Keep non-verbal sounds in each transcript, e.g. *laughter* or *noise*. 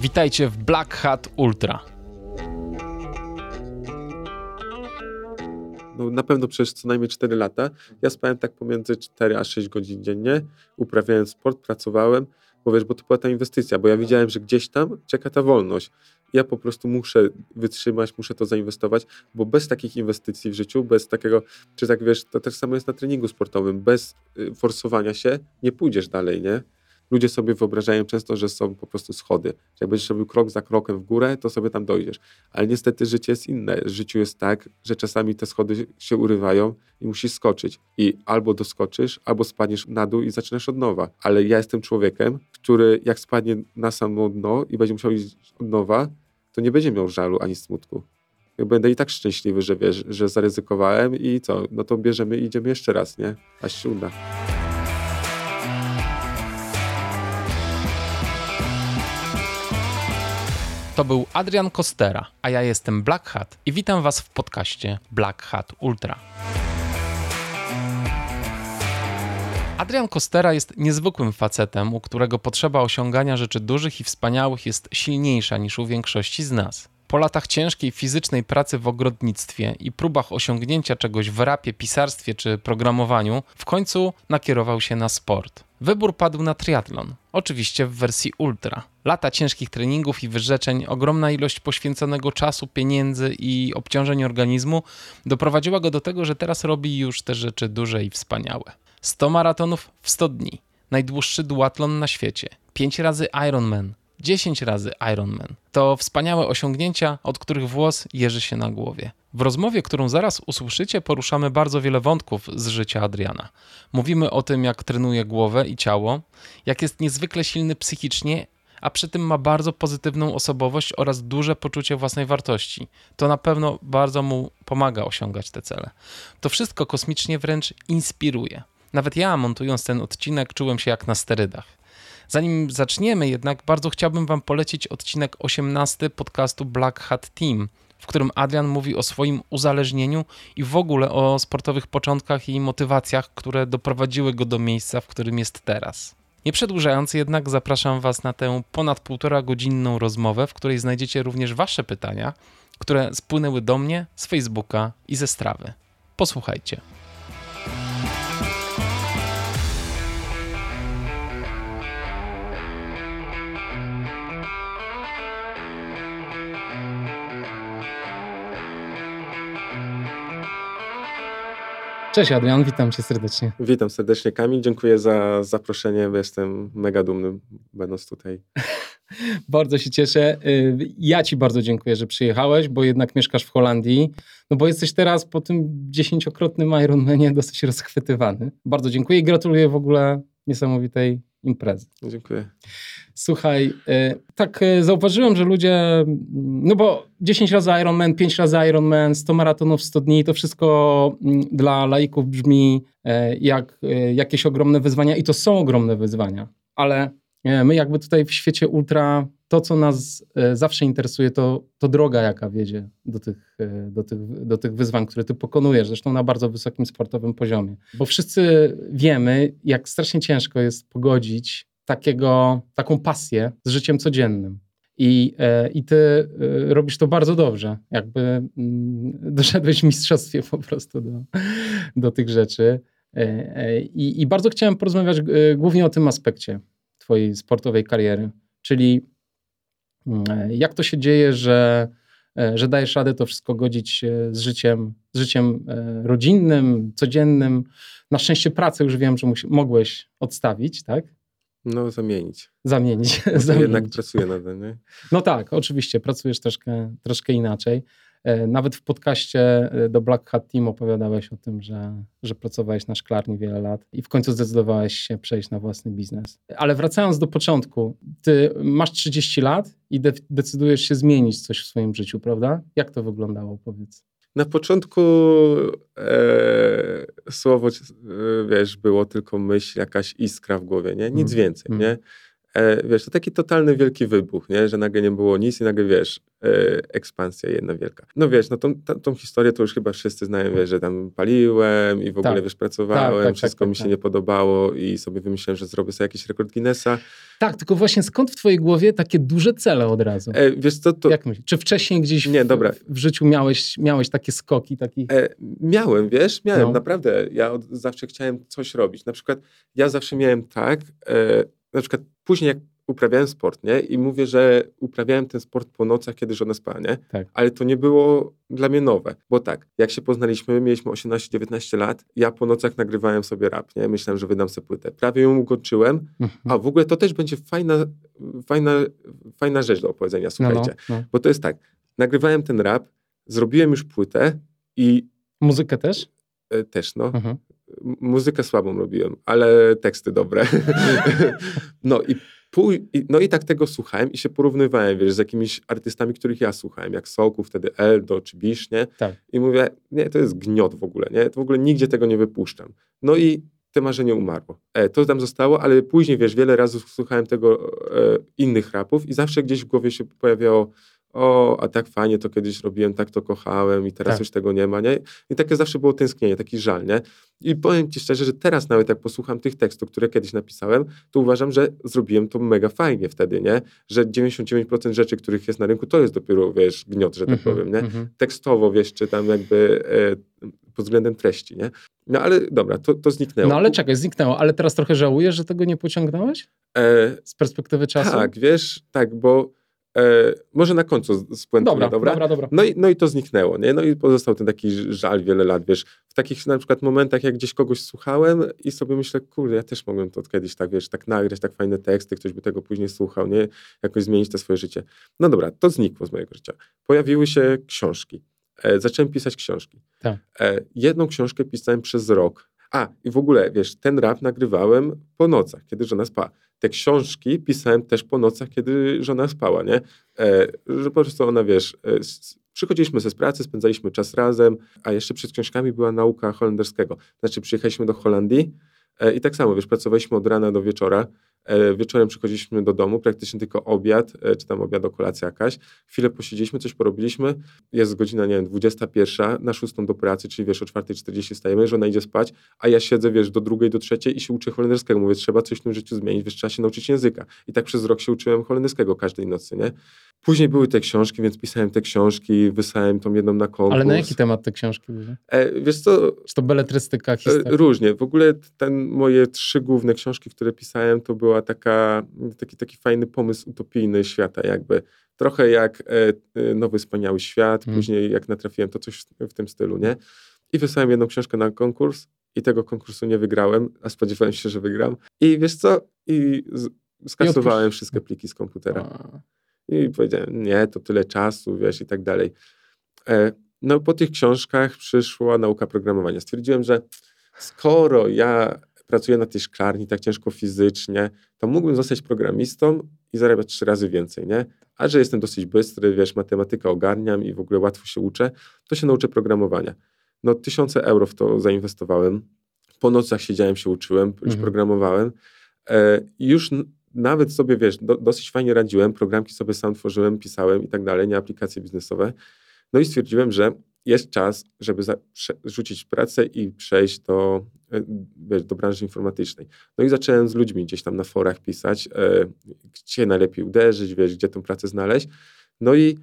Witajcie w Black Hat Ultra. No, na pewno przez co najmniej 4 lata. Ja spałem tak pomiędzy 4 a 6 godzin dziennie, uprawiałem sport, pracowałem, bo wiesz, bo to była ta inwestycja, bo ja widziałem, że gdzieś tam czeka ta wolność. Ja po prostu muszę wytrzymać, muszę to zainwestować, bo bez takich inwestycji w życiu, bez takiego, czy tak wiesz, to też samo jest na treningu sportowym, bez y, forsowania się nie pójdziesz dalej, nie? Ludzie sobie wyobrażają często, że są po prostu schody. Że jak będziesz robił krok za krokiem w górę, to sobie tam dojdziesz. Ale niestety życie jest inne. W życiu jest tak, że czasami te schody się urywają i musisz skoczyć. I albo doskoczysz, albo spadniesz na dół i zaczynasz od nowa. Ale ja jestem człowiekiem, który jak spadnie na samo dno i będzie musiał iść od nowa, to nie będzie miał żalu ani smutku. Ja będę i tak szczęśliwy, że wiesz, że zaryzykowałem i co, no to bierzemy i idziemy jeszcze raz, nie? Aż się uda. To był Adrian Kostera, a ja jestem Black Hat i witam Was w podcaście Black Hat Ultra. Adrian Kostera jest niezwykłym facetem, u którego potrzeba osiągania rzeczy dużych i wspaniałych jest silniejsza niż u większości z nas. Po latach ciężkiej fizycznej pracy w ogrodnictwie i próbach osiągnięcia czegoś w rapie, pisarstwie czy programowaniu, w końcu nakierował się na sport. Wybór padł na triatlon, oczywiście w wersji ultra. Lata ciężkich treningów i wyrzeczeń, ogromna ilość poświęconego czasu, pieniędzy i obciążeń organizmu doprowadziła go do tego, że teraz robi już te rzeczy duże i wspaniałe. 100 maratonów w 100 dni, najdłuższy duatlon na świecie, 5 razy Ironman, 10 razy Ironman. To wspaniałe osiągnięcia, od których włos jeży się na głowie. W rozmowie, którą zaraz usłyszycie, poruszamy bardzo wiele wątków z życia Adriana. Mówimy o tym, jak trenuje głowę i ciało, jak jest niezwykle silny psychicznie, a przy tym ma bardzo pozytywną osobowość oraz duże poczucie własnej wartości. To na pewno bardzo mu pomaga osiągać te cele. To wszystko kosmicznie wręcz inspiruje. Nawet ja, montując ten odcinek, czułem się jak na sterydach. Zanim zaczniemy jednak, bardzo chciałbym Wam polecić odcinek 18 podcastu Black Hat Team, w którym Adrian mówi o swoim uzależnieniu i w ogóle o sportowych początkach i motywacjach, które doprowadziły go do miejsca, w którym jest teraz. Nie przedłużając jednak, zapraszam Was na tę ponad półtora godzinną rozmowę, w której znajdziecie również Wasze pytania, które spłynęły do mnie z Facebooka i ze strawy. Posłuchajcie. Cześć Adrian, witam cię serdecznie. Witam serdecznie Kamil, dziękuję za zaproszenie, jestem mega dumny będąc tutaj. *laughs* bardzo się cieszę. Y, ja ci bardzo dziękuję, że przyjechałeś, bo jednak mieszkasz w Holandii, no bo jesteś teraz po tym dziesięciokrotnym Ironmanie dosyć rozchwytywany. Bardzo dziękuję i gratuluję w ogóle niesamowitej imprezy. Dziękuję. Słuchaj, e, tak e, zauważyłem, że ludzie, no bo 10 razy Ironman, 5 razy Ironman, 100 maratonów, 100 dni, to wszystko mm, dla laików brzmi e, jak jakieś ogromne wyzwania i to są ogromne wyzwania, ale my jakby tutaj w świecie ultra, to co nas zawsze interesuje, to, to droga, jaka wiedzie do tych, do, tych, do tych wyzwań, które ty pokonujesz, zresztą na bardzo wysokim sportowym poziomie. Bo wszyscy wiemy, jak strasznie ciężko jest pogodzić takiego, taką pasję z życiem codziennym. I, e, I ty e, robisz to bardzo dobrze. Jakby mm, doszedłeś w mistrzostwie po prostu do, do tych rzeczy. E, I, I bardzo chciałem porozmawiać głównie o tym aspekcie twojej sportowej kariery, czyli mm, jak to się dzieje, że, że dajesz radę to wszystko godzić z życiem, z życiem rodzinnym, codziennym. Na szczęście pracę już wiem, że mogłeś odstawić, tak? No, zamienić. Zamienić. *laughs* zamienić. Jednak pracuję nad tym, nie? No tak, oczywiście, pracujesz troszkę, troszkę inaczej. E, nawet w podcaście e, do Black Hat Team opowiadałeś o tym, że, że pracowałeś na szklarni wiele lat i w końcu zdecydowałeś się przejść na własny biznes. Ale wracając do początku, ty masz 30 lat i de decydujesz się zmienić coś w swoim życiu, prawda? Jak to wyglądało, powiedz? Na początku e, słowo, e, wiesz, było tylko myśl, jakaś iskra w głowie, nie? Nic mm. więcej, mm. nie? E, wiesz, to taki totalny wielki wybuch, nie? że nagle nie było nic i nagle, wiesz, e, ekspansja jedna wielka. No wiesz, no tą, tą, tą, historię to już chyba wszyscy znają, wiesz, że tam paliłem i w ogóle, tak. wiesz, pracowałem, tak, tak, tak wszystko mi się tak. nie podobało i sobie wymyśliłem, że zrobię sobie jakiś rekord Guinnessa. Tak, tylko właśnie skąd w twojej głowie takie duże cele od razu? E, wiesz co, to... Jak myślisz? Czy wcześniej gdzieś nie, w, dobra. w życiu miałeś, miałeś takie skoki? Taki... E, miałem, wiesz, miałem, no. naprawdę. Ja od, zawsze chciałem coś robić. Na przykład ja zawsze miałem tak, e, na przykład później jak uprawiałem sport, nie? I mówię, że uprawiałem ten sport po nocach, kiedy żona spała, nie? Tak. Ale to nie było dla mnie nowe, bo tak, jak się poznaliśmy, mieliśmy 18-19 lat, ja po nocach nagrywałem sobie rap, nie? Myślałem, że wydam sobie płytę. Prawie ją ukończyłem, mhm. a w ogóle to też będzie fajna, fajna, fajna rzecz do opowiedzenia, słuchajcie. No, no, no. Bo to jest tak, nagrywałem ten rap, zrobiłem już płytę i... Muzykę też? E, też, no. Mhm. Muzykę słabą robiłem, ale teksty dobre. *laughs* no i no i tak tego słuchałem i się porównywałem, wiesz, z jakimiś artystami, których ja słuchałem, jak Soku, wtedy Eldo czy Bisz, nie? Tak. I mówię, nie, to jest gniot w ogóle, nie? To w ogóle nigdzie tego nie wypuszczam. No i te marzenie umarło. E, to tam zostało, ale później, wiesz, wiele razy słuchałem tego e, innych rapów i zawsze gdzieś w głowie się pojawiało o, a tak fajnie to kiedyś robiłem, tak to kochałem i teraz tak. już tego nie ma, nie? I takie zawsze było tęsknienie, taki żal, nie? I powiem ci szczerze, że teraz nawet jak posłucham tych tekstów, które kiedyś napisałem, to uważam, że zrobiłem to mega fajnie wtedy, nie? Że 99% rzeczy, których jest na rynku, to jest dopiero, wiesz, gniot, że tak -hmm, powiem, nie? -hmm. Tekstowo, wiesz, czy tam jakby e, pod względem treści, nie? No ale dobra, to, to zniknęło. No ale czekaj, zniknęło, ale teraz trochę żałujesz, że tego nie pociągnąłeś? E, Z perspektywy czasu? Tak, wiesz, tak, bo E, może na końcu spuentuję, dobra, dobra? dobra, dobra. No, i, no i to zniknęło, nie? No i pozostał ten taki żal wiele lat, wiesz, w takich na przykład momentach, jak gdzieś kogoś słuchałem i sobie myślę, kurde, ja też mogłem to kiedyś tak, wiesz, tak nagrać, tak fajne teksty, ktoś by tego później słuchał, nie? Jakoś zmienić to swoje życie. No dobra, to znikło z mojego życia. Pojawiły się książki. E, zacząłem pisać książki. Tak. E, jedną książkę pisałem przez rok. A, i w ogóle, wiesz, ten rap nagrywałem po nocach, kiedy żona spała te książki pisałem też po nocach, kiedy żona spała, nie? E, że po prostu ona, wiesz, e, przychodziliśmy ze z pracy, spędzaliśmy czas razem, a jeszcze przed książkami była nauka holenderskiego. Znaczy przyjechaliśmy do Holandii e, i tak samo, wiesz, pracowaliśmy od rana do wieczora, wieczorem przychodziliśmy do domu, praktycznie tylko obiad, e, czy tam obiad o kolacja jakaś. Chwilę posiedzieliśmy, coś porobiliśmy. Jest godzina, nie wiem, 21, na 6 do pracy, czyli wiesz, o 4.40 stajemy, żona idzie spać, a ja siedzę, wiesz, do drugiej, do trzeciej i się uczę holenderskiego. Mówię, trzeba coś w tym życiu zmienić, wiesz, trzeba się nauczyć języka. I tak przez rok się uczyłem holenderskiego każdej nocy, nie? Później były te książki, więc pisałem te książki, wysłałem tą jedną na konkurs. Ale na jaki temat te książki były? E, wiesz co? Czy to beletrystyka, historia? E, różnie. W ogóle ten, moje trzy główne książki, które pisałem, to była taka, taki, taki fajny pomysł utopijny świata jakby. Trochę jak e, e Nowy Wspaniały Świat, hmm. później jak natrafiłem, to coś w, tym stylu, nie? I wysłałem jedną książkę na konkurs i tego konkursu nie wygrałem, a spodziewałem się, że wygram. I wiesz co? I skasowałem wszystkie pliki z komputera. I powiedziałem, nie, to tyle czasu, wiesz, i tak dalej. E, no po tych książkach przyszła nauka programowania. Stwierdziłem, że skoro ja pracuję na tej szklarni tak ciężko fizycznie, to mógłbym zostać programistą i zarabiać trzy razy więcej, nie? A że jestem dosyć bystry, wiesz, matematykę ogarniam i w ogóle łatwo się uczę, to się nauczę programowania. No tysiące euro w to zainwestowałem. Po nocach siedziałem, się uczyłem, już mhm. programowałem. E, już nawet sobie, wiesz, do, dosyć fajnie radziłem, programki sobie sam tworzyłem, pisałem i tak dalej, nie aplikacje biznesowe. No i stwierdziłem, że jest czas, żeby za, rzucić pracę i przejść do, e, wiesz, do branży informatycznej. No i zacząłem z ludźmi gdzieś tam na forach pisać, e, gdzie najlepiej uderzyć, wiesz, gdzie tę pracę znaleźć. No i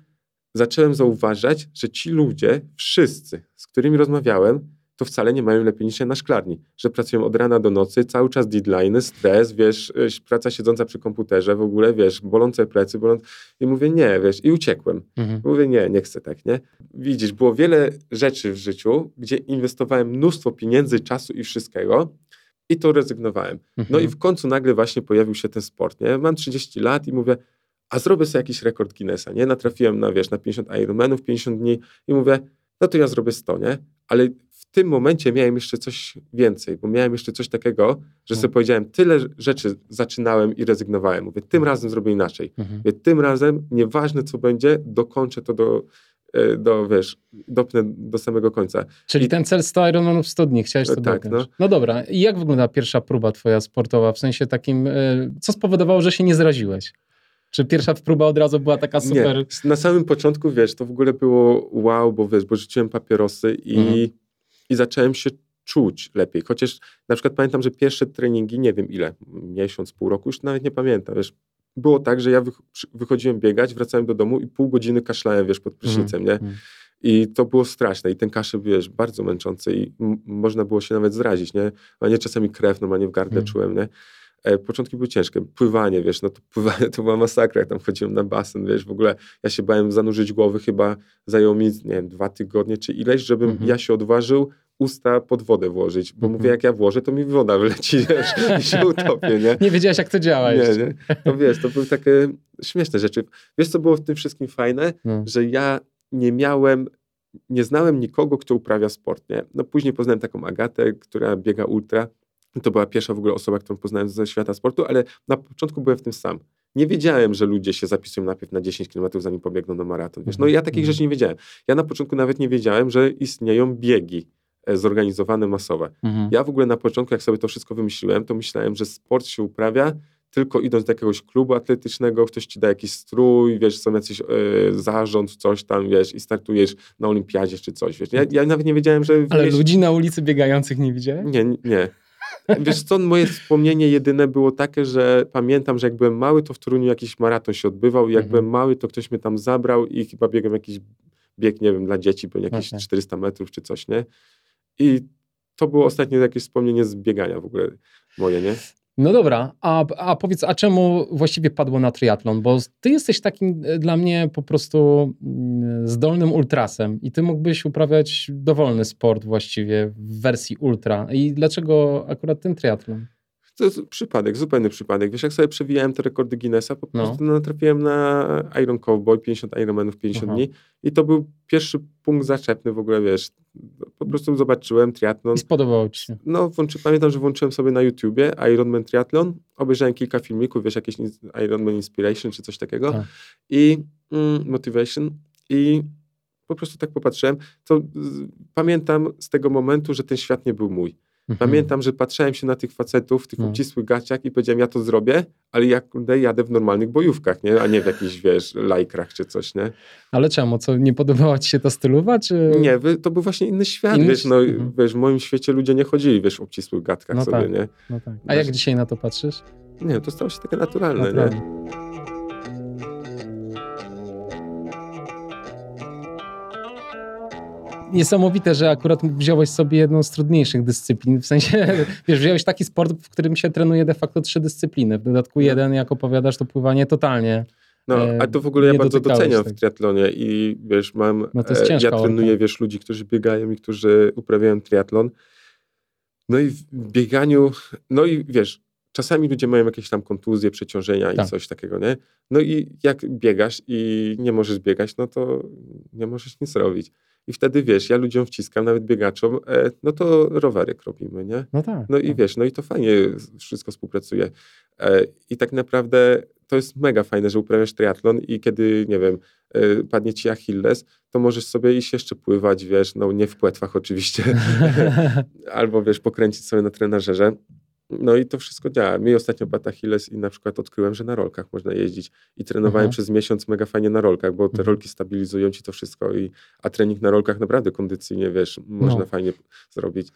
zacząłem zauważać, że ci ludzie, wszyscy, z którymi rozmawiałem, to wcale nie mają lepiej niż ja na szklarni, że pracują od rana do nocy, cały czas deadline, stres, wiesz, y, praca siedząca przy komputerze, w ogóle, wiesz, bolące plecy, bolące... I mówię, nie, wiesz, i uciekłem. Mhm. Mówię, nie, nie chcę tak, nie? Widzisz, było wiele rzeczy w życiu, gdzie inwestowałem mnóstwo pieniędzy, czasu i wszystkiego, i to rezygnowałem. Mhm. No i w końcu nagle właśnie pojawił się ten sport, nie? Mam 30 lat i mówię, a zrobię sobie jakiś rekord Guinnessa, nie? Natrafiłem na, wiesz, na 50 Ironmanów, 50 dni i mówię, no to ja zrobię 100, nie? Ale tym momencie miałem jeszcze coś więcej, bo miałem jeszcze coś takiego, że sobie mhm. powiedziałem, tyle rzeczy zaczynałem i rezygnowałem. Mówię, tym razem zrobię inaczej. Mhm. Mówię, tym razem, nieważne co będzie, dokończę to do, e, do, wiesz, dopnę do samego końca. Czyli I- ten cel 100 Ironmanów w 100 dni, chciałeś to Tak, dopiąć. no. No dobra, i jak wygląda pierwsza próba twoja sportowa, w sensie takim, e, co spowodowało, że się nie zraziłeś? Czy pierwsza próba od razu była taka super? Nie, na samym początku, wiesz, to w ogóle było wow, bo wiesz, bo rzuciłem papierosy i, Mhm. I zacząłem się czuć lepiej. Chociaż na przykład pamiętam, że pierwsze treningi, nie wiem ile, miesiąc, pół roku, już nawet nie pamiętam, wiesz, było tak, że ja wych- wychodziłem biegać, wracałem do domu i pół godziny kaszlałem, wiesz, pod prysznicem, nie? Mhm. I to było straszne. I ten kaszel, wiesz, bardzo męczący i można było się nawet zrazić, nie? A nie czasami krew normalnie w gardle Mm. czułem, nie? E, początki były ciężkie. Pływanie, wiesz, no to *laughs* pływanie to była masakra. Jak tam chodziłem na basen, wiesz, w ogóle ja się bałem zanurzyć głowy, chyba zajęło mi, nie wiem, dwa tygodnie czy ileś, żebym Mhm. ja się odważył usta pod wodę włożyć, bo Mhm. mówię, jak ja włożę, to mi woda wyleci, *laughs* wiesz, i się utopię, nie? Nie wiedziałeś, jak to działa Nie, jeszcze. nie? To wiesz, to były takie śmieszne rzeczy. Wiesz, co było w tym wszystkim fajne? No. że ja nie miałem, nie znałem nikogo, kto uprawia sport, nie? No później poznałem taką Agatę, która biega ultra. To była pierwsza w ogóle osoba, którą poznałem ze świata sportu, ale na początku byłem w tym sam. Nie wiedziałem, że ludzie się zapisują najpierw na 10 km, zanim pobiegną na maraton. Wiesz? No ja takich Mhm. rzeczy nie wiedziałem. Ja na początku nawet nie wiedziałem, że istnieją biegi e, zorganizowane masowe. Mhm. Ja w ogóle na początku, jak sobie to wszystko wymyśliłem, to myślałem, że sport się uprawia tylko idąc do jakiegoś klubu atletycznego, ktoś ci da jakiś strój, wiesz, są jacyś e, zarząd, coś tam, wiesz, i startujesz na olimpiadzie czy coś, wiesz. Ja, ja nawet nie wiedziałem, że... Ale wiesz, ludzi na ulicy biegających nie widziałeś? Nie, nie. Wiesz co, moje wspomnienie jedyne było takie, że pamiętam, że jak byłem mały, to w Toruniu jakiś maraton się odbywał i jak Mhm. byłem mały, to ktoś mnie tam zabrał i chyba biegłem jakiś bieg, nie wiem, dla dzieci, był jakieś Okej. 400 metrów czy coś, nie? I to było ostatnie jakieś wspomnienie z biegania w ogóle moje, nie? No dobra, a, a powiedz, a czemu właściwie padło na triatlon? Bo ty jesteś takim e, dla mnie po prostu mm, zdolnym ultrasem i ty mógłbyś uprawiać dowolny sport właściwie w wersji ultra. I dlaczego akurat ten triatlon? To jest przypadek, zupełny przypadek. Wiesz, jak sobie przewijałem te rekordy Guinnessa, po No. prostu natrafiłem na Iron Cowboy, 50 Ironmanów, 50 Aha. dni i to był pierwszy punkt zaczepny w ogóle, wiesz. Po prostu zobaczyłem triatlon. I spodobało ci się. No, włączy, pamiętam, że włączyłem sobie na YouTubie Ironman Triathlon, obejrzałem kilka filmików, wiesz, jakieś Ironman Inspiration czy coś takiego Tak. i mm, Motivation i po prostu tak popatrzyłem, to z, pamiętam z tego momentu, że ten świat nie był mój. Mhm. Pamiętam, że patrzyłem się na tych facetów w tych No. obcisłych gaciach i powiedziałem, ja to zrobię, ale ja kurde, jadę w normalnych bojówkach, nie? a nie w jakichś, wiesz, lajkrach czy coś, nie? Ale czemu? Co, nie podobała ci się ta stylowa, czy... Nie, to był właśnie inny świat, Inny wiesz, no, mhm. wiesz, w moim świecie ludzie nie chodzili, wiesz, w obcisłych gadkach No sobie, tak. nie? No tak. A jak dzisiaj na to patrzysz? Nie, to stało się takie naturalne, nie? Niesamowite, że akurat wziąłeś sobie jedną z trudniejszych dyscyplin. W sensie, *laughs* wiesz, wziąłeś taki sport, w którym się trenuje de facto trzy dyscypliny. W dodatku No. jeden, jak opowiadasz, to pływanie totalnie. No, E, a to w ogóle ja bardzo doceniam tego. w triatlonie i wiesz, mam, No e, ja trenuję, wiesz, ludzi, którzy biegają i którzy uprawiają triatlon. No i w bieganiu, no i wiesz, czasami ludzie mają jakieś tam kontuzje, przeciążenia Tak. i coś takiego, nie? No i jak biegasz i nie możesz biegać, no to nie możesz nic robić. I wtedy, wiesz, ja ludziom wciskam, nawet biegaczom, e, no to rowerek robimy, nie? No tak. No i tak. wiesz, no i to fajnie wszystko współpracuje. E, I tak naprawdę to jest mega fajne, że uprawiasz triatlon i kiedy, nie wiem, e, padnie ci Achilles, to możesz sobie iść jeszcze pływać, wiesz, no nie w płetwach oczywiście, *laughs* albo wiesz, pokręcić sobie na trenażerze. No i to wszystko działa. Mi ostatnio padł Achilles i na przykład odkryłem, że na rolkach można jeździć i trenowałem Aha. przez miesiąc mega fajnie na rolkach, bo te Mhm. rolki stabilizują ci to wszystko i a trening na rolkach naprawdę kondycyjnie, wiesz, można No. fajnie zrobić.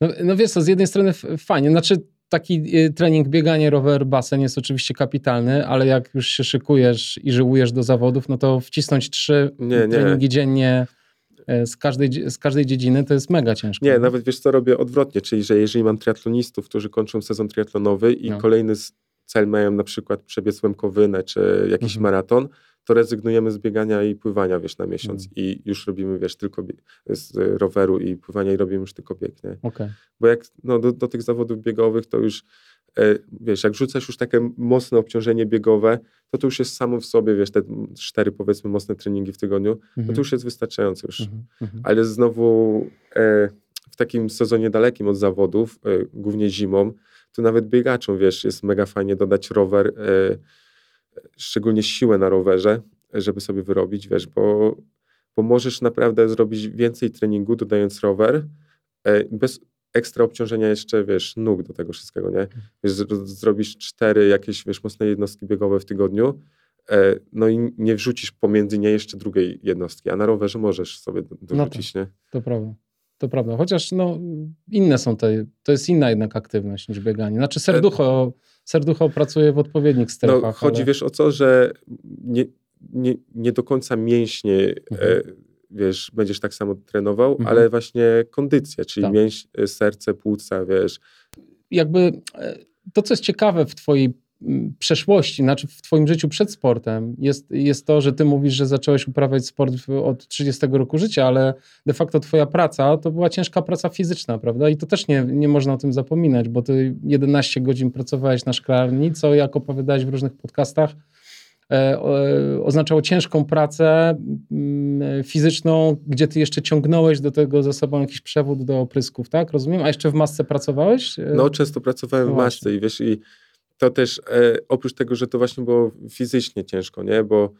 No, no wiesz co, z jednej strony fajnie, znaczy taki y, trening bieganie, rower, basen jest oczywiście kapitalny, ale jak już się szykujesz i żyłujesz do zawodów, no to wcisnąć trzy Nie, nie. treningi dziennie e, z każdej, z każdej dziedziny to jest mega ciężko. Nie, nawet wiesz co, robię odwrotnie, czyli że jeżeli mam triatlonistów, którzy kończą sezon triatlonowy i No. kolejny cel mają na przykład przebiec Łemkowynę czy jakiś Mhm. maraton, to rezygnujemy z biegania i pływania, wiesz, na miesiąc Mhm. i już robimy, wiesz, tylko z roweru i pływania i robimy już tylko bieg, nie? Okej. Bo jak no, do, do tych zawodów biegowych to już, e, wiesz, jak rzucasz już takie mocne obciążenie biegowe, to to już jest samo w sobie, wiesz, te cztery powiedzmy mocne treningi w tygodniu, Mhm. to już jest wystarczające już. Mhm. Mhm. Ale znowu e, w takim sezonie dalekim od zawodów, e, głównie zimą, to nawet biegaczom, wiesz, jest mega fajnie dodać rower, e, szczególnie siłę na rowerze, żeby sobie wyrobić, wiesz, bo bo możesz naprawdę zrobić więcej treningu, dodając rower, e, bez ekstra obciążenia jeszcze, wiesz, nóg do tego wszystkiego, nie? Mhm. Wiesz, zrobisz cztery jakieś, wiesz, mocne jednostki biegowe w tygodniu, e, no i nie wrzucisz pomiędzy nie jeszcze drugiej jednostki, a na rowerze możesz sobie dorzucić, no nie? To prawda. To prawda. Chociaż no, inne są te, to jest inna jednak aktywność niż bieganie. Znaczy serducho, serducho pracuje w odpowiednich strefach. No, chodzi, ale... wiesz, o co, że nie, nie, nie do końca mięśnie, mhm. e, wiesz, będziesz tak samo trenował, mhm. ale właśnie kondycja, czyli tak. mięś, e, serce, płuca, wiesz. Jakby e, to, co jest ciekawe w twojej przeszłości, znaczy w twoim życiu przed sportem jest, jest to, że ty mówisz, że zacząłeś uprawiać sport od 30 roku życia, ale de facto twoja praca to była ciężka praca fizyczna, prawda? I to też nie, nie można o tym zapominać, bo ty 11 godzin pracowałeś na szklarni, co jak opowiadałeś w różnych podcastach, oznaczało ciężką pracę mm, fizyczną, gdzie ty jeszcze ciągnąłeś do tego za sobą jakiś przewód do oprysków, tak? Rozumiem? A jeszcze w masce pracowałeś? E, no, często pracowałem no w masce i wiesz, i to też e, oprócz tego, że to właśnie było fizycznie ciężko, nie? Bo e,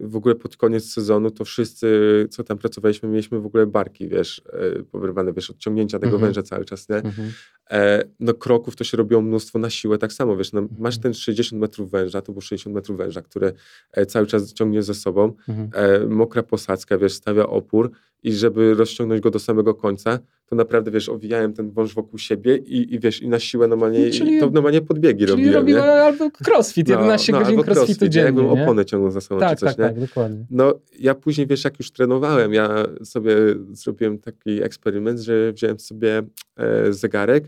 w ogóle pod koniec sezonu to wszyscy, co tam pracowaliśmy, mieliśmy w ogóle barki, wiesz, e, powyrwane, wiesz, odciągnięcia tego mhm. węża cały czas, nie? Mhm. E, no kroków to się robiło mnóstwo na siłę, tak samo, wiesz, no, mhm. masz ten 60 metrów węża, to było 60 metrów węża, które e, cały czas ciągnie ze sobą, mhm. e, mokra posadzka, wiesz, stawia opór i żeby rozciągnąć go do samego końca, to naprawdę, wiesz, owijałem ten wąż wokół siebie i, i wiesz, i na siłę normalnie, czyli, to normalnie podbiegi czyli robiłem, robiłem albo crossfit, 11 no, no, godzin crossfitu crossfit, dziennie, jakbym nie? ciągnął za sobą, tak, czy coś, tak, nie? tak, dokładnie. No, ja później, wiesz, jak już trenowałem, ja sobie zrobiłem taki eksperyment, że wziąłem sobie e, zegarek,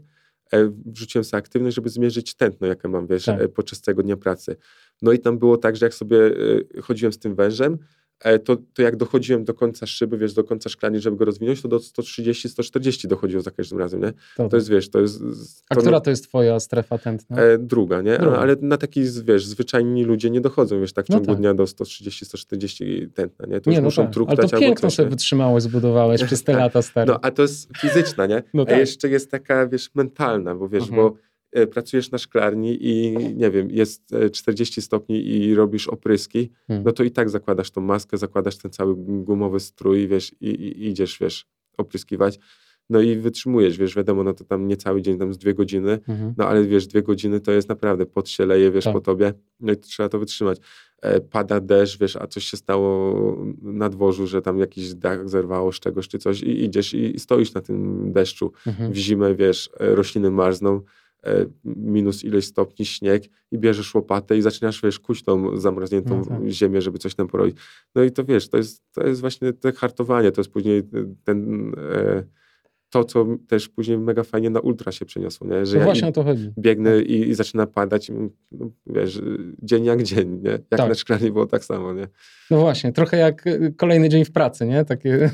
e, wrzuciłem sobie aktywność, żeby zmierzyć tętno, jakie mam, wiesz, tak. e, podczas tego dnia pracy. No i tam było tak, że jak sobie e, chodziłem z tym wężem, to, to jak dochodziłem do końca szyby, wiesz, do końca szklani, żeby go rozwinąć, to do 130-140 dochodziło za każdym razem, nie? To, to jest, wiesz, to jest... To, A która to jest twoja strefa tętna? E, druga, nie? Druga. Ale na taki, wiesz, zwyczajni ludzie nie dochodzą, wiesz, tak w no ciągu no tak. dnia do 130-140 tętna, nie? To nie, już no muszą tak. Ale to piękno sobie wytrzymałeś, zbudowałeś przez te *laughs* lata stare. No, a to jest fizyczna, nie? No tak. A jeszcze jest taka, wiesz, mentalna, bo wiesz, mhm. bo E, pracujesz na szklarni i nie wiem, jest 40 e, stopni i robisz opryski, hmm. no to i tak zakładasz tą maskę, zakładasz ten cały gumowy strój, wiesz, i, i idziesz, wiesz, opryskiwać. No i wytrzymujesz, wiesz, wiadomo, no to tam nie cały dzień, tam z dwie godziny, mhm. no ale wiesz, dwie godziny to jest naprawdę, pot się leje, wiesz, tak. po tobie, no i trzeba to wytrzymać. E, pada deszcz, wiesz, a coś się stało na dworzu, że tam jakiś dach zerwało z czegoś czy coś i idziesz i, i stoisz na tym deszczu. Mhm. W zimę, wiesz, e, rośliny marzną, E, minus ileś stopni, śnieg i bierzesz łopatę i zaczynasz, wiesz, kuć tą zamarzniętą no tak. ziemię, żeby coś tam porobić. No i to, wiesz, to jest, to jest właśnie te hartowanie, to jest później ten... E, to, co też później mega fajnie na ultra się przeniosło, nie? że no ja właśnie o to chodzi. biegnę tak. i, i, zaczyna padać, no, wiesz, dzień jak dzień, nie? Jak tak. na szklanie było tak samo, nie? No właśnie, trochę jak y, kolejny dzień w pracy, nie? Takie,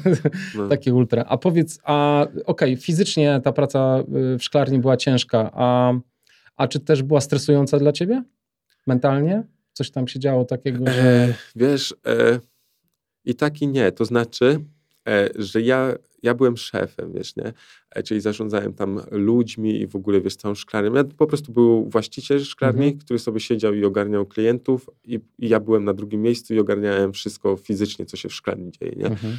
no. *laughs* takie ultra. A powiedz, a okej, okay, fizycznie ta praca y, w szklarni była ciężka, a, a czy też była stresująca dla ciebie? Mentalnie? Coś tam się działo takiego, że... E, wiesz, e, i tak i nie, to znaczy że ja, ja byłem szefem, wiesz, nie? E, czyli zarządzałem tam ludźmi i w ogóle, wiesz, całą szklarnią. Ja po prostu był właściciel szklarni, mhm. który sobie siedział i ogarniał klientów i, i, ja byłem na drugim miejscu i ogarniałem wszystko fizycznie, co się w szklarni dzieje, nie? Mhm.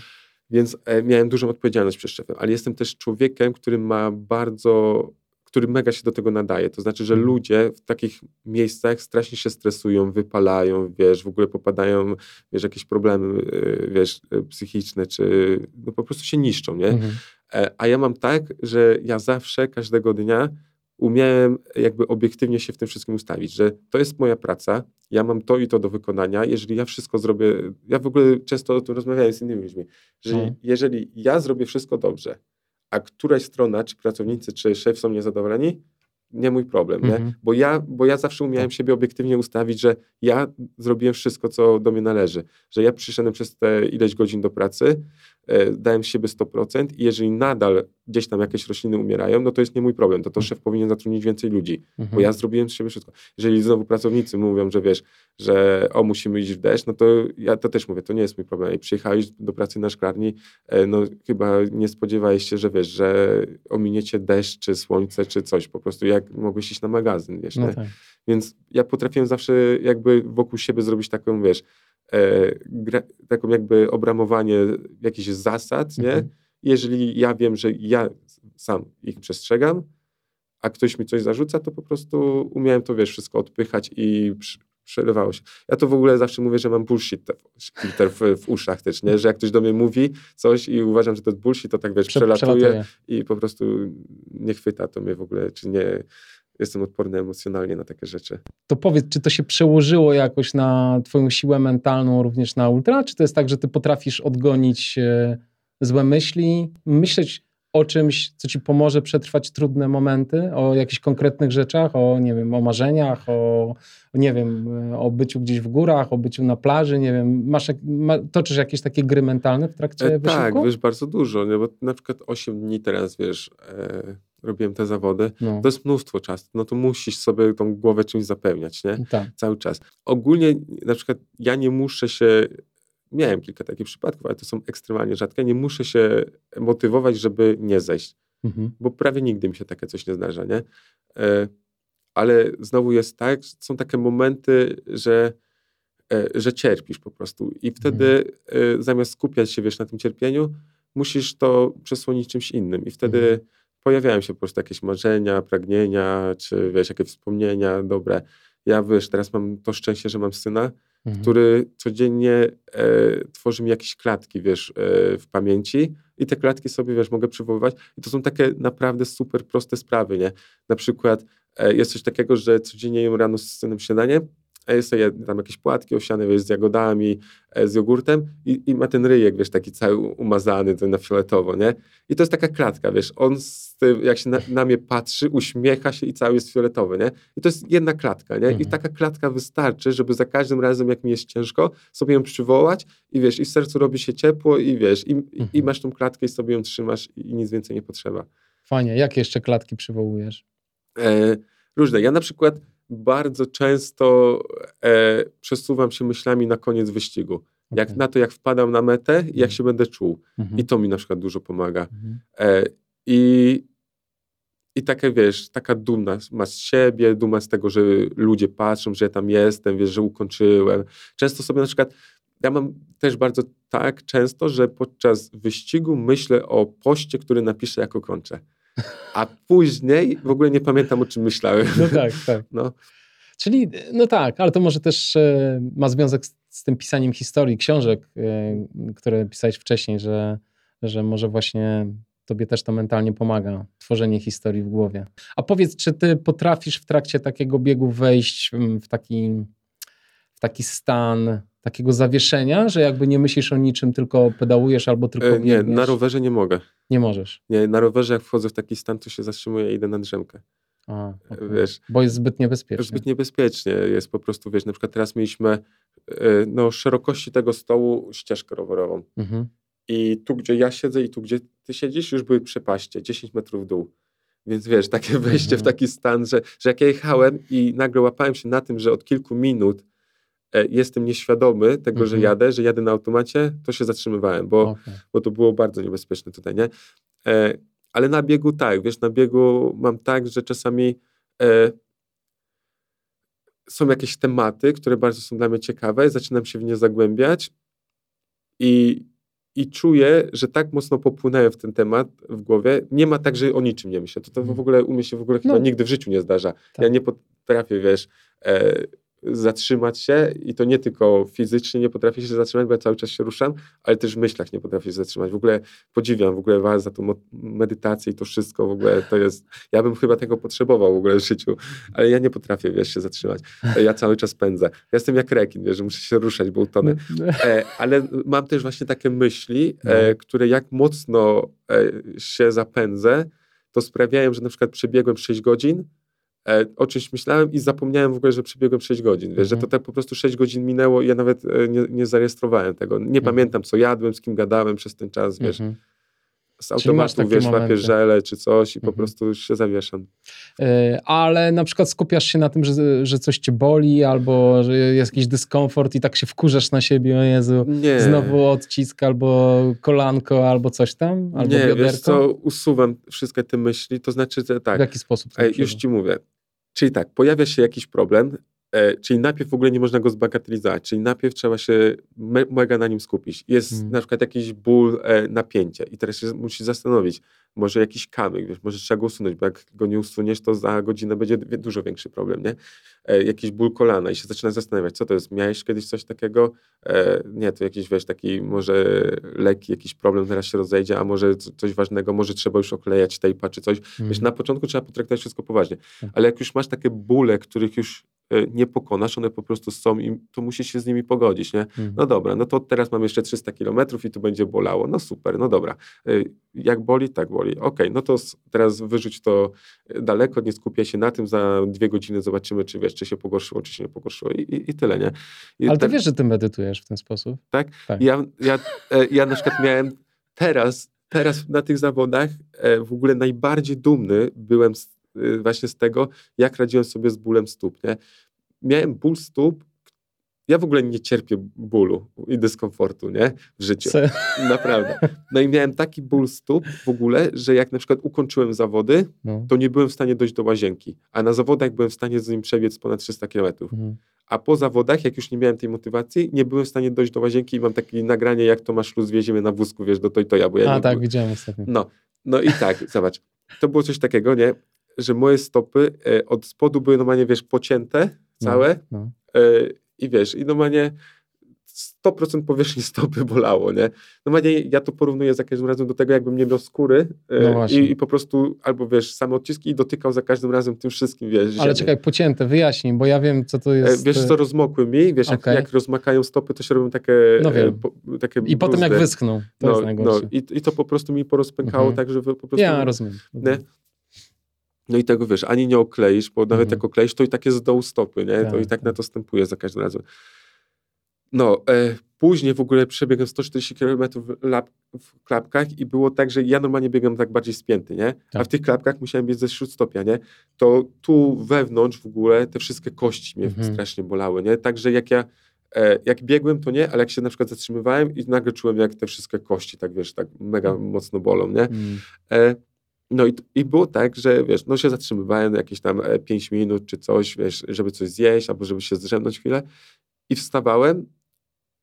Więc e, miałem dużą odpowiedzialność przed szefem, ale jestem też człowiekiem, który ma bardzo który mega się do tego nadaje. To znaczy, że mhm. ludzie w takich miejscach strasznie się stresują, wypalają, wiesz, w ogóle popadają, wiesz, jakieś problemy, y, wiesz, y, psychiczne, czy no po prostu się niszczą, nie? Mhm. E, a ja mam tak, że ja zawsze, każdego dnia umiałem jakby obiektywnie się w tym wszystkim ustawić, że to jest moja praca, ja mam to i to do wykonania, jeżeli ja wszystko zrobię, ja w ogóle często o tym rozmawiałem z innymi ludźmi, że mhm. jeżeli ja zrobię wszystko dobrze, a któraś strona, czy pracownicy, czy szef są niezadowoleni, nie mój problem, nie? Mhm. Bo, ja, bo ja zawsze umiałem tak. siebie obiektywnie ustawić, że ja zrobiłem wszystko, co do mnie należy, że ja przyszedłem przez te ileś godzin do pracy, e, dałem siebie 100% i jeżeli nadal gdzieś tam jakieś rośliny umierają, no to jest nie mój problem, to to mhm. szef powinien zatrudnić więcej ludzi, mhm. bo ja zrobiłem z siebie wszystko. Jeżeli znowu pracownicy mówią, że wiesz, że o, musimy iść w deszcz, no to ja to też mówię, to nie jest mój problem. I przyjechałeś do pracy na szklarni, e, no chyba nie spodziewałeś się, że wiesz, że ominiecie deszcz, czy słońce, czy coś, po prostu jak mogłeś iść na magazyn, wiesz, no tak. Więc ja potrafiłem zawsze jakby wokół siebie zrobić taką, wiesz, e, gra, taką jakby obramowanie jakichś zasad, nie? Mhm. Jeżeli ja wiem, że ja sam ich przestrzegam, a ktoś mi coś zarzuca, to po prostu umiałem to, wiesz, wszystko odpychać i przerywało się. Ja to w ogóle zawsze mówię, że mam bullshit filter w, w, uszach też, nie? Że jak ktoś do mnie mówi coś i uważam, że to jest bullshit, to tak, wiesz, Prze przelatuje, przelatuje i po prostu nie chwyta to mnie w ogóle, czy nie jestem odporny emocjonalnie na takie rzeczy. To powiedz, czy to się przełożyło jakoś na twoją siłę mentalną również na ultra, czy to jest tak, że ty potrafisz odgonić e, złe myśli, myśleć o czymś, co ci pomoże przetrwać trudne momenty, o jakichś konkretnych rzeczach, o nie wiem, o marzeniach, o nie wiem, o byciu gdzieś w górach, o byciu na plaży, nie wiem, masz, ma, toczysz jakieś takie gry mentalne w trakcie e, wysiłku? Tak, wiesz, bardzo dużo, nie? bo na przykład 8 dni teraz, wiesz, e, robiłem te zawody, no. to jest mnóstwo czasu, no to musisz sobie tą głowę czymś zapełniać, nie? Tak. Cały czas. Ogólnie na przykład ja nie muszę się miałem kilka takich przypadków, ale to są ekstremalnie rzadkie. Nie muszę się motywować, żeby nie zejść, mhm. bo prawie nigdy mi się takie coś nie zdarza, nie? E, ale znowu jest tak, są takie momenty, że, e, że cierpisz po prostu i wtedy mhm. e, zamiast skupiać się, wiesz, na tym cierpieniu, musisz to przesłonić czymś innym i wtedy mhm. pojawiają się po prostu jakieś marzenia, pragnienia, czy wiesz, jakieś wspomnienia dobre. Ja, wiesz, teraz mam to szczęście, że mam syna, mhm. który codziennie e, tworzy mi jakieś klatki, wiesz, e, w pamięci i te klatki sobie, wiesz, mogę przywoływać i to są takie naprawdę super proste sprawy, nie? Na przykład e, jest coś takiego, że codziennie jem rano z synem śniadanie sobie tam jakieś płatki owsiane, wiesz, z jagodami, e, z jogurtem i, i, ma ten ryjek, wiesz, taki cały umazany, ten na fioletowo, nie? I to jest taka klatka, wiesz, on tym, jak się na, na, mnie patrzy, uśmiecha się i cały jest fioletowy, nie? I to jest jedna klatka, nie? Mhm. I taka klatka wystarczy, żeby za każdym razem, jak mi jest ciężko, sobie ją przywołać i wiesz, i w sercu robi się ciepło i wiesz, i, mhm. i masz tą klatkę i sobie ją trzymasz i nic więcej nie potrzeba. Fajnie. Jakie jeszcze klatki przywołujesz? E, różne. Ja na przykład bardzo często e, przesuwam się myślami na koniec wyścigu. Okay. Jak na to, jak wpadam na metę i jak mhm. się będę czuł. Mhm. I to mi na przykład dużo pomaga. Mhm. E, I i takie, wiesz, taka duma ma z siebie, duma z tego, że ludzie patrzą, że ja tam jestem, wiesz, że ukończyłem. Często sobie na przykład, ja mam też bardzo tak często, że podczas wyścigu myślę o poście, który napiszę, jako kończę a później w ogóle nie pamiętam, o czym myślałem. No tak, tak. No. Czyli, no tak, ale to może też e, ma związek z, z, tym pisaniem historii, książek, e, które pisałeś wcześniej, że, że może właśnie tobie też to mentalnie pomaga, tworzenie historii w głowie. A powiedz, czy ty potrafisz w trakcie takiego biegu wejść w taki, w taki stan takiego zawieszenia, że jakby nie myślisz o niczym, tylko pedałujesz albo tylko e, Nie, na rowerze nie mogę. Nie możesz? Nie, na rowerze jak wchodzę w taki stan, to się zatrzymuję i idę na drzemkę. A, okay. wiesz, Bo jest zbyt niebezpiecznie. Zbyt niebezpiecznie. Jest po prostu, wiesz, na przykład teraz mieliśmy e, no, szerokości tego stołu ścieżkę rowerową. Mhm. I tu, gdzie ja siedzę i tu, gdzie ty siedzisz, już były przepaście, 10 metrów w dół. Więc wiesz, takie wejście mhm. w taki stan, że, że jak ja jechałem i nagle łapałem się na tym, że od kilku minut E, jestem nieświadomy tego, że mhm. jadę, że jadę na automacie, to się zatrzymywałem, bo, okay. bo to było bardzo niebezpieczne tutaj, nie? E, ale na biegu tak, wiesz, na biegu mam tak, że czasami e, są jakieś tematy, które bardzo są dla mnie ciekawe, zaczynam się w nie zagłębiać i, i czuję, że tak mocno popłynąłem w ten temat w głowie. Nie ma tak, że o niczym nie myślę. To, to w mhm. ogóle u mnie się w ogóle chyba no. nigdy w życiu nie zdarza. Tak. Ja nie potrafię, wiesz, e, zatrzymać się i to nie tylko fizycznie nie potrafię się zatrzymać, bo ja cały czas się ruszam, ale też w myślach nie potrafię się zatrzymać. W ogóle podziwiam w ogóle was za tą medytację i to wszystko w ogóle to jest, ja bym chyba tego potrzebował w ogóle w życiu, ale ja nie potrafię, wiesz, się zatrzymać. Ja cały czas pędzę. Ja jestem jak rekin, wiesz, że muszę się ruszać, bo utonę. E, ale mam też właśnie takie myśli, e, no. które jak mocno e, się zapędzę, to sprawiają, że na przykład przebiegłem 6 godzin, e, o czymś myślałem i zapomniałem w ogóle, że przebiegłem 6 godzin. Wiesz, że to mhm. tak po prostu 6 godzin minęło i ja nawet e, nie, nie zarejestrowałem tego. Nie mhm. pamiętam, co jadłem, z kim gadałem przez ten czas, wiesz. Mhm. Z automatu, wiesz, łapię żele czy coś i po prostu się zawieszam. Yy, ale na przykład skupiasz się na tym, że, że coś cię boli albo że jest jakiś dyskomfort i tak się wkurzasz na siebie, o Jezu, nie. znowu odcisk albo kolanko albo coś tam, albo Nie, bioderko. wiesz co, usuwam wszystkie te myśli, to znaczy, że tak. W jaki sposób? Już ci mówię. Czyli tak, pojawia się jakiś problem, E, czyli najpierw w ogóle nie można go zbagatelizować, czyli najpierw trzeba się me, mega na nim skupić. Jest hmm. na przykład jakiś ból, e, napięcie i teraz się musisz zastanowić, może jakiś kamyk, wiesz, może trzeba go usunąć, bo jak go nie usuniesz, to za godzinę będzie dużo większy problem, nie? E, jakiś ból kolana i się zaczyna zastanawiać, co to jest, miałeś kiedyś coś takiego? E, nie, to jakiś, wiesz, taki może leki, jakiś problem teraz się rozejdzie, a może coś ważnego, może trzeba już oklejać tejpa czy coś. Hmm. Wiesz, na początku trzeba potraktować wszystko poważnie, tak. ale jak już masz takie bóle, których już E, nie pokonasz, one po prostu są i to musisz się z nimi pogodzić, nie? Mhm. No dobra, no to teraz mam jeszcze 300 kilometrów i tu będzie bolało, no super, no dobra. E, jak boli? Tak boli. Okej, okay, no to teraz wyrzuć to daleko, nie skupiaj się na tym, za dwie godziny zobaczymy, czy wiesz, czy się pogorszyło, czy się nie pogorszyło i, i, i tyle, nie? I Ale ty tak, wiesz, że ty medytujesz w ten sposób? Tak? tak. Ja, ja, e, ja na przykład miałem teraz, teraz na tych zawodach w ogóle najbardziej dumny byłem z właśnie z tego, jak radziłem sobie z bólem stóp. Nie? Miałem ból stóp, ja w ogóle nie cierpię bólu i dyskomfortu, nie? W życiu. Co? Naprawdę. No i miałem taki ból stóp w ogóle, że jak na przykład ukończyłem zawody, no. to nie byłem w stanie dojść do łazienki. A na zawodach byłem w stanie z nim przebiec ponad 300 km. Mhm. A po zawodach, jak już nie miałem tej motywacji, nie byłem w stanie dojść do łazienki i mam takie nagranie, jak Tomasz Luz wiezie mnie na wózku, wiesz, do to i to ja, bo ja A, tak, widziałem ostatnio. No, no i tak, zobacz. To było coś takiego, nie? że moje stopy e, od spodu były normalnie, wiesz, pocięte całe no, no. E, i wiesz, i normalnie 100% powierzchni stopy bolało, nie? Normalnie ja to porównuję za każdym razem do tego, jakbym nie miał skóry e, no i, i, po prostu albo, wiesz, same odciski i dotykał za każdym razem tym wszystkim, wiesz. Ale czekaj, pocięte, wyjaśnij, bo ja wiem, co to jest. Wiesz, co rozmokły mi, wiesz, okay. jak, jak rozmakają stopy, to się robią takie No wiem. Po, takie I bruzdy. potem jak wyschną, to no, jest najgorsze. No, i, i to po prostu mi porozpękało mhm. tak, że po prostu... Ja rozumiem. Nie? No i tego wiesz, ani nie okleisz, bo nawet mhm. jak okleisz, to i tak jest z dołu stopy, nie? Tak, to i tak, tak na to stępuje za każdym razem. No, e, później w ogóle przebiegłem 140 km w, w, klapkach i było tak, że ja normalnie biegam tak bardziej spięty, nie? Tak. A w tych klapkach musiałem biec ze śródstopia, nie? To tu wewnątrz w ogóle te wszystkie kości mnie mhm. strasznie bolały, nie? Także jak ja e, jak biegłem, to nie, ale jak się na przykład zatrzymywałem i nagle czułem, jak te wszystkie kości tak, wiesz, tak mega mhm. mocno bolą, nie? Mhm. E, no i, i było tak, że wiesz, no się zatrzymywałem jakieś tam 5 e, minut czy coś, wiesz, żeby coś zjeść albo żeby się zdrzemnąć chwilę i wstawałem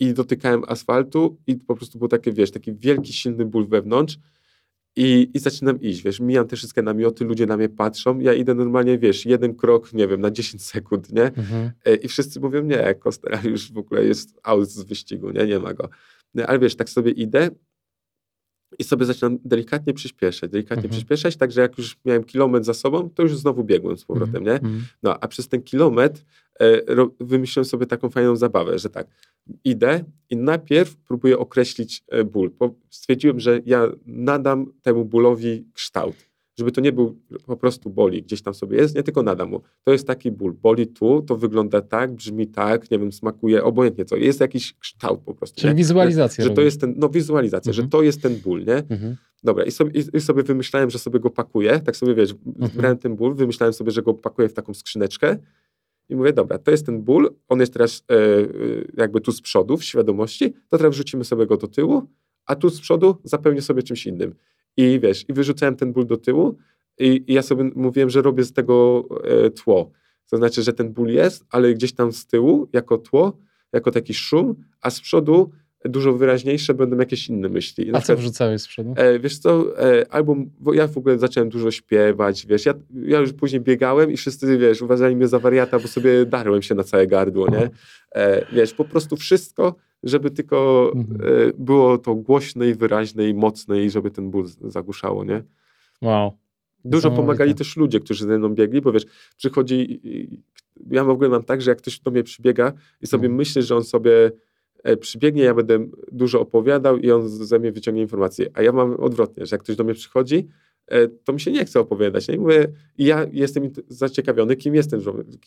i dotykałem asfaltu i po prostu był taki, wiesz, taki wielki, silny ból wewnątrz i, i zaczynam iść, wiesz, mijam te wszystkie namioty, ludzie na mnie patrzą, ja idę normalnie, wiesz, jeden krok, nie wiem, na 10 *laughs* sekund, nie? Mhm. E, I wszyscy mówią, nie, Kostera *laughs* już w ogóle jest out z wyścigu, nie, nie ma go. No, ale wiesz, tak sobie idę i sobie zaczynam delikatnie przyspieszać, delikatnie mhm. przyspieszać, tak że jak już miałem kilometr za sobą, to już znowu biegłem z powrotem, mhm. nie? Mhm. No, a przez ten kilometr e, wymyśliłem sobie taką fajną zabawę, że tak, idę i najpierw próbuję określić e, ból. Stwierdziłem, że ja nadam temu bólowi kształt żeby to nie był po prostu boli, gdzieś tam sobie jest, nie tylko nadam mu. To jest taki ból, boli tu, to wygląda tak, brzmi tak, nie wiem, smakuje, obojętnie co. Jest jakiś kształt po prostu. Czyli nie? wizualizacja. Że, że to jest ten, no wizualizacja, mhm. że to jest ten ból, nie? Mhm. Dobra, i sobie, i, sobie wymyślałem, że sobie go pakuję, tak sobie wiesz, mhm. brałem ten ból, wymyślałem sobie, że go pakuję w taką skrzyneczkę i mówię, dobra, to jest ten ból, on jest teraz e, e jakby tu z przodu, w świadomości, to teraz wrzucimy sobie go do tyłu, a tu z przodu zapełnię sobie czymś innym. I wiesz, i wyrzucałem ten ból do tyłu i, i ja sobie mówiłem, że robię z tego e, tło. To znaczy, że ten ból jest, ale gdzieś tam z tyłu, jako tło, jako taki szum, a z przodu dużo wyraźniejsze będą jakieś inne myśli. A co wrzucałeś z przodu? E, wiesz co, e, albo ja w ogóle zacząłem dużo śpiewać, wiesz, ja, ja już później biegałem i wszyscy, wiesz, uważali mnie za wariata, bo sobie darłem się na całe gardło, nie? E, wiesz, po prostu wszystko, żeby tylko mhm. e, było to głośne i wyraźne i mocne i żeby ten ból zagłuszało, nie? Wow. Dużo pomagali też ludzie, którzy ze mną biegli, bo wiesz, przychodzi, ja w ogóle mam tak, że jak ktoś do mnie przybiega i sobie mhm. myśli, że on sobie e, przybiegnie, ja będę dużo opowiadał i on ze mnie wyciągnie informacje, a ja mam odwrotnie, że jak ktoś do mnie przychodzi, to mi się nie chce opowiadać. Nie? Mówię, ja jestem zaciekawiony, kim jestem,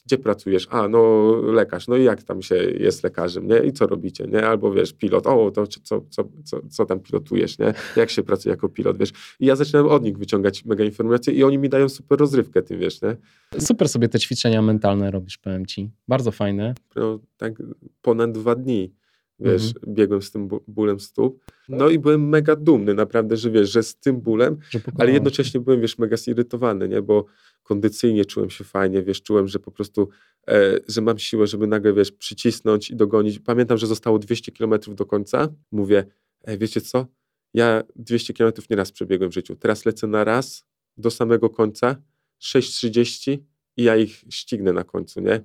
gdzie pracujesz? A, no lekarz, no i jak tam się jest lekarzem, nie? I co robicie, nie? Albo wiesz, pilot, o, to co, co, co, co tam pilotujesz, nie? Jak się pracuje jako pilot, wiesz? I ja zaczynam od nich wyciągać mega informacje i oni mi dają super rozrywkę tym, wiesz, nie? Super sobie te ćwiczenia mentalne robisz, powiem ci. Bardzo fajne. No, tak ponad dwa dni wiesz, mhm. biegłem z tym bólem stóp. No i byłem mega dumny naprawdę, że wiesz, że z tym bólem, ale jednocześnie byłem, wiesz, mega zirytowany, nie, bo kondycyjnie czułem się fajnie, wiesz, czułem, że po prostu, e, że mam siłę, żeby nagle, wiesz, przycisnąć i dogonić. Pamiętam, że zostało 200 kilometrów do końca. Mówię, e, wiecie co, ja 200 kilometrów nieraz przebiegłem w życiu. Teraz lecę na raz do samego końca, 6.30 i ja ich ścignę na końcu, nie?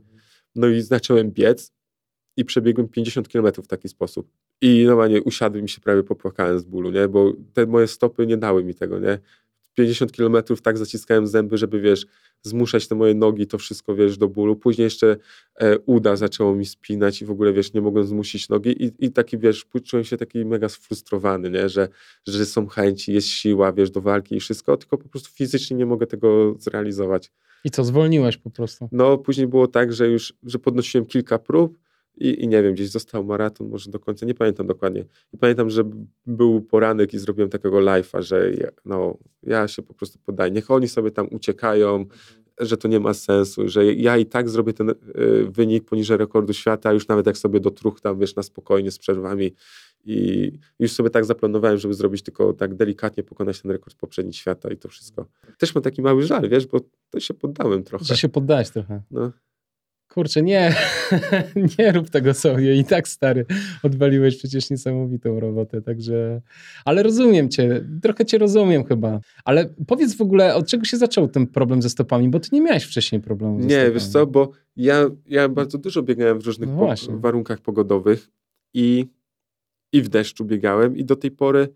No i zacząłem biec i przebiegłem 50 kilometrów w taki sposób. I normalnie usiadłem i się prawie popłakałem z bólu, nie? Bo te moje stopy nie dały mi tego, nie? 50 kilometrów tak zaciskałem zęby, żeby, wiesz, zmuszać te moje nogi, to wszystko, wiesz, do bólu. Później jeszcze e, uda zaczęło mi spinać i w ogóle, wiesz, nie mogłem zmusić nogi i, i taki, wiesz, czułem się taki mega sfrustrowany, nie? Że, że są chęci, jest siła, wiesz, do walki i wszystko, tylko po prostu fizycznie nie mogę tego zrealizować. I co, zwolniłeś po prostu? No, później było tak, że już, że podnosiłem kilka prób, i, I, nie wiem, gdzieś został maraton, może do końca, nie pamiętam dokładnie. I pamiętam, że był poranek i zrobiłem takiego live'a, że ja, no, ja się po prostu poddaję. Niech oni sobie tam uciekają, mhm. że to nie ma sensu, że ja i tak zrobię ten y, wynik poniżej rekordu świata, już nawet jak sobie dotruchtam, wiesz, na spokojnie z przerwami. I już sobie tak zaplanowałem, żeby zrobić tylko tak delikatnie pokonać ten rekord poprzedni świata i to wszystko. Też mam taki mały żal, wiesz, bo to się poddałem trochę. Że się poddałeś trochę. No kurczę, nie, *laughs* nie rób tego sobie. I tak stary, odwaliłeś przecież niesamowitą robotę, także, ale rozumiem cię, trochę cię rozumiem chyba. Ale powiedz w ogóle, od czego się zaczął ten problem ze stopami, bo ty nie miałeś wcześniej problemu Nie, stopami. wiesz co, bo ja, ja bardzo dużo biegałem w różnych no po warunkach pogodowych i, i w deszczu biegałem i do tej pory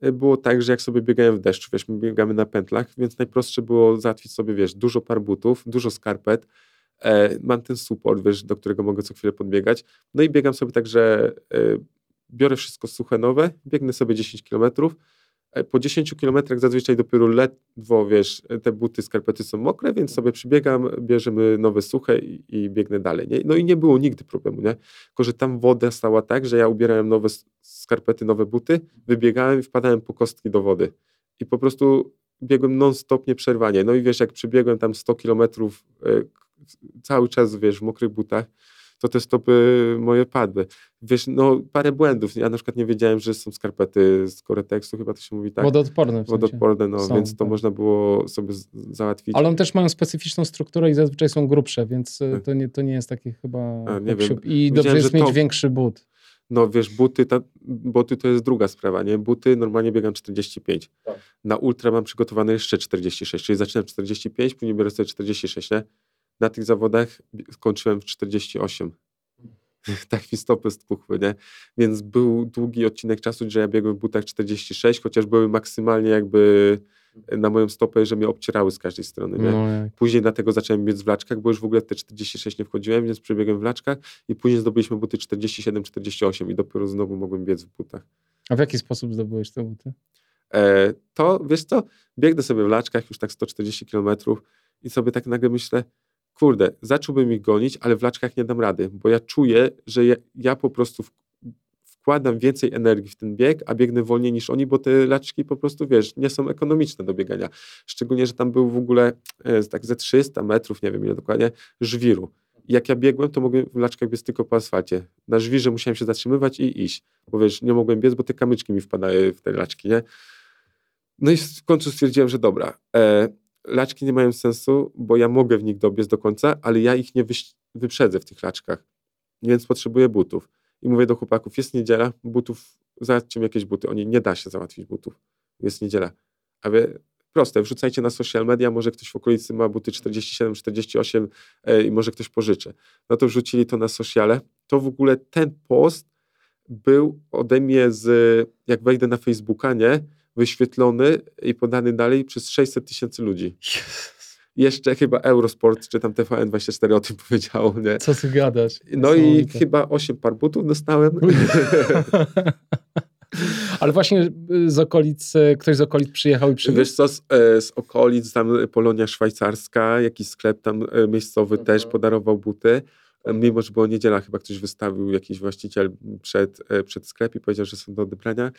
e, było tak, że jak sobie biegałem w deszczu, wiesz, my biegamy na pętlach, więc najprostsze było załatwić sobie, wiesz, dużo par butów, dużo skarpet, e, mam ten support, wiesz, do którego mogę co chwilę podbiegać. No i biegam sobie tak, że e, biorę wszystko suche, nowe, biegnę sobie 10 kilometrów, e, po 10 kilometrach zazwyczaj dopiero ledwo, wiesz, te buty, skarpety są mokre, więc sobie przybiegam, bierzemy nowe suche i, i, biegnę dalej, nie? No i nie było nigdy problemu, nie? Tylko, że tam woda stała tak, że ja ubierałem nowe skarpety, nowe buty, wybiegałem i wpadałem po kostki do wody. I po prostu biegłem non-stop, nieprzerwanie. No i wiesz, jak przybiegłem tam 100 kilometrów e, cały czas, wiesz, w mokrych butach, to te stopy moje padły. Wiesz, no parę błędów. Ja na przykład nie wiedziałem, że są skarpety z Cortexu, chyba to się mówi tak. Wodoodporne. W sensie. Wodoodporne, no, są, więc to tak. można było sobie załatwić. Ale one też mają specyficzną strukturę i zazwyczaj są grubsze, więc e, tak. to nie, to nie jest takie chyba... A, nie wiem. I dobrze jest mieć to... większy but. No wiesz, buty, ta, buty to jest druga sprawa, nie? Buty normalnie biegam 45. Tak. Na ultra mam przygotowane jeszcze 46, czyli zaczynam 45, później biorę sobie 46, nie? Na tych zawodach skończyłem w 48. tak mi stopy spuchły, nie? Więc był długi odcinek czasu, że ja biegłem w butach 46, chociaż były maksymalnie jakby na moją stopę, że mnie obcierały z każdej strony. No, później dlatego zacząłem biec w laczkach, bo już w ogóle te 46 nie wchodziłem, więc przebiegłem w laczkach i później zdobyliśmy buty 47-48 i dopiero znowu mogłem biec w butach. A w jaki sposób zdobyłeś te buty? E, to, wiesz co, biegnę sobie w laczkach już tak 140 kilometrów i sobie tak nagle myślę, kurde, zacząłbym ich gonić, ale w laczkach nie dam rady, bo ja czuję, że ja, ja po prostu wkładam więcej energii w ten bieg, a biegnę wolniej niż oni, bo te laczki po prostu, wiesz, nie są ekonomiczne do biegania. Szczególnie, że tam był w ogóle e, tak ze 300 metrów, nie wiem ile dokładnie, żwiru. Jak ja biegłem, to mogłem w laczkach biec tylko po asfalcie. Na żwirze musiałem się zatrzymywać i iść, bo wiesz, nie mogłem biec, bo te kamyczki mi wpadały w te laczki, nie? No i w końcu stwierdziłem, że dobra, e, laczki nie mają sensu, bo ja mogę w nich dobiec do końca, ale ja ich nie wyprzedzę w tych laczkach, więc potrzebuję butów. I mówię do chłopaków, jest niedziela, butów, załatwcie mi jakieś buty. Oni, nie da się załatwić butów. Jest niedziela. A wy, proste, wrzucajcie na social media, może ktoś w okolicy ma buty 47, 48 e, i może ktoś pożyczy. No to wrzucili to na sociale. To w ogóle ten post był ode mnie z, jak wejdę na Facebooka, nie? Wyświetlony i podany dalej przez 600 tysięcy ludzi. Jeszcze chyba Eurosport czy tam TVN24 o tym powiedziało. Nie? Co ty gadasz? No i chyba 8 par butów dostałem. *laughs* Ale właśnie z okolic, ktoś z okolic przyjechał i przywiózł? Wiesz co, z, e, z okolic, tam Polonia Szwajcarska, jakiś sklep tam e, miejscowy mhm. też podarował buty. Mimo, że była niedziela, chyba ktoś wystawił, jakiś właściciel przed, e, przed sklep i powiedział, że są do odebrania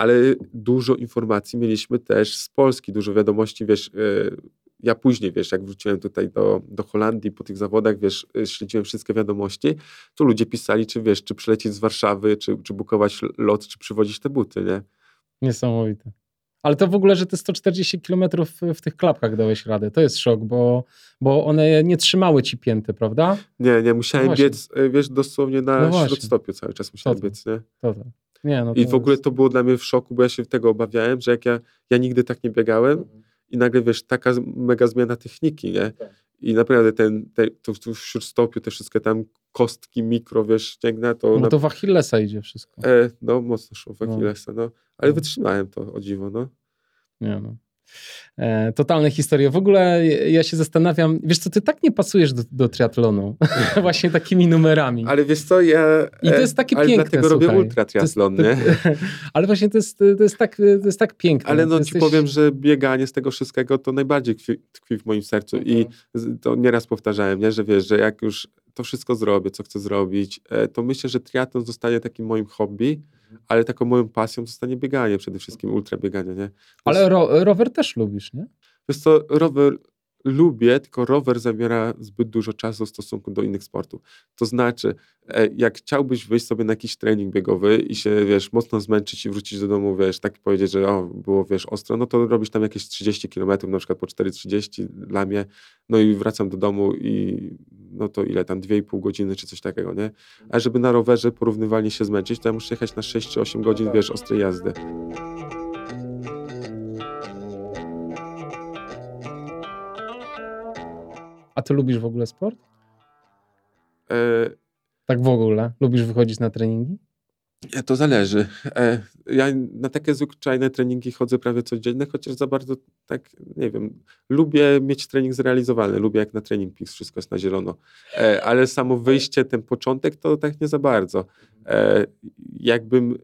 ale dużo informacji mieliśmy też z Polski, dużo wiadomości, wiesz, e, ja później, wiesz, jak wróciłem tutaj do, do Holandii po tych zawodach, wiesz, e, śledziłem wszystkie wiadomości, to ludzie pisali, czy wiesz, czy przylecieć z Warszawy, czy, czy bukować lot, czy przywozić te buty, nie? Niesamowite. Ale to w ogóle, że te 140 km w tych klapkach dałeś radę, to jest szok, bo, bo one nie trzymały ci pięty, prawda? Nie, nie, musiałem no biec, e, wiesz, dosłownie na no śródstopiu cały czas musiałem to, biec, nie? To, to. Nie no I w ogóle jest... to było dla mnie w szoku, bo ja się tego obawiałem, że jak ja, ja nigdy tak nie biegałem mhm. i nagle, wiesz, taka mega zmiana techniki, nie? Tak. I naprawdę ten, te, to, to w śródstopiu, te wszystkie tam kostki mikro, wiesz, ścięgna, to... No na... to w Achillesa idzie wszystko. E, no, mocno szło w no. Achillesa, no. Ale no. wytrzymałem to, o dziwo, no. Nie no. E, totalne historie. W ogóle ja się zastanawiam, wiesz co, ty tak nie pasujesz do, do triatlonu. *laughs* Właśnie takimi numerami. Ale wiesz co, ja... I to jest takie ale piękne, dlatego słuchaj. robię ultra triatlon, *laughs* ale właśnie to jest, to, jest tak, to jest tak piękne. Ale no jesteś... ci powiem, że bieganie z tego wszystkiego to najbardziej tkwi, tkwi w moim sercu mhm. i to nieraz powtarzałem, nie? że wiesz, że jak już to wszystko zrobię, co chcę zrobić, e, to myślę, że triatlon zostanie takim moim hobby, ale taką moją pasją zostanie bieganie, przede wszystkim ultrabieganie, nie? Ale ro rower też lubisz, nie? Wiesz co, rower lubię, tylko rower zabiera zbyt dużo czasu w stosunku do innych sportów. To znaczy, e, jak chciałbyś wyjść sobie na jakiś trening biegowy i się, wiesz, mocno zmęczyć i wrócić do domu, wiesz, tak powiedzieć, że o, było, wiesz, ostro, no to robisz tam jakieś 30 km, na przykład po 4,30 dla mnie, no i wracam do domu i no to ile tam, 2,5 godziny czy coś takiego, nie? A żeby na rowerze porównywalnie się zmęczyć, to ja muszę jechać na 6 czy 8 godzin, wiesz, ostrej jazdy. A ty lubisz w ogóle sport? E... Tak w ogóle? Lubisz wychodzić na treningi? To zależy. E, ja na takie zwyczajne treningi chodzę prawie codziennie, chociaż za bardzo tak, nie wiem, lubię mieć trening zrealizowany, lubię jak na trening Peaks wszystko jest na zielono, e, ale samo wyjście, ten początek to tak nie za bardzo. E, jakbym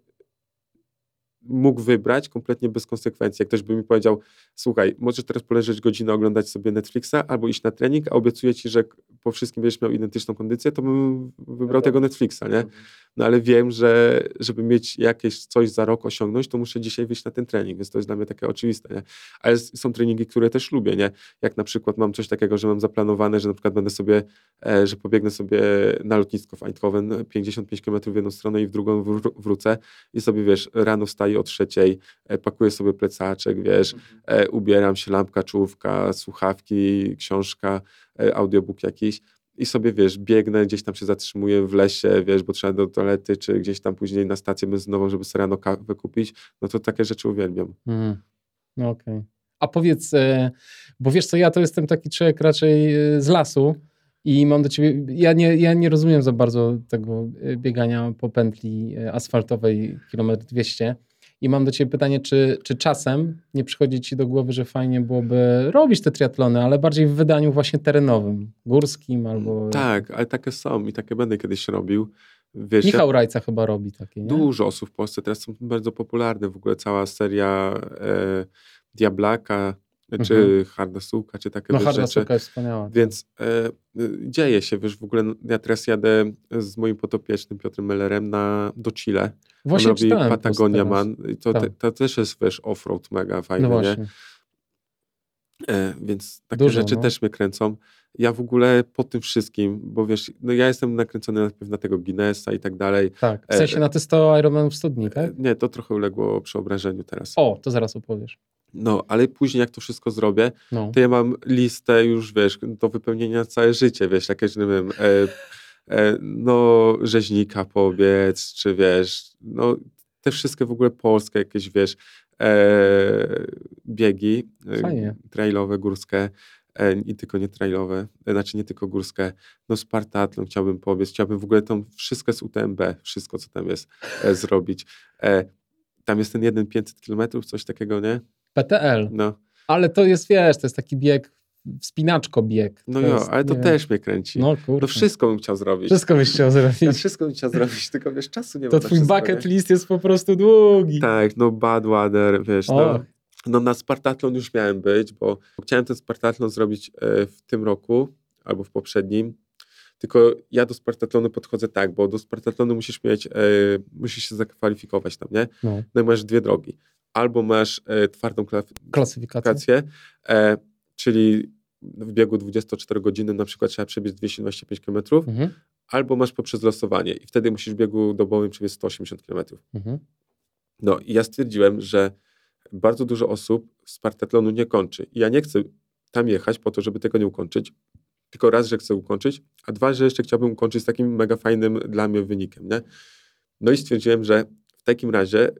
mógł wybrać kompletnie bez konsekwencji. Jak ktoś by mi powiedział, słuchaj, możesz teraz poleżeć godzinę, oglądać sobie Netflixa albo iść na trening, a obiecuję ci, że po wszystkim będziesz miał identyczną kondycję, to bym wybrał tego Netflixa, nie? No ale wiem, że żeby mieć jakieś coś za rok osiągnąć, to muszę dzisiaj wyjść na ten trening, więc to jest dla mnie takie oczywiste, nie? Ale są treningi, które też lubię, nie? Jak na przykład mam coś takiego, że mam zaplanowane, że na przykład będę sobie, e, że pobiegnę sobie na lotnisko w Eindhoven 55 km w jedną stronę i w drugą wrócę i sobie, wiesz, rano wstaję o trzeciej, e, pakuję sobie plecaczek, wiesz, mhm. e, ubieram się, lampka, czołówka, słuchawki, książka, e, audiobook jakiś i sobie, wiesz, biegnę, gdzieś tam się zatrzymuję w lesie, wiesz, bo trzeba do toalety, czy gdzieś tam później na stację benzynową, żeby sobie rano kawę kupić, no to takie rzeczy uwielbiam. Mm. No okej. Okay. A powiedz, bo wiesz co, ja to jestem taki człowiek raczej z lasu i mam do ciebie, ja nie, ja nie rozumiem za bardzo tego biegania po pętli asfaltowej kilometr 200, i mam do Ciebie pytanie, czy, czy czasem nie przychodzi Ci do głowy, że fajnie byłoby robić te triatlony, ale bardziej w wydaniu właśnie terenowym, górskim albo... Tak, ale takie są i takie będę kiedyś robił. Wiesz, Michał Rajca chyba robi takie, nie? Dużo osób w Polsce teraz są bardzo popularne. W ogóle cała seria e, Diablaka, czy mhm. Harda Suka, czy takie no, Harda rzeczy. Suka jest wspaniała. Tak. Więc e, dzieje się, wiesz, w ogóle ja teraz jadę z moim potopiecznym Piotrem Mellerem na, do Chile. Właśnie On robi Patagonia Man. I to, tak. te, to też jest, wiesz, offroad mega fajny, no nie? E, więc takie Dużo, rzeczy no. też mnie kręcą. Ja w ogóle po tym wszystkim, bo wiesz, no ja jestem nakręcony najpierw na tego Guinnessa i tak dalej. Tak, w sensie e, na te 100 Ironmanów w studni, tak? E, nie, to trochę uległo przeobrażeniu teraz. O, to zaraz opowiesz. No, ale później jak to wszystko zrobię, no. to ja mam listę już, wiesz, do wypełnienia całe życie, wiesz, jakieś, nie wiem, e, e, no, rzeźnika powiedz, czy wiesz, no, te wszystkie w ogóle polskie jakieś, wiesz, e, biegi e, Fajnie. trailowe, górskie, e, i tylko nie trailowe, e, znaczy nie tylko górskie, no Spartatlon chciałbym pobiec, chciałbym w ogóle tam wszystko z UTMB, wszystko co tam jest, zrobić. tam jest ten jeden 500 kilometrów, coś takiego, nie? PTL. No. Ale to jest, wiesz, to jest taki bieg, wspinaczko bieg. No jo, ale to też mnie kręci. No kurde. To wszystko bym chciał zrobić. Wszystko byś chciał zrobić. Ja wszystko bym chciał zrobić, *laughs* tylko wiesz, czasu nie to ma. To twój bucket nie? list jest po prostu długi. Tak, no Badwater, wiesz, no. No na Spartatlon już miałem być, bo chciałem ten Spartatlon zrobić e, w tym roku albo w poprzednim. Tylko ja do Spartatlonu podchodzę tak, bo do Spartatlonu musisz mieć, e, musisz się zakwalifikować tam, nie? No. no i masz dwie drogi albo masz e, twardą klasyfikację, e, czyli w biegu 24 godziny na przykład trzeba przebiec 225 km, mhm. albo masz poprzez losowanie i wtedy musisz w biegu dobowym przebiec 180 km. Mhm. No i ja stwierdziłem, że bardzo dużo osób z partatlonu nie kończy. I ja nie chcę tam jechać po to, żeby tego nie ukończyć, tylko raz, że chcę ukończyć, a dwa, że jeszcze chciałbym ukończyć z takim mega fajnym dla mnie wynikiem, nie? No i stwierdziłem, że w takim razie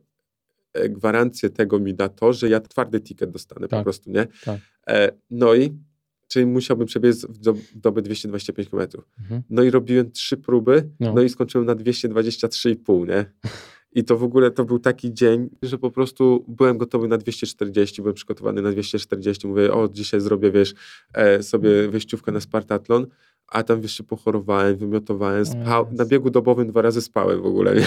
gwarancję tego mi da to, że ja twardy ticket dostanę tak, po prostu, nie? Tak. E, no i czyli musiałbym przebiec w dobę 225 km. Mhm. No i robiłem trzy próby, no. no i skończyłem na 223,5, nie? I to w ogóle to był taki dzień, że po prostu byłem gotowy na 240, byłem przygotowany na 240. Mówię, o, dzisiaj zrobię, wiesz, e, sobie wyjściówkę na Spartatlon a tam wiesz, się pochorowałem, wymiotowałem, spał, na biegu dobowym dwa razy spałem w ogóle. Nie?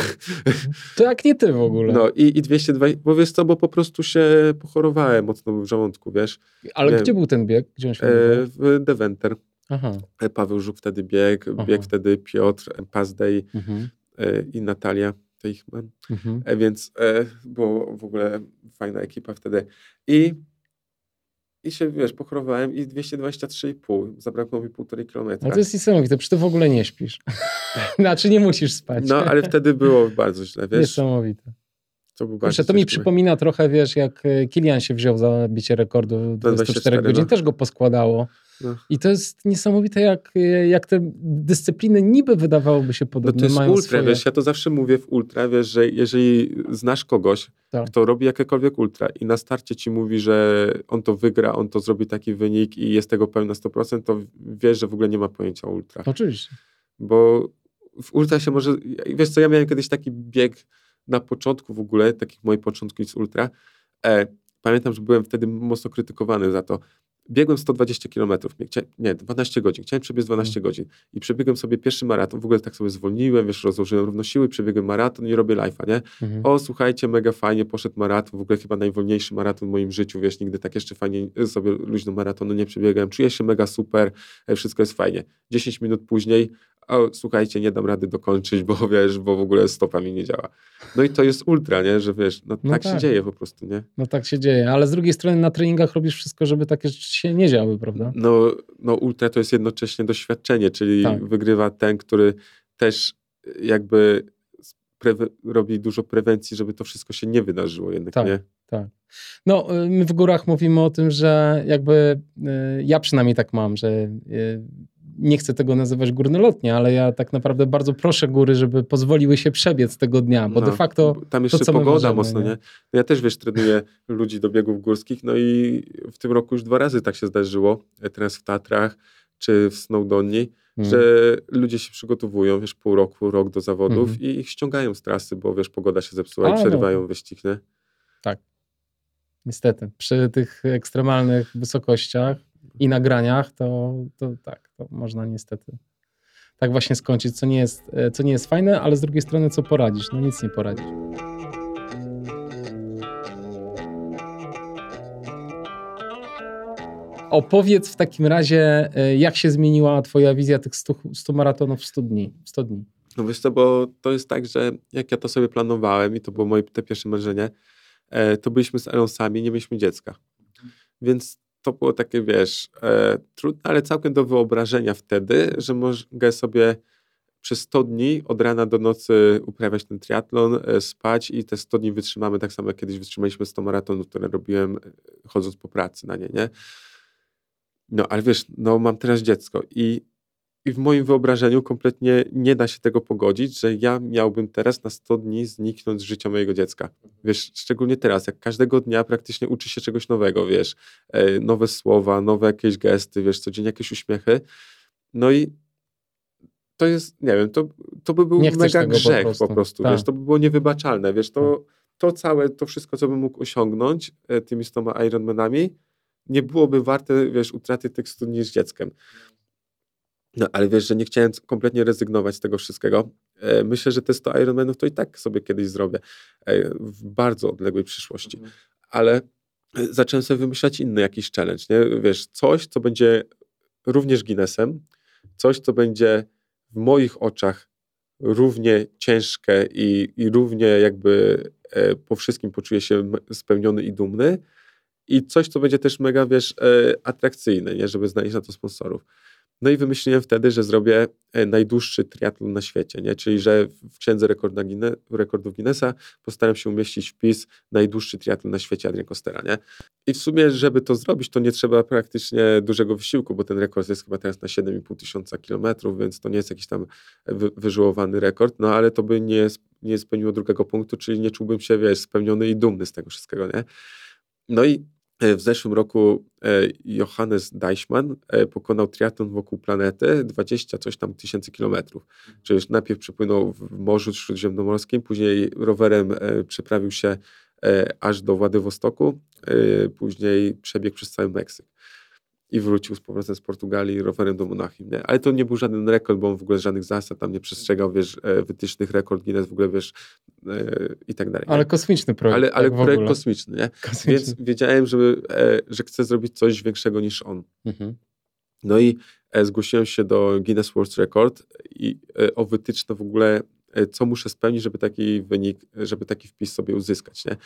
To jak nie ty w ogóle. No i, i 202, bo wiesz co, bo po prostu się pochorowałem mocno w żołądku, wiesz. Ale gdzie był ten bieg? Gdzie on się e, W Deventer. Aha. E, Paweł Żuk wtedy biegł, Aha. biegł wtedy Piotr Pazdej mhm. e, i Natalia Teichmann, mhm. e, więc e, było w ogóle fajna ekipa wtedy. I i się, wiesz, pochorowałem i 223,5. Zabrakło mi półtorej kilometra. No to jest niesamowite, przecież ty w ogóle nie śpisz. *laughs* znaczy nie musisz spać. No, ale wtedy było bardzo źle, wiesz. Niesamowite. To, był Kurczę, to mi przypomina trochę, wiesz, jak e, Kilian się wziął za bicie rekordu 24, 24 godzin, no. też go poskładało. No. I to jest niesamowite, jak, jak te dyscypliny niby wydawałoby się podobne. No to jest mają ultra, swoje... wiesz, ja to zawsze mówię w ultra, wiesz, że jeżeli znasz kogoś, tak. kto robi jakiekolwiek ultra i na starcie ci mówi, że on to wygra, on to zrobi taki wynik i jest tego pełna 100%, to wiesz, że w ogóle nie ma pojęcia ultra. Oczywiście. Bo w ultra się może, wiesz co, ja miałem kiedyś taki bieg na początku w ogóle, takich moich początków z ultra, e, pamiętam, że byłem wtedy mocno krytykowany za to, biegłem 120 km, nie, 12 godzin, chciałem przebiec 12 mm. godzin i przebiegłem sobie pierwszy maraton, w ogóle tak sobie zwolniłem, wiesz, rozłożyłem równo siły, przebiegłem maraton i robię live'a, nie? Mm. O, słuchajcie, mega fajnie, poszedł maraton, w ogóle chyba najwolniejszy maraton w moim życiu, wiesz, nigdy tak jeszcze fajnie sobie luźno maratonu nie przebiegłem, czuję się mega super, e, wszystko jest fajnie. 10 minut później o, słuchajcie, nie dam rady dokończyć, bo *laughs* wiesz, bo w ogóle stopa mi nie działa. No i to jest ultra, nie? Że wiesz, no, no tak, tak, się dzieje po prostu, nie? No tak się dzieje, ale z drugiej strony na treningach robisz wszystko, żeby takie rzeczy się nie działy, prawda? No, no ultra to jest jednocześnie doświadczenie, czyli tak. wygrywa ten, który też jakby robi dużo prewencji, żeby to wszystko się nie wydarzyło jednak, tak, nie? Tak. No, y, my w górach mówimy o tym, że jakby y, ja przynajmniej tak mam, że y, nie chcę tego nazywać górnolotnie, ale ja tak naprawdę bardzo proszę góry, żeby pozwoliły się przebiec tego dnia, bo no, de facto. Tam jeszcze to, pogoda możemy, mocno, nie? ja też wiesz, trenuję ludzi do biegów górskich, no i w tym roku już dwa razy tak się zdarzyło, teraz w Tatrach czy w Snowdonni, hmm. że ludzie się przygotowują, wiesz, pół roku, rok do zawodów hmm. i ich ściągają z trasy, bo wiesz, pogoda się zepsuła A, i przerywają no. wyścig, nie? Tak. Niestety. Przy tych ekstremalnych wysokościach i nagraniach, to, to tak, to można niestety tak właśnie skończyć, co nie, jest, e, co nie jest fajne, ale z drugiej strony co poradzisz? No nic nie poradzisz. Opowiedz w takim razie, e, jak się zmieniła twoja wizja tych 100, 100 maratonów w 100 dni, 100 dni? No wiesz co, bo to jest tak, że jak ja to sobie planowałem i to było moje te pierwsze marzenie, e, to byliśmy z Elą sami, nie mieliśmy dziecka. Więc to było takie, wiesz, e, trudne, ale całkiem do wyobrażenia wtedy, że mogę sobie przez 100 dni od rana do nocy uprawiać ten triatlon, e, spać i te 100 dni wytrzymamy tak samo jak kiedyś wytrzymaliśmy 100 maratonów, które robiłem e, chodząc po pracy na nie, nie? No, ale wiesz, no mam teraz dziecko i i w moim wyobrażeniu kompletnie nie da się tego pogodzić, że ja miałbym teraz na 100 dni zniknąć z życia mojego dziecka. Wiesz, szczególnie teraz, jak każdego dnia praktycznie uczy się czegoś nowego, wiesz, e, nowe słowa, nowe jakieś gesty, wiesz, codziennie jakieś uśmiechy. No i to jest, nie wiem, to, to by był mega grzech po prostu, po prostu tak. wiesz, to by było niewybaczalne, wiesz, to, tak. to całe, to wszystko, co bym mógł osiągnąć e, tymi 100 Ironmanami, nie byłoby warte, wiesz, utraty tych 100 dni z dzieckiem. No, ale wiesz, że nie chciałem kompletnie rezygnować z tego wszystkiego. E, myślę, że te 100 Ironmanów to i tak sobie kiedyś zrobię e, w bardzo odległej przyszłości. Mhm. Ale e, zacząłem sobie wymyślać inny jakiś challenge, nie? Wiesz, coś, co będzie również Guinnessem, coś, co będzie w moich oczach równie ciężkie i, i równie jakby po wszystkim poczuję się spełniony i dumny i coś, co będzie też mega, wiesz, atrakcyjne, nie? Żeby znaleźć na to sponsorów. No i wymyśliłem wtedy, że zrobię e, najdłuższy triatlon na świecie, nie? czyli że w księdze rekordów Guinnessa postaram się umieścić wpis najdłuższy triatlon na świecie Adrian Costera. Nie? I w sumie, żeby to zrobić, to nie trzeba praktycznie dużego wysiłku, bo ten rekord jest chyba teraz na 7,5 tysiąca kilometrów, więc to nie jest jakiś tam wy, wyżyłowany rekord, no ale to by nie, nie spełniło drugiego punktu, czyli nie czułbym się, wiesz, spełniony i dumny z tego wszystkiego, nie? No i w zeszłym roku e, Johannes Deichmann e, pokonał triatlon wokół planety 20 coś tam tysięcy kilometrów. Czyli już najpierw przepłynął w Morzu Śródziemnomorskim, później rowerem przeprawił się aż do Władywostoku, później przebiegł przez cały Meksyk i wrócił z powrotem z Portugalii rowerem do Monachium, nie? Ale to nie był żaden rekord, bo on w ogóle żadnych zasad tam nie przestrzegał, wiesz, e, wytycznych rekord Guinness w ogóle, wiesz, e, i tak dalej. Ale kosmiczny projekt. Ale, ale tak projekt kosmiczny, nie? Kosmiczny. Więc wiedziałem, żeby, e, że chcę zrobić coś większego niż on. Mhm. No i zgłosiłem się do Guinness World Record i o wytyczne w ogóle, co muszę spełnić, żeby taki wynik, żeby taki wpis sobie uzyskać, nie?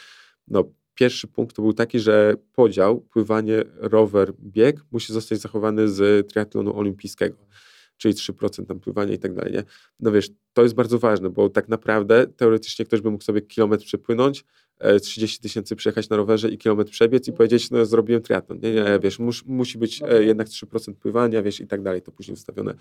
No, pierwszy punkt to był taki, że podział pływanie, rower, bieg musi zostać zachowany z triatlonu olimpijskiego, czyli 3% tam pływania i tak dalej. Nie? No wiesz, to jest bardzo ważne, bo tak naprawdę teoretycznie ktoś by mógł sobie kilometr przepłynąć, 30 e, tysięcy przejechać na rowerze i kilometr przebiec i powiedzieć, no zrobiłem triatlon. Nie, nie, wiesz, mus, musi być e, jednak 3% pływania, wiesz, i tak dalej, to później ustawione.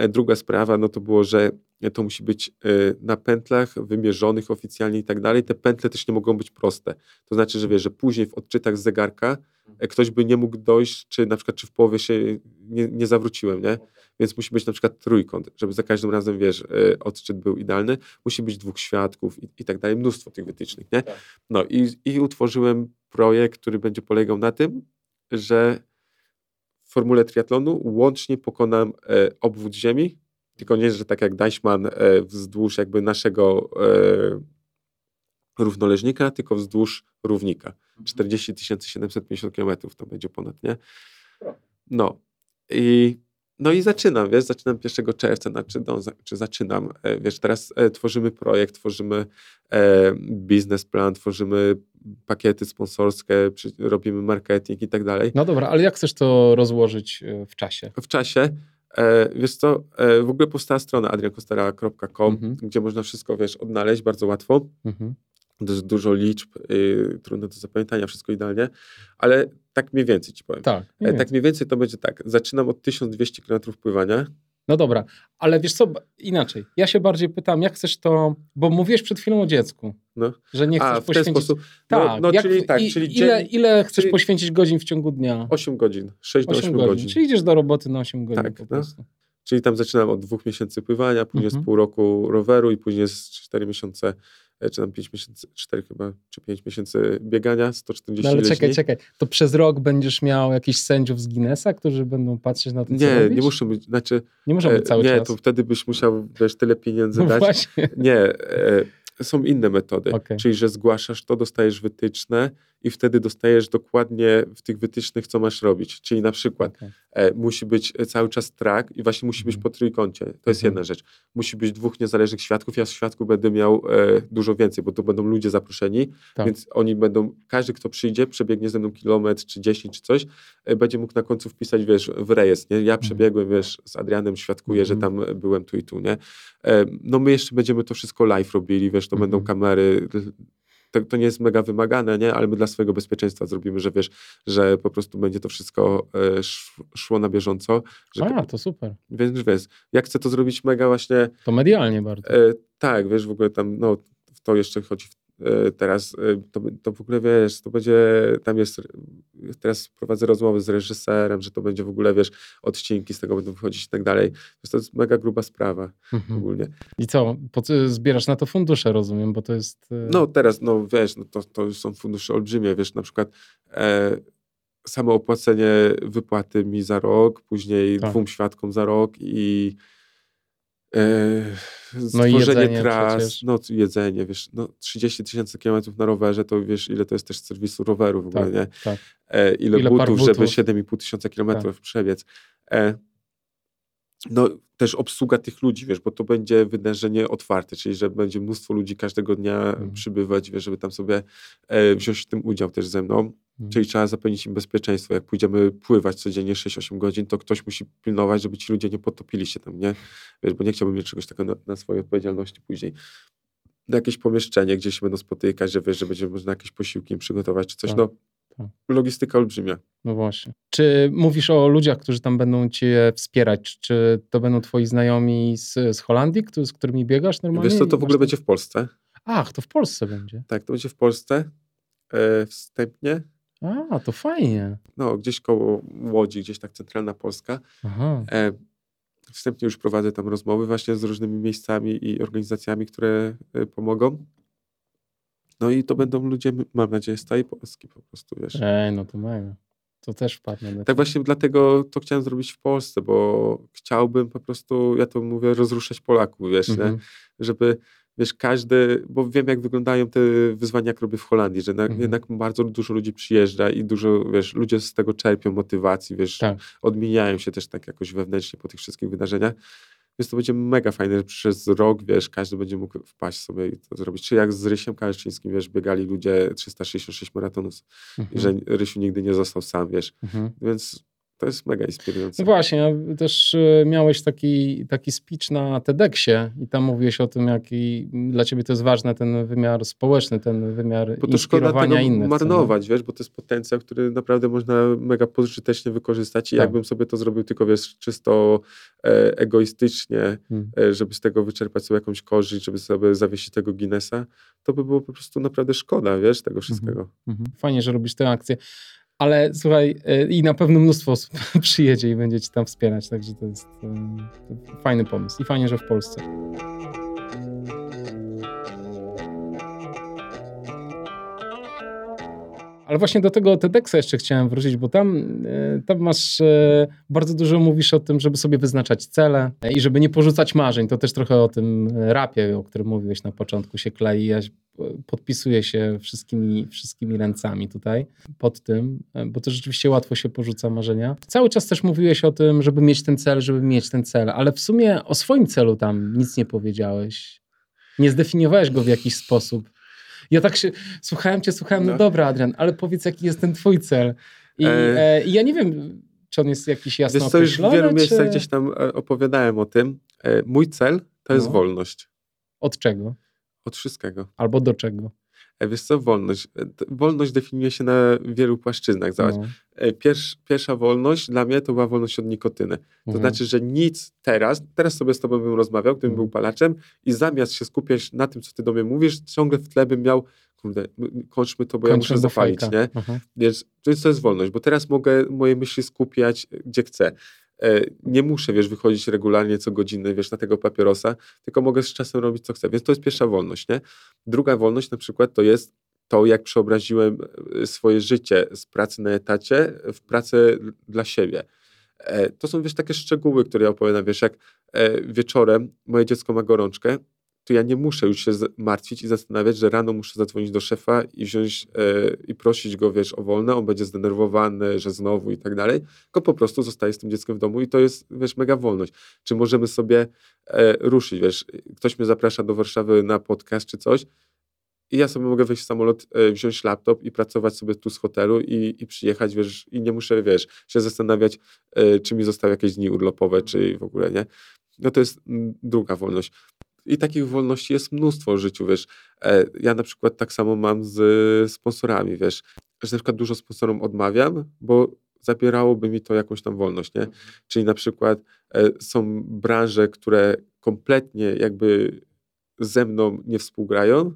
E, druga sprawa, no to było, że to musi być e, na pętlach wymierzonych oficjalnie i tak dalej. Te pętle też nie mogą być proste. To znaczy, że wiesz, że później w odczytach z zegarka e, ktoś by nie mógł dojść, czy na przykład, czy w połowie się nie, nie zawróciłem, nie? Więc musi być na przykład trójkąt, żeby za każdym razem, wiesz, odczyt był idealny. Musi być dwóch świadków i, i tak dalej, mnóstwo tych wytycznych, nie? Tak. No i, i utworzyłem projekt, który będzie polegał na tym, że w formule triatlonu łącznie pokonam e, obwód Ziemi, tylko nie, że tak jak Deichmann e, wzdłuż jakby naszego e, równoleżnika, tylko wzdłuż równika. 40 750 km to będzie ponad, nie? No. I no i zaczynam, wiesz, zaczynam 1 czerwca, znaczy, no, czy zaczynam, e, wiesz, teraz e, tworzymy projekt, tworzymy e, biznesplan, tworzymy pakiety sponsorskie, robimy marketing i tak dalej. No dobra, ale jak chcesz to rozłożyć e, w czasie? W czasie, e, wiesz co, e, w ogóle powstała strona adriankostera.com, mhm. gdzie można wszystko, wiesz, odnaleźć bardzo łatwo. Mhm dużo liczb, yy, trudne do zapamiętania, wszystko idealnie, ale tak mniej więcej ci powiem. Tak, mniej tak mniej więcej to będzie tak. Zaczynam od 1200 km pływania. No dobra, ale wiesz co, inaczej. Ja się bardziej pytam, jak chcesz to, bo mówiłeś przed chwilą o dziecku, no. że nie chcesz A, w poświęcić... ten sposób. No, tak, no, jak, czyli tak, i, czyli ile, ile chcesz czyli... poświęcić godzin w ciągu dnia? 8 godzin, 6 8 do 8 godzin. godzin. Czyli idziesz do roboty na 8 godzin tak, po no. prostu. No. Czyli tam zaczynam od dwóch miesięcy pływania, później mhm. z pół roku roweru i później z 4 miesiące E, czy tam 5 miesięcy, 4 chyba, czy 5 miesięcy biegania, 140 no ale czekaj, czekaj, to przez rok będziesz miał jakichś sędziów z Guinnessa, którzy będą patrzeć na to, Nie, nie muszą być, znaczy... Nie muszą być cały nie, czas. Nie, to wtedy byś musiał, wiesz, tyle pieniędzy no dać. Właśnie. Nie, e, są inne metody, okay. czyli że zgłaszasz to, dostajesz wytyczne i wtedy dostajesz dokładnie w tych wytycznych, co masz robić. Czyli na przykład okay. e, musi być cały czas track i właśnie musi być mhm. po trójkącie. To jest mm. jedna rzecz. Musi być dwóch niezależnych świadków. Ja z świadków będę miał e, dużo więcej, bo to będą ludzie zaproszeni, tak. więc oni będą, każdy, kto przyjdzie, przebiegnie ze mną kilometr, czy dziesięć, czy coś, e, będzie mógł na końcu wpisać, wiesz, w rejestr, nie? Ja mhm. przebiegłem, wiesz, z Adrianem świadkuję, że mhm. tam byłem tu i tu, nie? E, no my jeszcze będziemy to wszystko live robili, wiesz, to będą kamery, to, to, nie jest mega wymagane, nie? ale my dla swojego bezpieczeństwa zrobimy, że wiesz, że po prostu będzie to wszystko e, szło na bieżąco. Że, A, to super. Więc wiesz, jak chcę to zrobić mega właśnie... To medialnie bardzo. E, tak, wiesz, w ogóle tam, no, w to jeszcze chodzi w E, teraz e, to, to w ogóle wiesz, to będzie, tam jest, teraz prowadzę rozmowy z reżyserem, że to będzie w ogóle, wiesz, odcinki z tego będą wychodzić i tak dalej. To jest mega gruba sprawa mhm. ogólnie. I co, zbierasz na to fundusze, rozumiem, bo to jest... E, no teraz, no wiesz, no to, to są fundusze olbrzymie, wiesz, na przykład e, samo opłacenie wypłaty mi za rok, później tak. dwóm świadkom za rok i stworzenie no tras, przecież. no jedzenie, wiesz, no 30 tysięcy kilometrów na rowerze, to wiesz, ile to jest też serwisu roweru w ogóle, tak, nie? Tak. E, ile, ile butów, butów, żeby 7,5 tysiąca kilometrów tak. przebiec. E, no też obsługa tych ludzi, wiesz, bo to będzie wydarzenie otwarte, czyli że będzie mnóstwo ludzi każdego dnia hmm. przybywać, wiesz, żeby tam sobie e, wziąć w tym udział też ze mną. Hmm. Czyli trzeba zapewnić im bezpieczeństwo. Jak pójdziemy pływać codziennie 6-8 godzin, to ktoś musi pilnować, żeby ci ludzie nie potopili się tam, nie? Wiesz, bo nie chciałbym mieć czegoś takiego na, na swojej odpowiedzialności później. Jakieś pomieszczenie, gdzie się będą spotykać, że wiesz, że będzie można jakieś posiłki przygotować czy coś. Tak. No, tak. logistyka olbrzymia. No właśnie. Czy mówisz o ludziach, którzy tam będą cię wspierać? Czy to będą twoi znajomi z, z Holandii, z którymi biegasz normalnie? Wiesz co, to w ogóle będzie w Polsce. Ach, to w Polsce będzie. Tak, to będzie w Polsce. E, wstępnie a, to fajnie. No, gdzieś koło Łodzi, gdzieś tak centralna Polska. Aha. E, wstępnie już prowadzę tam rozmowy właśnie z różnymi miejscami i organizacjami, które e, pomogą. No i to będą ludzie, mam nadzieję, z całej Polski po prostu, wiesz. Ej, no to mega. To też wpadnie. Tak właśnie dlatego to chciałem zrobić w Polsce, bo chciałbym po prostu, ja to mówię, rozruszać Polaków, wiesz, mhm. żeby wiesz, każdy, bo wiem, jak wyglądają te wyzwania, jak robię w Holandii, że mhm. jednak bardzo dużo ludzi przyjeżdża i dużo, wiesz, ludzie z tego czerpią motywacji, wiesz, tak. odmieniają się też tak jakoś wewnętrznie po tych wszystkich wydarzeniach. Więc to będzie mega fajne, że przez rok, wiesz, każdy będzie mógł wpaść sobie i to zrobić. Czy jak z Rysiem Kaleszczyńskim, wiesz, biegali ludzie 366 maratonów mhm. że Rysiu nigdy nie został sam, wiesz. Mhm. Więc to jest mega inspirujące. No właśnie, też e, miałeś taki, taki speech na TEDxie i tam mówiłeś o tym, jaki dla ciebie to jest ważny ten wymiar społeczny, ten wymiar bo to szkoda innych. marnować, wiesz, bo to jest potencjał, który naprawdę można mega pożytecznie wykorzystać i tak. jakbym sobie to zrobił tylko, wiesz, czysto e, egoistycznie, hmm. e, żeby z tego wyczerpać sobie jakąś korzyść, żeby sobie zawiesić tego Guinnessa, to by było po prostu naprawdę szkoda, wiesz, tego mhm. wszystkiego. Mhm. Fajnie, że robisz tę akcję. Ale słuchaj, y, i na pewno mnóstwo osób *laughs* przyjedzie i będzie ci tam wspierać, także to jest fajny pomysł i fajnie, że w Polsce. Ale właśnie do tego TEDxa jeszcze chciałem wrócić, bo tam, e, tam masz, e, bardzo dużo mówisz o tym, żeby sobie wyznaczać cele i żeby nie porzucać marzeń. To też trochę o tym rapie, o którym mówiłeś na początku, się klei. Ja podpisuję się wszystkimi, wszystkimi ręcami tutaj pod tym, e, bo to rzeczywiście łatwo się porzuca marzenia. Cały czas też mówiłeś o tym, żeby mieć ten cel, żeby mieć ten cel, ale w sumie o swoim celu tam nic nie powiedziałeś. Nie zdefiniowałeś go w jakiś sposób. Ja tak się, słuchałem cię, słuchałem, no, no dobra Adrian, ale powiedz jaki jest ten twój cel. I, e... E, ja nie wiem, czy on jest jakiś jasno Wiesz co, już w wielu czy... miejscach gdzieś tam e, opowiadałem o tym. E, mój cel to jest no. wolność. Od czego? Od wszystkiego. Albo do czego? E, wiesz co, wolność. Wolność definiuje się na wielu płaszczyznach. Zobacz. No. Pierwsz, pierwsza wolność dla mnie to była wolność od nikotyny. To mhm. znaczy, że nic teraz, teraz sobie z tobą bym rozmawiał, gdybym mhm. był palaczem i zamiast się skupiać na tym, co ty do mnie mówisz, ciągle w tle bym miał kurde, kończmy to, bo ja muszę zapalić, nie? Mhm. To jest, to jest wolność, bo teraz mogę moje myśli skupiać gdzie chcę. E, nie muszę, wiesz, wychodzić regularnie co godzinę, wiesz, na tego papierosa, tylko mogę z czasem robić, co chcę. Więc to jest pierwsza wolność, nie? Druga wolność na przykład to jest to, jak przeobraziłem e, swoje życie z pracy na etacie w pracę dla siebie. E, to są, wiesz, takie szczegóły, które ja opowiadam, wiesz, jak wieczorem moje dziecko ma gorączkę, to ja nie muszę już się martwić i zastanawiać, że rano muszę zadzwonić do szefa i wziąć e, i prosić go, wiesz, o wolne, on będzie zdenerwowany, że znowu i tak dalej, tylko po prostu zostaje z tym dzieckiem w domu i to jest, wiesz, mega wolność. Czy możemy sobie e, ruszyć, wiesz, ktoś mnie zaprasza do Warszawy na podcast czy coś i ja sobie mogę wejść w samolot, e, wziąć laptop i pracować sobie tu z hotelu i, i przyjechać, wiesz, i nie muszę, wiesz, się zastanawiać, e, czy mi zostały jakieś dni urlopowe, czy w ogóle nie. No to jest druga wolność. I takich wolności jest mnóstwo w życiu, wiesz. E, ja na przykład tak samo mam z sponsorami, wiesz, że na przykład dużo sponsorom odmawiam, bo zabierałoby mi to jakąś tam wolność, nie? Mhm. Czyli na przykład e, są branże, które kompletnie jakby ze mną nie współgrają.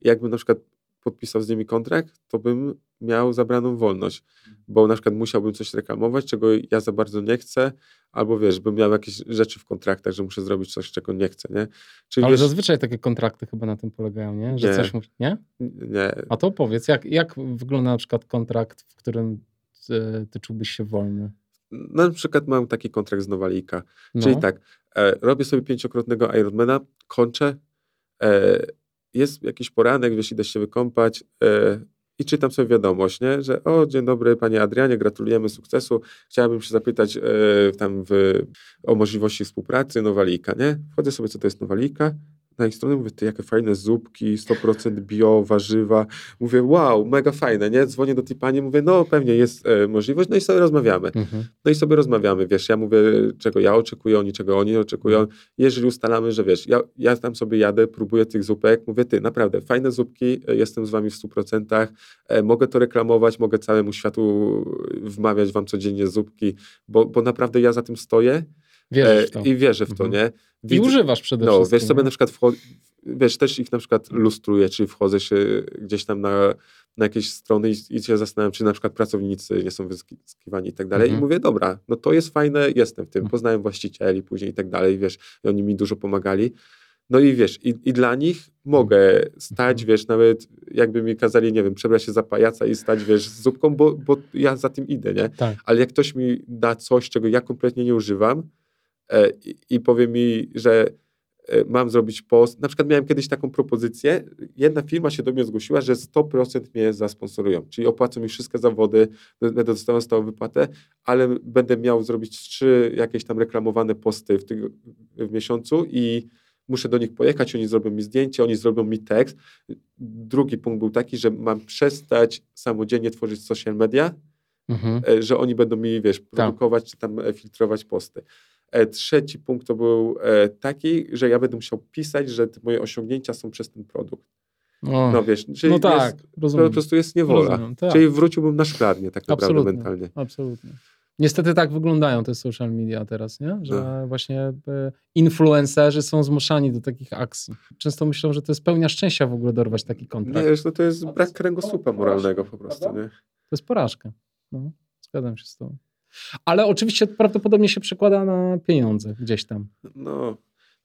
Jakbym na przykład podpisał z nimi kontrakt, to bym miał zabraną wolność, bo na przykład musiałbym coś reklamować, czego ja za bardzo nie chcę, albo wiesz, bym miał jakieś rzeczy w kontraktach, że muszę zrobić coś, czego nie chcę, nie? Czyli Ale wiesz, zazwyczaj takie kontrakty chyba na tym polegają, nie? Że nie, coś musi, nie? Nie. A to powiedz, jak, jak wygląda na przykład kontrakt, w którym ty, ty czułbyś się wolny? Na przykład mam taki kontrakt z Nowalika, no. czyli tak, e, robię sobie pięciokrotnego Ironmana, kończę, e, jest jakiś poranek, wiesz, idę się wykąpać, e, i czytam sobie wiadomość, nie? że o, dzień dobry panie Adrianie, gratulujemy sukcesu, chciałabym się zapytać e, tam w, o możliwości współpracy Nowalika, nie? Wchodzę sobie, co to jest Nowalika, na ich stronę, mówię, ty, jakie fajne zupki, 100% bio, warzywa. Mówię, wow, mega fajne, nie? Dzwonię do tej pani, mówię, no pewnie jest e, możliwość, no i sobie rozmawiamy. Mhm. No i sobie rozmawiamy, wiesz, ja mówię, czego ja oczekuję, oni czego oni oczekują. Jeżeli ustalamy, że wiesz, ja, ja tam sobie jadę, próbuję tych zupek, mówię, ty, naprawdę, fajne zupki, e, jestem z wami w 100%, e, mogę to reklamować, mogę całemu światu wmawiać wam codziennie zupki, bo, bo naprawdę ja za tym stoję. Wierzysz to. I wierzę w to, mhm. nie? Widzę, I używasz przede no, wszystkim. Wiesz, sobie na przykład wchodzi, wiesz, też ich na przykład lustruję, czyli wchodzę się gdzieś tam na, na jakieś strony i, i się zastanawiam, czy na przykład pracownicy nie są wyskiwani i tak dalej. Mhm. I mówię, dobra, no to jest fajne, jestem w tym. Mhm. Poznałem właścicieli później i tak dalej, wiesz, i oni mi dużo pomagali. No i wiesz, i, i dla nich mogę stać, mhm. wiesz, nawet jakby mi kazali, nie wiem, przebrać się za pajaca i stać, wiesz, z zupką, bo, bo ja za tym idę, nie? Tak. Ale jak ktoś mi da coś, czego ja kompletnie nie używam, E, i powie mi, że e, mam zrobić post. Na przykład miałem kiedyś taką propozycję. Jedna firma się do mnie zgłosiła, że 100% mnie zasponsorują, czyli opłacą mi wszystkie zawody, będę dostał stałą wypłatę, ale będę miał zrobić trzy jakieś tam reklamowane posty w, tyg- w miesiącu i muszę do nich pojechać, oni zrobią mi zdjęcie, oni zrobią mi tekst. Drugi punkt był taki, że mam przestać samodzielnie tworzyć social media, mhm. E, że oni będą mi, wiesz, tak. produkować tak. czy tam filtrować posty. E, trzeci punkt to był e, taki, że ja będę musiał pisać, że moje osiągnięcia są przez ten produkt. O, no wiesz, czyli no tak, jest, rozumiem. po prostu jest niewola. Rozumiem, tak. Czyli wróciłbym na szklarnię tak naprawdę absolutnie, mentalnie. Absolutnie. Niestety tak wyglądają te social media teraz, nie? że no. właśnie e, influencerzy są zmuszani do takich akcji. Często myślą, że to jest pełnia szczęścia w ogóle dorwać taki kontrakt. Nie, wiesz, no to jest brak kręgosłupa moralnego po prostu. Nie? To jest porażka. No, zgadzam się z tobą. Ale oczywiście prawdopodobnie się przekłada na pieniądze gdzieś tam. No,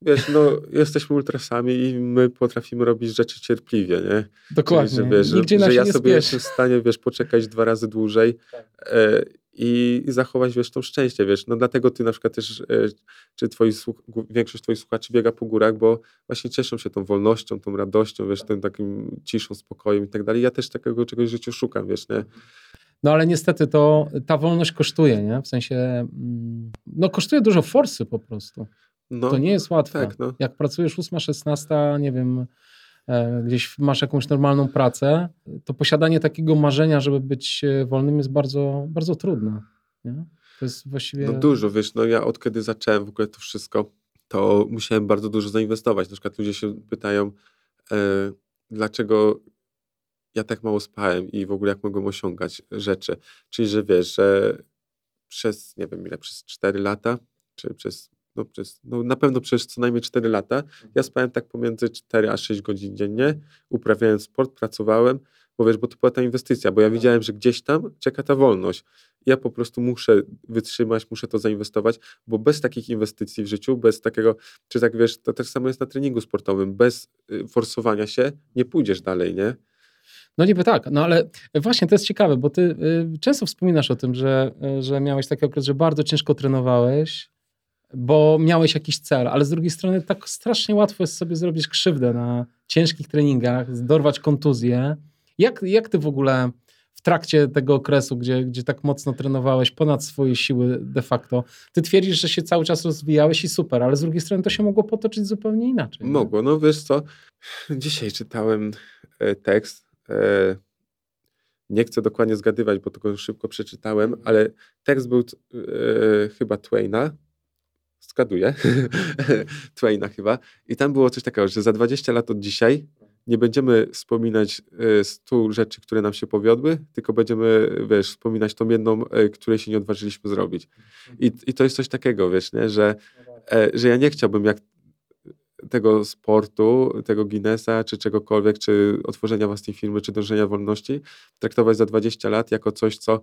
wiesz, no, jesteśmy ultrasami i my potrafimy robić rzeczy cierpliwie, nie? Dokładnie. Czyli, że, wiesz, Nigdzie że, że ja sobie jestem w stanie, wiesz, poczekać dwa razy dłużej e, i, i, zachować, wiesz, to szczęście, wiesz. No dlatego ty na przykład też, e, czy twoi, większość twoich słuchaczy biega po górach, bo właśnie cieszą się tą wolnością, tą radością, wiesz, tym takim ciszą, spokojem i tak dalej. Ja też takiego czegoś w życiu szukam, wiesz, nie? No ale niestety to ta wolność kosztuje, nie? W sensie, mm, no kosztuje dużo forsy po prostu. No, to nie jest łatwe. Tak, no. Jak pracujesz 8, 16, nie wiem, e, gdzieś masz jakąś normalną pracę, to posiadanie takiego marzenia, żeby być e, wolnym jest bardzo, bardzo trudne. Nie? To jest właściwie... No dużo, wiesz, no ja od kiedy zacząłem w ogóle to wszystko, to musiałem bardzo dużo zainwestować. Na przykład ludzie się pytają, e, dlaczego ja tak mało spałem i w ogóle jak mogłem osiągać rzeczy. Czyli, że wiesz, że przez, nie wiem ile, przez 4 lata, czy przez, no, przez, no na pewno przez co najmniej 4 lata, ja spałem tak pomiędzy 4 a 6 godzin dziennie, uprawiałem sport, pracowałem, bo wiesz, bo to była ta inwestycja, bo ja widziałem, że gdzieś tam czeka ta wolność. Ja po prostu muszę wytrzymać, muszę to zainwestować, bo bez takich inwestycji w życiu, bez takiego, czy tak wiesz, to też samo jest na treningu sportowym, bez y, forsowania się nie pójdziesz dalej, nie? No niby tak, no ale właśnie to jest ciekawe, bo ty y, często wspominasz o tym, że, y, że miałeś taki okres, że bardzo ciężko trenowałeś, bo miałeś jakiś cel, ale z drugiej strony tak strasznie łatwo jest sobie zrobić krzywdę na ciężkich treningach, dorwać kontuzję. Jak, jak ty w ogóle w trakcie tego okresu, gdzie, gdzie tak mocno trenowałeś ponad swoje siły de facto, ty twierdzisz, że się cały czas rozwijałeś i super, ale z drugiej strony to się mogło potoczyć zupełnie inaczej. Mogło, no wiesz co, dzisiaj czytałem e, tekst nie chcę dokładnie zgadywać, bo tylko szybko przeczytałem, ale tekst był e, chyba Twaina. Zgaduję. *laughs* Twaina chyba. I tam było coś takiego, że za 20 lat od dzisiaj nie będziemy wspominać e, stu rzeczy, które nam się powiodły, tylko będziemy, wiesz, wspominać tą jedną, której się nie odważyliśmy zrobić. I, i to jest coś takiego, wiesz, nie? Że, że ja nie chciałbym, jak tego sportu, tego Guinnessa, czy czegokolwiek, czy otworzenia własnej firmy, czy dążenia wolności, traktować za 20 lat jako coś, co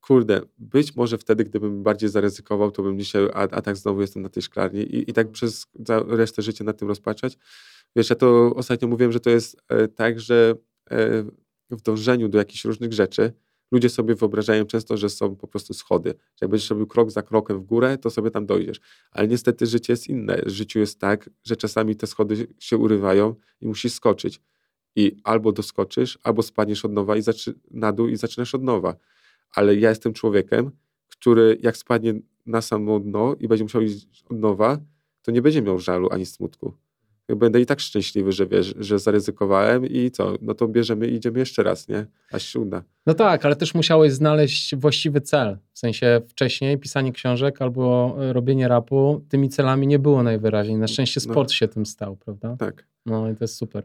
kurde, być może wtedy, gdybym bardziej zaryzykował, to bym dzisiaj, a, a tak znowu jestem na tej szklarni i, i tak przez resztę życia nad tym rozpaczać. Wiesz, ja to ostatnio mówiłem, że to jest e, tak, że e, w dążeniu do jakichś różnych rzeczy, ludzie sobie wyobrażają często, że są po prostu schody. Że jak będziesz robił krok za krokiem w górę, to sobie tam dojdziesz. Ale niestety życie jest inne. W życiu jest tak, że czasami te schody się urywają i musisz skoczyć. I albo doskoczysz, albo spadniesz od nowa i na dół i zaczynasz od nowa. Ale ja jestem człowiekiem, który jak spadnie na samo dno i będzie musiał iść od nowa, to nie będzie miał żalu ani smutku. Będę i tak szczęśliwy, że wiesz, że zaryzykowałem i co, no to bierzemy i idziemy jeszcze raz, nie? Aż się uda. No tak, ale też musiałeś znaleźć właściwy cel. W sensie wcześniej pisanie książek albo robienie rapu, tymi celami nie było najwyraźniej. Na szczęście no. sport no. się tym stał, prawda? Tak. No i to jest super.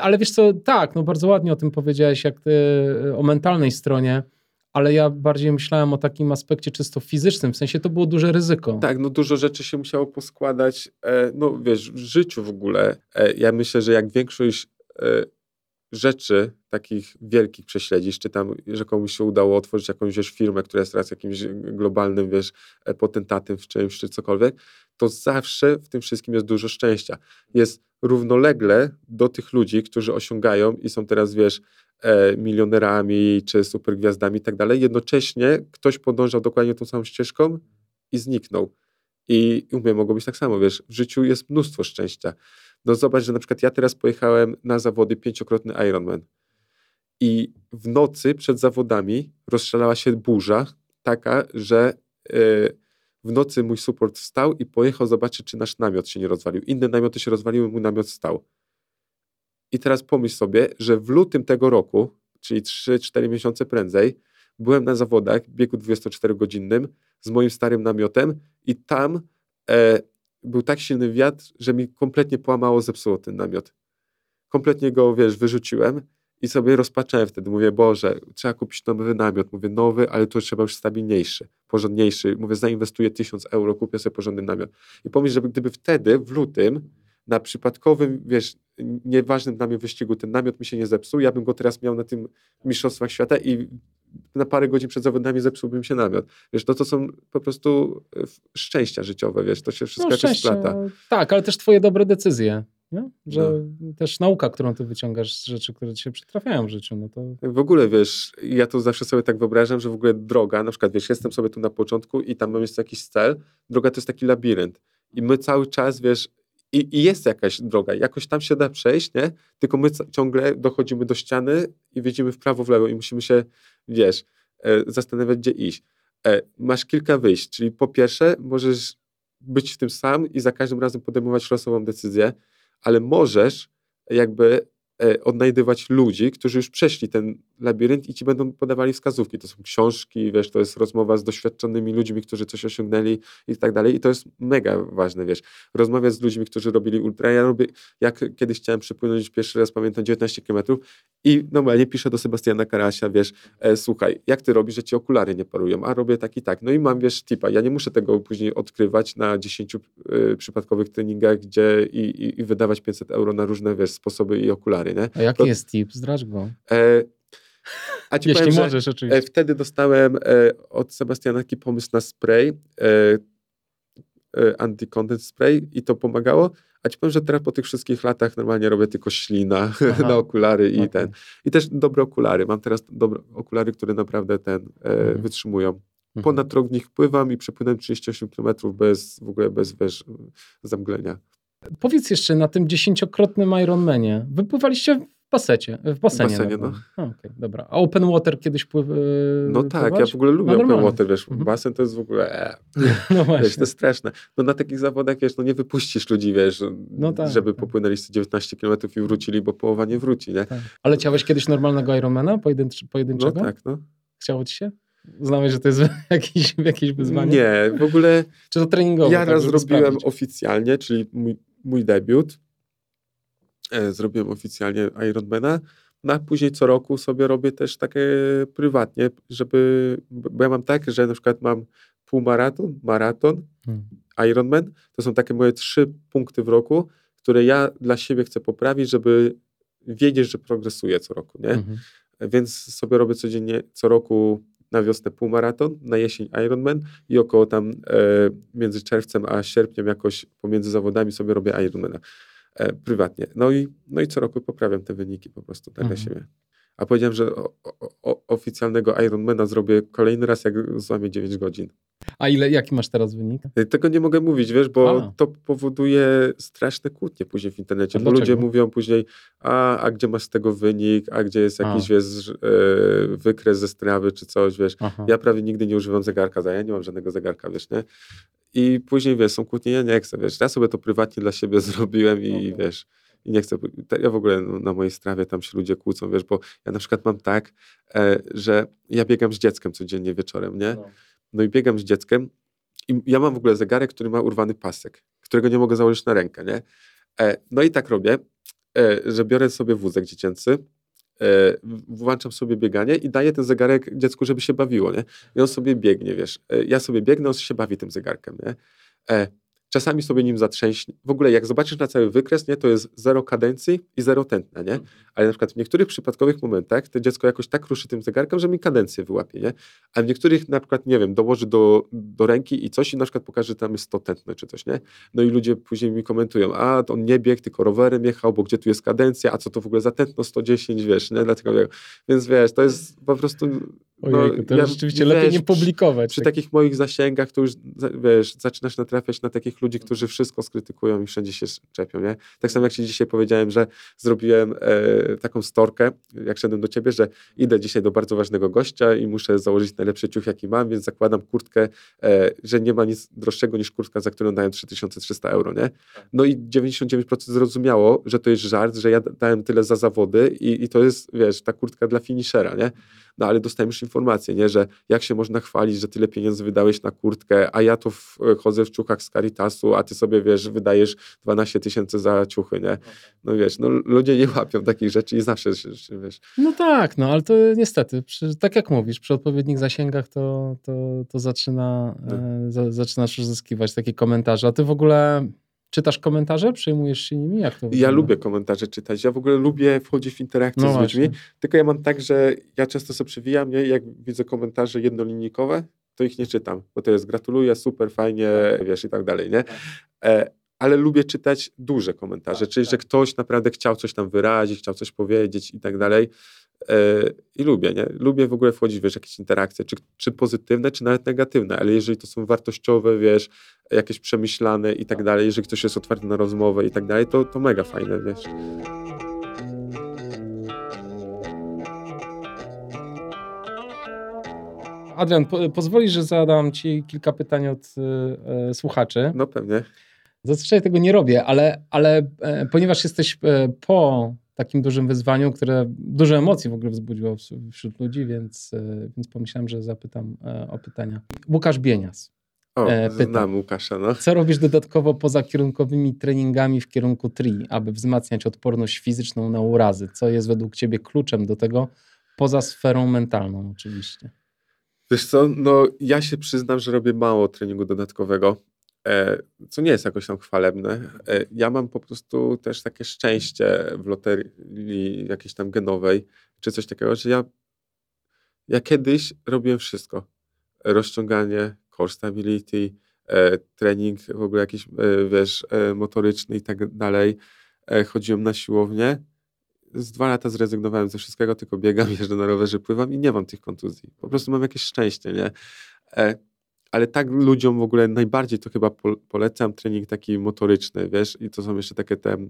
Ale wiesz co, tak, no bardzo ładnie o tym powiedziałeś, jak ty, o mentalnej stronie ale ja bardziej myślałem o takim aspekcie czysto fizycznym, w sensie to było duże ryzyko. Tak, no dużo rzeczy się musiało poskładać, e, no wiesz, w życiu w ogóle. E, ja myślę, że jak większość e, rzeczy takich wielkich prześledzisz, czy tam, że komuś się udało otworzyć jakąś wiesz, firmę, która jest teraz jakimś globalnym, wiesz, potentatem w czymś, czy cokolwiek, to zawsze w tym wszystkim jest dużo szczęścia. Jest równolegle do tych ludzi, którzy osiągają i są teraz, wiesz, e, milionerami czy supergwiazdami i tak dalej, jednocześnie ktoś podążał dokładnie tą samą ścieżką i zniknął. I u mnie mogło być tak samo, wiesz, w życiu jest mnóstwo szczęścia. No zobacz, że na przykład ja teraz pojechałem na zawody pięciokrotny Ironman i w nocy przed zawodami rozstrzelała się burza taka, że yy, w nocy mój support wstał i pojechał zobaczyć, czy nasz namiot się nie rozwalił. Inne namioty się rozwaliły, mój namiot stał. I teraz pomyśl sobie, że w lutym tego roku, czyli 3-4 miesiące prędzej, byłem na zawodach w biegu 24-godzinnym z moim starym namiotem i tam e, był tak silny wiatr, że mi kompletnie połamało, zepsuło ten namiot. Kompletnie go, wiesz, wyrzuciłem i sobie rozpaczałem wtedy. Mówię, Boże, trzeba kupić nowy namiot. Mówię, nowy, ale to trzeba już stabilniejszy, porządniejszy. Mówię, zainwestuję tysiąc euro, kupię sobie porządny namiot. I pomyśl, że gdyby wtedy, w lutym, na przypadkowym, wiesz, nieważnym dla mnie wyścigu ten namiot mi się nie zepsuł, ja bym go teraz miał na tym Mistrzostwach Świata i na parę godzin przed zawodami zepsułbym się namiot. Wiesz, to, to są po prostu e, szczęścia życiowe, wiesz, to się wszystko no, jakoś splata. Tak, ale też twoje dobre decyzje. Nie? Że no. też nauka, którą ty wyciągasz z rzeczy, które ci się przytrafiają w życiu, no to... W ogóle, wiesz, ja to zawsze sobie tak wyobrażam, że w ogóle droga, na przykład, wiesz, jestem sobie tu na początku i tam jeszcze jakiś cel, droga to jest taki labirynt. I my cały czas, wiesz, i, i jest jakaś droga, jakoś tam się da przejść, nie? Tylko my ciągle dochodzimy do ściany i widzimy w prawo, w lewo i musimy się, wiesz, e, zastanawiać, gdzie iść. E, masz kilka wyjść, czyli po pierwsze możesz być w tym sam i za każdym razem podejmować losową decyzję, ale możesz jakby odnajdywać ludzi, którzy już przeszli ten labirynt i ci będą podawali wskazówki. To są książki, wiesz, to jest rozmowa z doświadczonymi ludźmi, którzy coś osiągnęli i tak dalej. I to jest mega ważne, wiesz. Rozmawiać z ludźmi, którzy robili ultra. Ja robię, jak kiedyś chciałem przepłynąć pierwszy raz, pamiętam, 19 km i normalnie piszę do Sebastiana Karasia, wiesz, e, słuchaj, jak ty robisz, że ci okulary nie parują? A robię tak i tak. No i mam, wiesz, tipa. Ja nie muszę tego później odkrywać na 10 y, przypadkowych treningach, gdzie i, i, i wydawać 500 euro na różne, wiesz, sposoby i okulary stary, nie? A jaki to, jest tip? Zdradź go. E, a ci Jeśli powiem, możesz, oczywiście. E, wtedy dostałem e, od Sebastiana taki pomysł na spray, e, anti-content spray i to pomagało. A ci powiem, że teraz po tych wszystkich latach normalnie robię tylko ślina *laughs* na okulary i okay. ten. I też dobre okulary. Mam teraz dobre okulary, które naprawdę ten mhm. wytrzymują. Mhm. Ponad rok w nich pływam i przepłynąłem 38 km bez w ogóle bez wiesz, zamglenia. Powiedz jeszcze na tym dziesięciokrotnym Ironmanie. Wypływaliście w basecie, w basenie. W basenie, no. A, okay, dobra. A open water kiedyś pływ, No tak, ja w ogóle lubię no, open water, wiesz, mhm. basen to jest w ogóle, e, *laughs* no właśnie. Wiesz, to jest straszne. No na takich zawodach, wiesz, no nie wypuścisz ludzi, wiesz, no tak, żeby tak. popłynęli 19 km i wrócili, bo połowa nie wróci, nie? Tak. Ale chciałeś kiedyś normalnego Ironmana pojedynczy, pojedynczego? No tak, no. Chciało ci się? Znałeś, że to jest *laughs* jakieś, jakieś wyzwanie? Nie, w ogóle. Czy to treningowo? Ja tak, raz zrobiłem sprawdzić? oficjalnie, czyli mój mój debiut. E, zrobiłem oficjalnie Ironmana. No a później co roku sobie robię też takie prywatnie, żeby, bo ja mam tak, że na przykład mam półmaraton, maraton, hmm. Ironman. To są takie moje trzy punkty w roku, które ja dla siebie chcę poprawić, żeby wiedzieć, że progresuję co roku, nie? Hmm. Więc sobie robię codziennie, co roku na wiosnę półmaraton, na jesień Ironman i około tam e, między czerwcem a sierpniem jakoś pomiędzy zawodami sobie robię Ironmana e, prywatnie. No i, no i co roku poprawiam te wyniki po prostu tak mhm. dla siebie. A powiedziałem, że o, o, oficjalnego Ironmana zrobię kolejny raz, jak złamię 9 godzin. A ile, jaki masz teraz wynik? E, tego nie mogę mówić, wiesz, bo a. to powoduje straszne kłótnie później w internecie, bo ludzie mówią później, a, a gdzie masz z tego wynik, a gdzie jest jakiś, a. wiesz, e, wykres ze strawy czy coś, wiesz. Aha. Ja prawie nigdy nie używam zegarka, ja nie mam żadnego zegarka, wiesz, nie? I później, wiesz, są kłótnie, ja nie chcę, wiesz, ja sobie to prywatnie dla siebie *laughs* zrobiłem i okay. wiesz, i nie chcę, ja w ogóle no, na mojej strawie tam się ludzie kłócą, wiesz, bo ja na przykład mam tak, e, że ja biegam z dzieckiem codziennie wieczorem, nie? No. no i biegam z dzieckiem i ja mam w ogóle zegarek, który ma urwany pasek, którego nie mogę założyć na rękę, nie? E, no i tak robię, e, że biorę sobie wózek dziecięcy, włączam sobie bieganie i daję ten zegarek dziecku, żeby się bawiło, nie? I on sobie biegnie, wiesz. Ja sobie biegnę, on się bawi tym zegarkiem, nie? Czasami sobie nim zatrzęśnie. W ogóle jak zobaczysz na cały wykres, nie, to jest zero kadencji i zero tętna, nie? Mhm. Ale na przykład w niektórych przypadkowych momentach to dziecko jakoś tak ruszy tym zegarkiem, że mi kadencję wyłapie, nie? A w niektórych na przykład, nie wiem, dołoży do, do ręki i coś i na przykład pokaże, że tam jest 100 tętne czy coś, nie? No i ludzie później mi komentują, a on nie biegł, tylko rowerem jechał, bo gdzie tu jest kadencja, a co to w ogóle za tętno 110, wiesz, nie? Dlatego, więc wiesz, to jest po prostu no, Ojej, to ja, rzeczywiście wiesz, lepiej nie publikować. Przy, przy tak. takich moich zasięgach to już wiesz, zaczynasz natrafiać na takich ludzi, którzy wszystko skrytykują i wszędzie się czepią. Nie? Tak samo jak ci dzisiaj powiedziałem, że zrobiłem e, taką storkę, jak szedłem do ciebie, że idę dzisiaj do bardzo ważnego gościa i muszę założyć najlepszy ciuch, jaki mam, więc zakładam kurtkę, e, że nie ma nic droższego niż kurtka, za którą dałem 3300 euro. Nie? No i 99% zrozumiało, że to jest żart, że ja dałem tyle za zawody i, i to jest, wiesz, ta kurtka dla finishera. Nie? No ale dostałem już informację, nie, że jak się można chwalić, że tyle pieniędzy wydałeś na kurtkę, a ja tu w, chodzę w ciuchach z Caritasu, a ty sobie, wiesz, wydajesz 12 tysięcy za ciuchy, nie? No wiesz, no ludzie nie łapią takich rzeczy i zawsze, wiesz. No tak, no ale to niestety, przy, tak jak mówisz, przy odpowiednich zasięgach to, to, to zaczyna, no. e, za, zaczynasz uzyskiwać takie komentarze. A ty w ogóle Czytasz komentarze? Przejmujesz się nimi? Jak to ja lubię komentarze czytać. Ja w ogóle lubię wchodzić w interakcję no z właśnie. ludźmi. Tylko ja mam tak, że ja często sobie przewijam, nie? jak widzę komentarze jednolinijkowe, to ich nie czytam, bo to jest gratuluję, super, fajnie, tak. wiesz i tak dalej, nie? Tak. E, ale lubię czytać duże komentarze, tak, czyli że ktoś naprawdę chciał coś tam wyrazić, chciał coś powiedzieć i tak dalej. E, I lubię, nie? Lubię w ogóle wchodzić, wiesz, jakieś interakcje, czy, czy pozytywne, czy nawet negatywne, ale jeżeli to są wartościowe, wiesz, jakieś przemyślane i tak dalej, jeżeli ktoś jest otwarty na rozmowę i tak dalej, to, to mega fajne, wiesz. Adrian, po, pozwolisz, że zadam Ci kilka pytań od e, słuchaczy. No pewnie. Zazwyczaj tego nie robię, ale, ale e, ponieważ jesteś e, po takim dużym wyzwaniu, które dużo emocji w ogóle wzbudziło wśród ludzi, więc, e, więc pomyślałem, że zapytam e, o pytania. Łukasz Bienias. O, e, pyta, znam Łukasza, no. Co robisz dodatkowo poza kierunkowymi treningami w kierunku TRI, aby wzmacniać odporność fizyczną na urazy? Co jest według ciebie kluczem do tego, poza sferą mentalną oczywiście? Wiesz co, no ja się przyznam, że robię mało treningu dodatkowego. E, co nie jest jakoś tam chwalebne. E, ja mam po prostu też takie szczęście w loterii jakiejś tam genowej, czy coś takiego, że ja, ja kiedyś robiłem wszystko. Rozciąganie, core stability, e, trening w ogóle jakiś, wiesz, motoryczny i tak dalej. Chodziłem na siłownię. Z dwa lata zrezygnowałem ze wszystkiego, tylko biegam, *laughs* jeżdżę na rowerze, pływam i nie mam tych kontuzji. Po prostu mam jakieś szczęście, nie? Ale tak ludziom w ogóle najbardziej to chyba polecam trening taki motoryczny, wiesz, i to są jeszcze takie te e,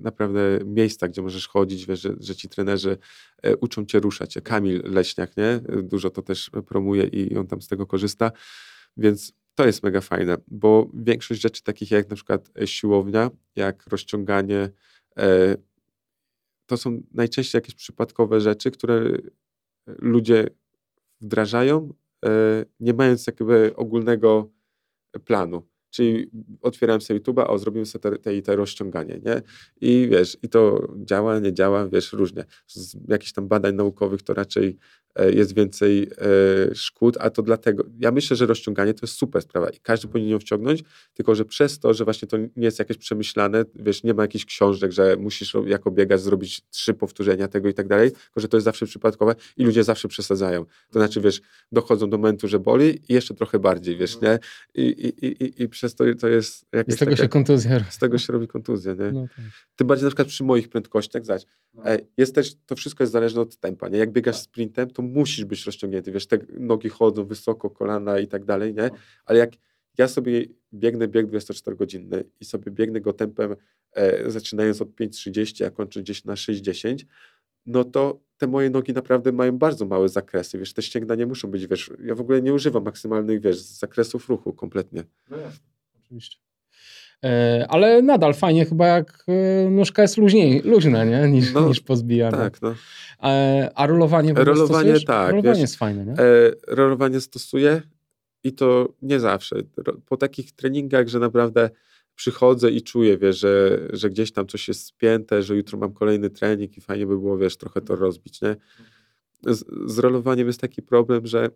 naprawdę miejsca, gdzie możesz chodzić, wiesz, że, że ci trenerzy e, uczą cię ruszać. Kamil Leśniak, nie? Dużo to też promuje i on tam z tego korzysta, więc to jest mega fajne, bo większość rzeczy takich jak na przykład siłownia, jak rozciąganie, e, to są najczęściej jakieś przypadkowe rzeczy, które ludzie wdrażają, E, nie mając jakby ogólnego planu. Czyli otwierałem sobie YouTube'a, o, zrobimy sobie te, te, te rozciąganie, nie? I wiesz, i to działa, nie działa, wiesz, różnie. Z jakichś tam badań naukowych to raczej e, jest więcej e, szkód, a to dlatego, ja myślę, że rozciąganie to jest super sprawa i każdy powinien ją wciągnąć, tylko że przez to, że właśnie to nie jest jakieś przemyślane, wiesz, nie ma jakichś książek, że musisz jako biegać zrobić trzy powtórzenia tego i tak dalej, tylko że to jest zawsze przypadkowe i ludzie zawsze przesadzają. To znaczy, wiesz, dochodzą do momentu, że boli i jeszcze trochę bardziej, wiesz, nie? I, i, i, i przez to to jest jakieś Z tego takie, się kontuzja Z tego się robi kontuzja, nie? No tak. Tym bardziej na przykład przy moich prędkościach, zobacz, no. jest też, to wszystko jest zależne od tempa, nie? Jak biegasz tak. sprintem, to musisz być rozciągnięty, wiesz, te nogi chodzą wysoko, kolana i tak dalej, nie? No. Ale jak ja sobie biegnę bieg 24-godzinny i sobie biegnę go tempem e, zaczynając od 5.30, a kończę gdzieś na 6.10, no to te moje nogi naprawdę mają bardzo małe zakresy, wiesz, te ścięgna nie muszą być, wiesz, ja w ogóle nie używam maksymalnych, wiesz, zakresów ruchu kompletnie. No jasne, oczywiście. E, ale nadal fajnie chyba jak e, nóżka jest luźniej, luźna, nie? Niż, no, niż pozbijana. Tak, no. E, a rolowanie w Rolowanie tak. Rolowanie wiesz, jest fajne, nie? rolowanie stosuję i to nie zawsze. Po takich treningach, że naprawdę przychodzę i czuję, wiesz, że, że gdzieś tam coś jest spięte, że jutro mam kolejny trening i fajnie by było, wiesz, trochę to rozbić, nie? Z, z rolowaniem jest taki problem, że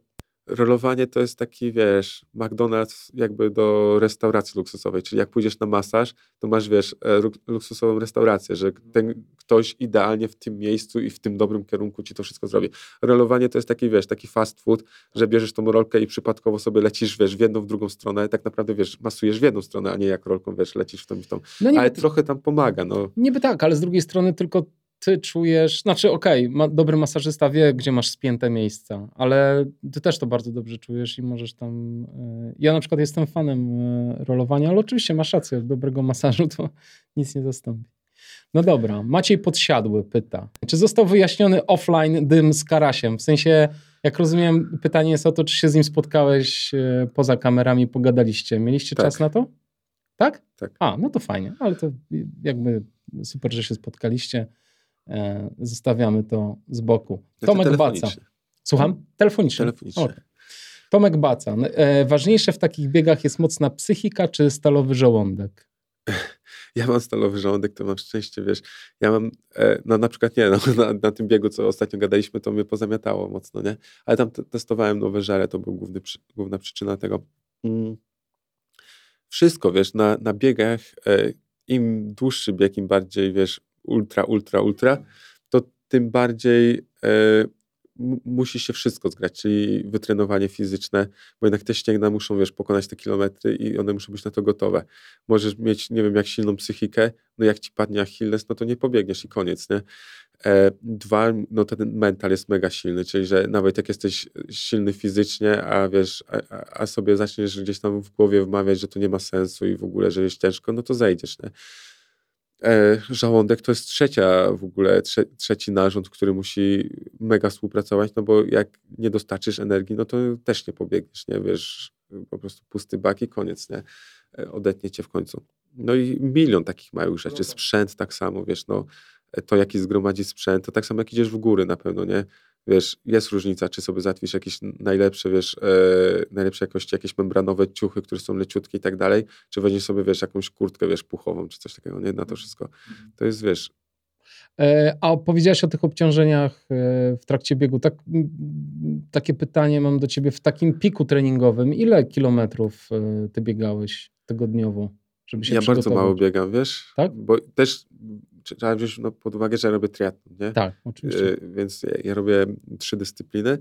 rolowanie to jest taki, wiesz, McDonald's jakby do restauracji luksusowej, czyli jak pójdziesz na masaż, to masz, wiesz, e, luksusową restaurację, że ten ktoś idealnie w tym miejscu i w tym dobrym kierunku ci to wszystko zrobi. Rolowanie to jest taki, wiesz, taki fast food, że bierzesz tą rolkę i przypadkowo sobie lecisz, wiesz, w jedną, w drugą stronę, tak naprawdę, wiesz, masujesz w jedną stronę, a nie jak rolką, wiesz, lecisz w tą i w tą. No ale trochę tam pomaga, no. Niby tak, ale z drugiej strony tylko ty czujesz, znaczy okej, okay, ma, dobry masażysta wie, gdzie masz spięte miejsca, ale ty też to bardzo dobrze czujesz i możesz tam... Y, ja na przykład jestem fanem y, rolowania, ale oczywiście masz rację, dobrego masażu to *laughs* nic nie zastąpi. No dobra, Maciej Podsiadły pyta, czy został wyjaśniony offline dym z Karasiem? W sensie, jak rozumiem, pytanie jest o to, czy się z nim spotkałeś y, poza kamerami, pogadaliście. Mieliście tak. czas na to? Tak? Tak. A, no to fajnie, ale to jakby super, że się spotkaliście. E, zostawiamy to z boku. Znaczy Tomek Baca. Słucham? Telefonicznie. Telefonicznie. Okay. Tomek Baca. E, ważniejsze w takich biegach jest mocna psychika czy stalowy żołądek? *laughs* Ja mam stalowy żołądek, to mam szczęście, wiesz. Ja mam, e, no na przykład nie, *laughs* no, na, na, tym biegu, co ostatnio gadaliśmy, to mnie pozamiatało mocno, nie? Ale tam testowałem nowe żale, to była główna przyczyna tego. Mm. Wszystko, wiesz, na, na biegach, im dłuższy bieg, im bardziej, wiesz, ultra, ultra, ultra, to tym bardziej e, musi się wszystko zgrać, czyli wytrenowanie fizyczne, bo jednak te ścięgna muszą, wiesz, pokonać te kilometry i one muszą być na to gotowe. Możesz mieć, nie wiem, jak silną psychikę, no jak ci padnie Achilles, no to nie pobiegniesz i koniec, nie? E, dwa, no ten mental jest mega silny, czyli że nawet jak jesteś silny fizycznie, a wiesz, a, a sobie zaczniesz gdzieś tam w głowie wmawiać, że to nie ma sensu i w ogóle, że jest ciężko, no to zejdziesz, nie? E, żołądek to jest trzecia w ogóle, trze, trzeci narząd, który musi mega współpracować, no bo jak nie dostarczysz energii, no to też nie pobiegniesz, nie, wiesz, po prostu pusty bak i koniec, nie, e, odetnie cię w końcu. No i milion takich małych rzeczy, sprzęt tak samo, wiesz, no, e, to jaki zgromadzi sprzęt, to tak samo jak idziesz w góry na pewno, nie, wiesz, jest różnica, czy sobie załatwisz jakieś najlepsze, wiesz, e, najlepsze jakości, jakieś membranowe ciuchy, które są leciutkie i tak dalej, czy weźmiesz sobie, wiesz, jakąś kurtkę, wiesz, puchową, czy coś takiego, nie, na to mhm. wszystko. To jest, wiesz... E, a powiedziałeś o tych obciążeniach e, w trakcie biegu. Tak, takie pytanie mam do ciebie. W takim piku treningowym, ile kilometrów e, ty biegałeś tygodniowo? Żeby się ja bardzo mało biegam, wiesz? Tak? Bo też trzeba wziąć no, pod uwagę, że ja robię triatlon, nie? Tak, oczywiście. Y, więc ja, ja, robię trzy dyscypliny.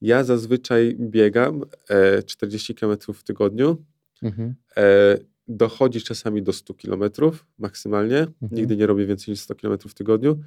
Ja zazwyczaj biegam e, 40 km w tygodniu. Mhm. E, dochodzi czasami do 100 km maksymalnie. Mhm. Nigdy nie robię więcej niż 100 km w tygodniu.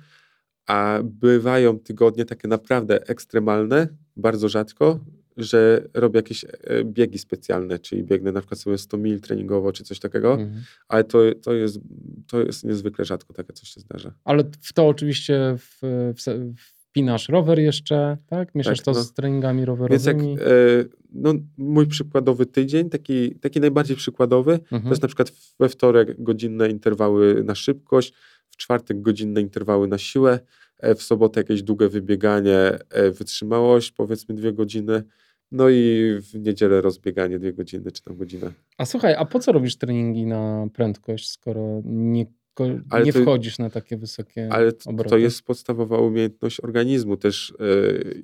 A bywają tygodnie takie naprawdę ekstremalne, bardzo rzadko, że robię jakieś e, biegi specjalne, czyli biegnę na przykład sobie 100 mil treningowo, czy coś takiego, mhm. ale to, to, jest, to jest niezwykle rzadko takie coś się zdarza. Ale w to oczywiście w, w, wpinasz rower jeszcze, tak? Mieszasz tak, to no. z treningami rowerowymi? Więc jak, e, no, mój przykładowy tydzień, taki, taki najbardziej przykładowy, mhm. to jest na przykład we wtorek godzinne interwały na szybkość, w czwartek godzinne interwały na siłę, w sobotę jakieś długie wybieganie, wytrzymałość, powiedzmy dwie godziny, no i w niedzielę rozbieganie dwie godziny czy tam godzinę. A słuchaj, a po co robisz treningi na prędkość, skoro nie, nie to, wchodzisz na takie wysokie Ale obroty? to jest podstawowa umiejętność organizmu też. Yy,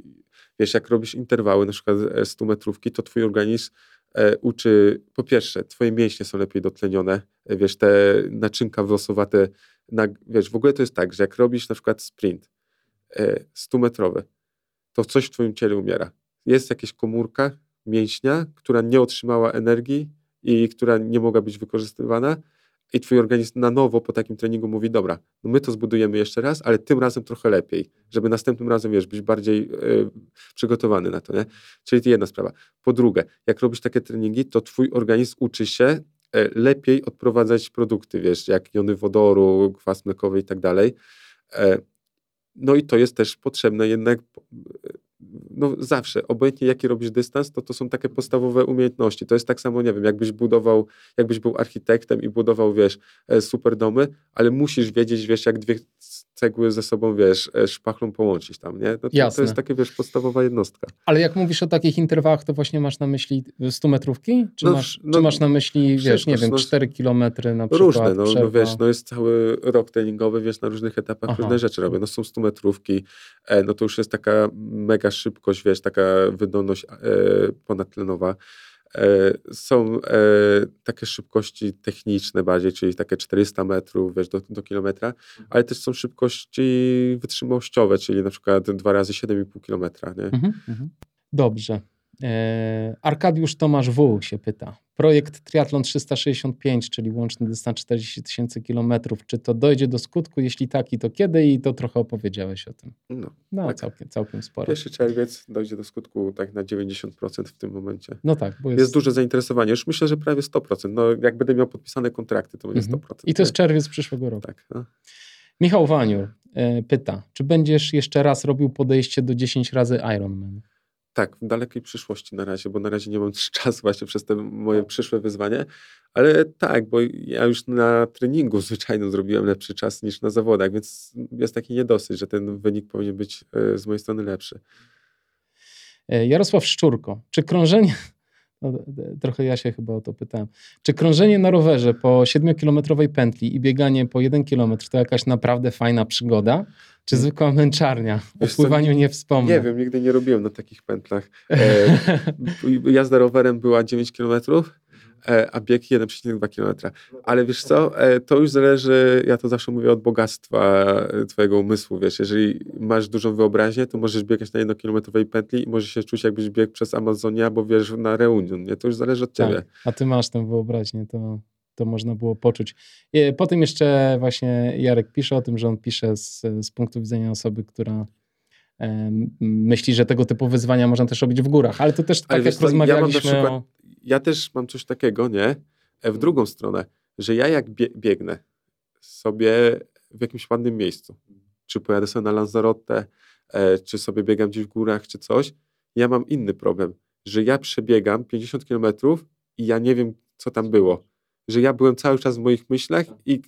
wiesz, jak robisz interwały, na przykład 100 metrówki, to twój organizm e, uczy, po pierwsze, twoje mięśnie są lepiej dotlenione, e, wiesz, te naczynka włosowate, na, wiesz, w ogóle to jest tak, że jak robisz na przykład sprint e, 100 metrowy, to coś w twoim ciele umiera jest jakaś komórka mięśnia, która nie otrzymała energii i która nie mogła być wykorzystywana i twój organizm na nowo po takim treningu mówi, dobra, no my to zbudujemy jeszcze raz, ale tym razem trochę lepiej, żeby następnym razem, wiesz, być bardziej y, przygotowany na to, nie? Czyli to jedna sprawa. Po drugie, jak robisz takie treningi, to twój organizm uczy się lepiej odprowadzać produkty, wiesz, jak jony wodoru, kwas mlekowy i tak dalej. Y, No i to jest też potrzebne jednak no zawsze, obojętnie jaki robisz dystans, to to są takie podstawowe umiejętności. To jest tak samo, nie wiem, jakbyś budował, jakbyś był architektem i budował, wiesz, e, super domy, ale musisz wiedzieć, wiesz, jak dwie cegły ze sobą, wiesz, e, szpachlą połączyć tam, nie? No to, to jest takie, wiesz, podstawowa jednostka. Ale jak mówisz o takich interwałach, to właśnie masz na myśli 100 metrówki? Czy, no, masz, no, czy masz na myśli, wiesz, nie wiem, no, 4 kilometry na przykład? Różne, no, no, wiesz, no jest cały rok treningowy, wiesz, na różnych etapach Aha. różne rzeczy robię. No są 100 metrówki, e, no to już jest taka mega szybkość, wiesz, taka wydolność e, ponadtlenowa. E, są e, takie szybkości techniczne bardziej, czyli takie 400 metrów wiesz, do, do kilometra, mhm. ale też są szybkości wytrzymałościowe, czyli na przykład 2 razy 7,5 kilometra. Mhm, mhm. Dobrze. E, Arkadiusz Tomasz W. się pyta. Projekt Triathlon 365, czyli łączny dystans 40 tysięcy kilometrów. Czy to dojdzie do skutku? Jeśli tak, i to kiedy? I to trochę opowiedziałeś o tym. No, no tak. całkiem, całkiem sporo. Pierwszy czerwiec dojdzie do skutku tak na 90% w tym momencie. No tak. Bo jest... jest duże zainteresowanie. Już myślę, że prawie 100%. No, jak będę miał podpisane kontrakty, to będzie mhm. 100%. I to jest czerwiec przyszłego roku. Tak. No. Michał Waniur e, pyta, czy będziesz jeszcze raz robił podejście do 10 razy Ironman? Tak, w dalekiej przyszłości na razie, bo na razie nie mam *laughs* czasu właśnie przez te moje przyszłe wyzwanie, ale tak, bo ja już na treningu *laughs* zwyczajno zrobiłem lepszy czas niż na zawodach, więc jest taki niedosyt, że ten wynik powinien być e, z mojej strony lepszy. E, Jarosław Szczurko, czy krążenie, no, trochę ja się chyba o to pytałem. Czy krążenie na rowerze po 7-kilometrowej pętli i bieganie po 1 kilometr to jakaś naprawdę fajna przygoda? Czy zwykła męczarnia? O pływaniu nie wspomnę. Nie wiem, nigdy nie robiłem na takich pętlach. E, *laughs* jazda rowerem była 9 kilometrów, e, a bieg 1,2 km. Ale wiesz co, e, to już zależy, ja to zawsze mówię, od bogactwa twojego umysłu, wiesz, jeżeli masz dużą wyobraźnię, to możesz biegać na jednokilometrowej pętli i możesz się czuć, jakbyś biegł przez Amazonię albo wiesz, na Reunion, nie? To już zależy od ciebie. Tak. A ty masz tę wyobraźnię, to to można było poczuć. Potem jeszcze właśnie Jarek pisze o tym, że on pisze z, z punktu widzenia osoby, która myśli, że tego typu wyzwania można też robić w górach, ale to też tak jak rozmawialiśmy ja, przykład, o... ja też mam coś takiego, nie? E, w drugą stronę, że ja jak biegnę sobie w jakimś ładnym miejscu, czy pojadę sobie na Lanzarote, e, czy sobie biegam gdzieś w górach, czy coś, ja mam inny problem, że ja przebiegam 50 kilometrów i ja nie wiem, co tam było że ja byłem cały czas w moich myślach i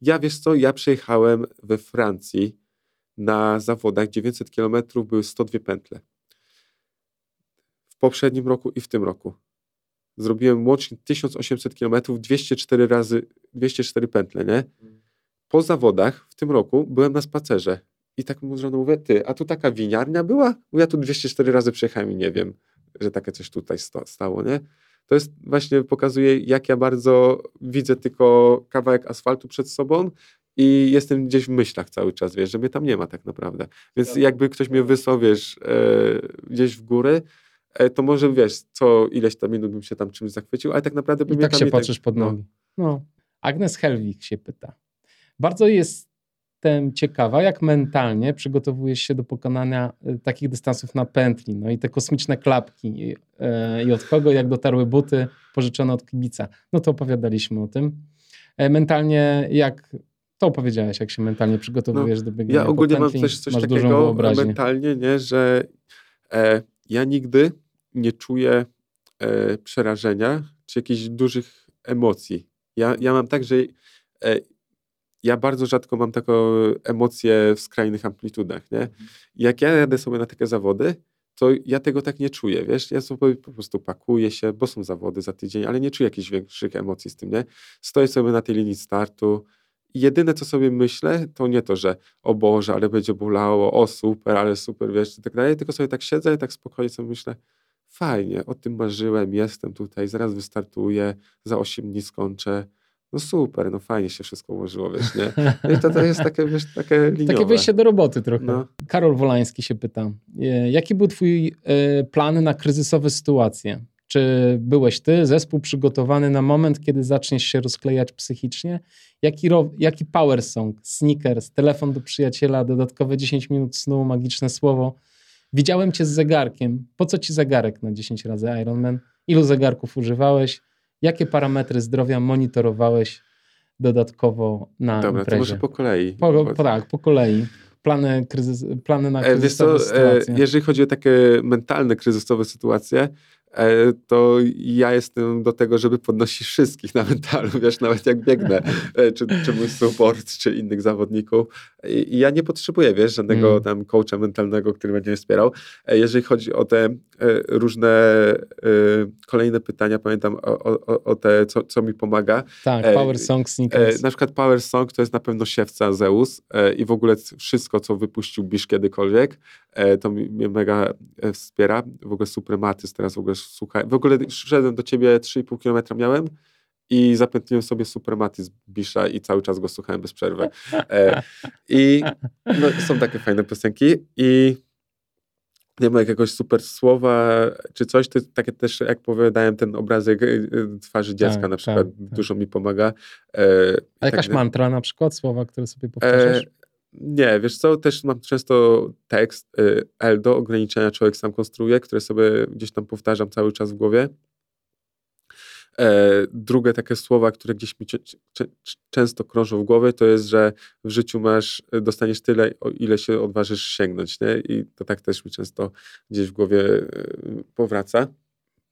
ja, wiesz co, ja przejechałem we Francji na zawodach 900 km, były 102 pętle. W poprzednim roku i w tym roku. Zrobiłem łącznie 1800 km, 204 razy, 204 pętle, nie? Po zawodach w tym roku byłem na spacerze i tak mu żoną mówię, ty, a tu taka winiarnia była? Bo ja tu 204 razy przejechałem i nie wiem, że takie coś tutaj stało, nie? to jest właśnie pokazuje, jak ja bardzo widzę tylko kawałek asfaltu przed sobą i jestem gdzieś w myślach cały czas, wiesz, że mnie tam nie ma tak naprawdę. Więc jakby ktoś mnie wysłał, wiesz, e, gdzieś w góry, e, to może, wiesz, co ileś tam minut bym się tam czymś zachwycił, ale tak naprawdę bym I tak się patrzysz tak, pod nogi. No. no. Agnes Helwig się pyta. Bardzo jest jestem ciekawa, jak mentalnie przygotowujesz się do pokonania e, takich dystansów na pętli. No i te kosmiczne klapki. E, I od kogo, jak dotarły buty pożyczone od kibica. No to opowiadaliśmy o tym. E, mentalnie, jak to opowiedziałeś, jak się mentalnie przygotowujesz no, do biegania Ja ogólnie mam też coś takiego mentalnie, nie, że e, ja nigdy nie czuję e, przerażenia czy jakichś dużych emocji. Ja, ja mam tak, że e, ja bardzo rzadko mam taką emocję w skrajnych amplitudach, nie? Mhm. Jak ja jadę sobie na takie zawody, to ja tego tak nie czuję, wiesz? Ja sobie po prostu pakuję się, bo są zawody za tydzień, ale nie czuję jakichś większych emocji z tym, nie? Stoję sobie na tej linii startu jedyne, co sobie myślę, to nie to, że o Boże, ale będzie bolało, o super, ale super, wiesz, i tak dalej, tylko sobie tak siedzę i tak spokojnie sobie myślę, fajnie, o tym marzyłem, jestem tutaj, zaraz wystartuję, za 8 dni skończę, no super, no fajnie się wszystko ułożyło, wiesz, nie? I to, to jest takie, wiesz, takie *laughs* liniowe. Takie wejście do roboty trochę. No. Karol Wolański się pyta, e, jaki był twój e, plan na kryzysowe sytuacje? Czy byłeś ty, zespół przygotowany na moment, kiedy zaczniesz się rozklejać psychicznie? Jaki, jaki power song, sneakers, telefon do przyjaciela, dodatkowe 10 minut snu, magiczne słowo? Widziałem cię z zegarkiem. Po co ci zegarek na 10 razy Ironman? Ilu zegarków używałeś? Jakie parametry zdrowia monitorowałeś dodatkowo na Dobra, imprezie? to może po kolei. Po, po, tak, po kolei. plany, kryzys, plany na kryzysowe co, sytuacje? Jeżeli chodzi o takie mentalne kryzysowe sytuacje, E, to ja jestem do tego, żeby podnosić wszystkich na mentalu, wiesz, nawet jak biegnę, e, czy, czy mój support, czy innych zawodników. I ja nie potrzebuję, wiesz, żadnego mm. tam coacha mentalnego, który będzie mnie wspierał. E, jeżeli chodzi o te różne kolejne pytania, pamiętam o, o, o te, co, co mi pomaga. Tak, Power Song Sneakers. Na przykład Power Song to jest na pewno siewca Zeus i w ogóle wszystko, co wypuścił Bisz kiedykolwiek, to mnie mega wspiera. W ogóle Suprematyz teraz w ogóle słuchaj, w ogóle szedłem do ciebie 3,5 km miałem i zapętliłem sobie Suprematy z Bisza i cały czas go słuchałem bez przerwy. *laughs* E, I no, są takie fajne piosenki i nie ma jakiegoś super słowa czy coś, to takie też, jak powiedziałem, ten obrazek y, twarzy dziecka tak, na przykład tak, tak. dużo mi pomaga. E, A jakaś tak, mantra na przykład, słowa, które sobie powtarzasz? E, nie, wiesz co, też mam często tekst y, Eldo, ograniczenia człowiek sam konstruuje, które sobie gdzieś tam powtarzam cały czas w głowie. E, drugie takie słowa, które gdzieś mi często krążą w głowie, to jest, że w życiu masz, dostaniesz tyle, o ile się odważysz sięgnąć, nie? I to tak też mi często gdzieś w głowie y, powraca.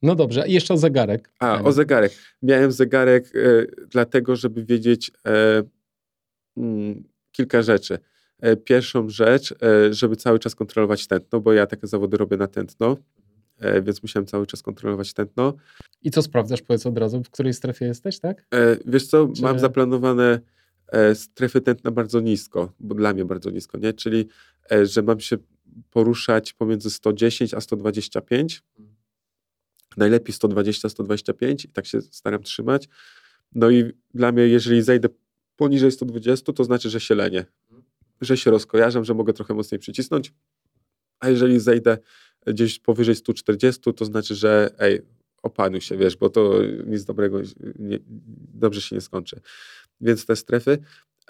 No dobrze, i jeszcze o zegarek. A, o zegarek. Miałem zegarek e, dlatego, żeby wiedzieć, e, mm, kilka rzeczy. E, pierwszą rzecz, e, żeby cały czas kontrolować tętno, bo ja takie zawody robię na tętno, e, więc musiałem cały czas kontrolować tętno. I co sprawdzasz, powiedz od razu, w której strefie jesteś, tak? Wiesz co, Czy... mam zaplanowane strefy tętna bardzo nisko, bo dla mnie bardzo nisko, nie? Czyli, że mam się poruszać pomiędzy 110 a 125, najlepiej 120-125 i tak się staram trzymać. No i dla mnie, jeżeli zejdę poniżej 120, to znaczy, że się lenię, że się rozkojarzam, że mogę trochę mocniej przycisnąć, a jeżeli zejdę gdzieś powyżej 140, to znaczy, że ej, opanuj się, wiesz, bo to nic dobrego, nie, dobrze się nie skończy. Więc te strefy.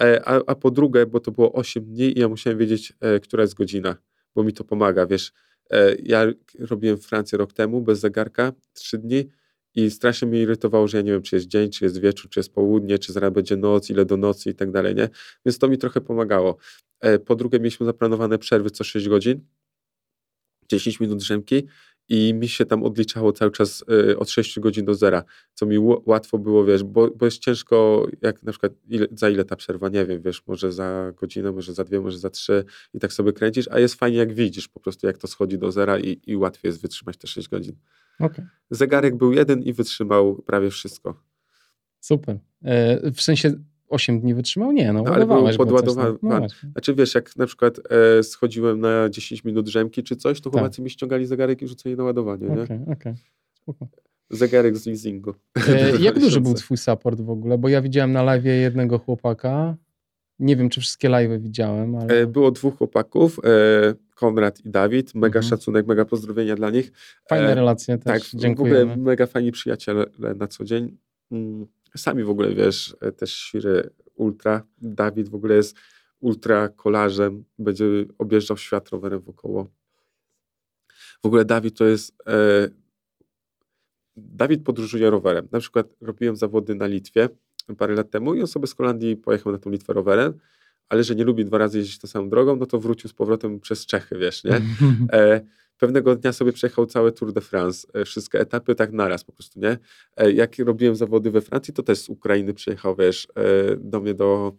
E, a, a po drugie, bo to było 8 dni i ja musiałem wiedzieć, e, która jest godzina, bo mi to pomaga, wiesz. E, ja robiłem Francję rok temu bez zegarka, 3 dni i strasznie mnie irytowało, że ja nie wiem, czy jest dzień, czy jest wieczór, czy jest południe, czy zaraz będzie noc, ile do nocy i tak dalej, nie? Więc to mi trochę pomagało. Po drugie, mieliśmy zaplanowane przerwy co 6 godzin, 10 minut drzemki i mi się tam odliczało cały czas e, od 6 godzin do zera, co mi łatwo było, wiesz, bo, bo jest ciężko, jak na przykład ile, za ile ta przerwa, nie wiem, wiesz, może za godzinę, może za dwie, może za trzy i tak sobie kręcisz, a jest fajnie jak widzisz po prostu, jak to schodzi do zera i, i łatwiej jest wytrzymać te 6 godzin. Okay. Zegarek był jeden i wytrzymał prawie wszystko. Super. E, w sensie 8 dni wytrzymał? Nie, no, no ale był podładowany. No znaczy wiesz, jak na przykład e, schodziłem na 10 minut drzemki czy coś, to tak. chłopacy mi ściągali zegarek i rzucali na ładowanie. Okej, okay, okej. Okay. Zegarek z leasingu. E, jak *laughs* duży był twój support w ogóle? Bo ja widziałem na live jednego chłopaka. Nie wiem, czy wszystkie live widziałem, ale... E, było dwóch chłopaków. E, Konrad i Dawid. Mega mhm. szacunek, mega pozdrowienia dla nich. Fajne e, relacje też, tak, ogóle mega fajni przyjaciele na co dzień. Mm, sami w ogóle, wiesz, e, też świry ultra. Dawid w ogóle jest ultra kolarzem, będzie objeżdżał świat rowerem wokoło. W ogóle Dawid to jest... E, Dawid podróżuje rowerem. Na przykład robiłem zawody na Litwie parę lat temu i on sobie z Holandii pojechał na tą Litwę rowerem ale że nie lubi dwa razy jeździć tą samą drogą, no to wrócił z powrotem przez Czechy, wiesz, nie? *laughs* E, pewnego dnia sobie przejechał całe Tour de France, e, wszystkie etapy tak naraz po prostu, nie? E, jak robiłem zawody we Francji, to też z Ukrainy przyjechał, wiesz, e, do mnie do,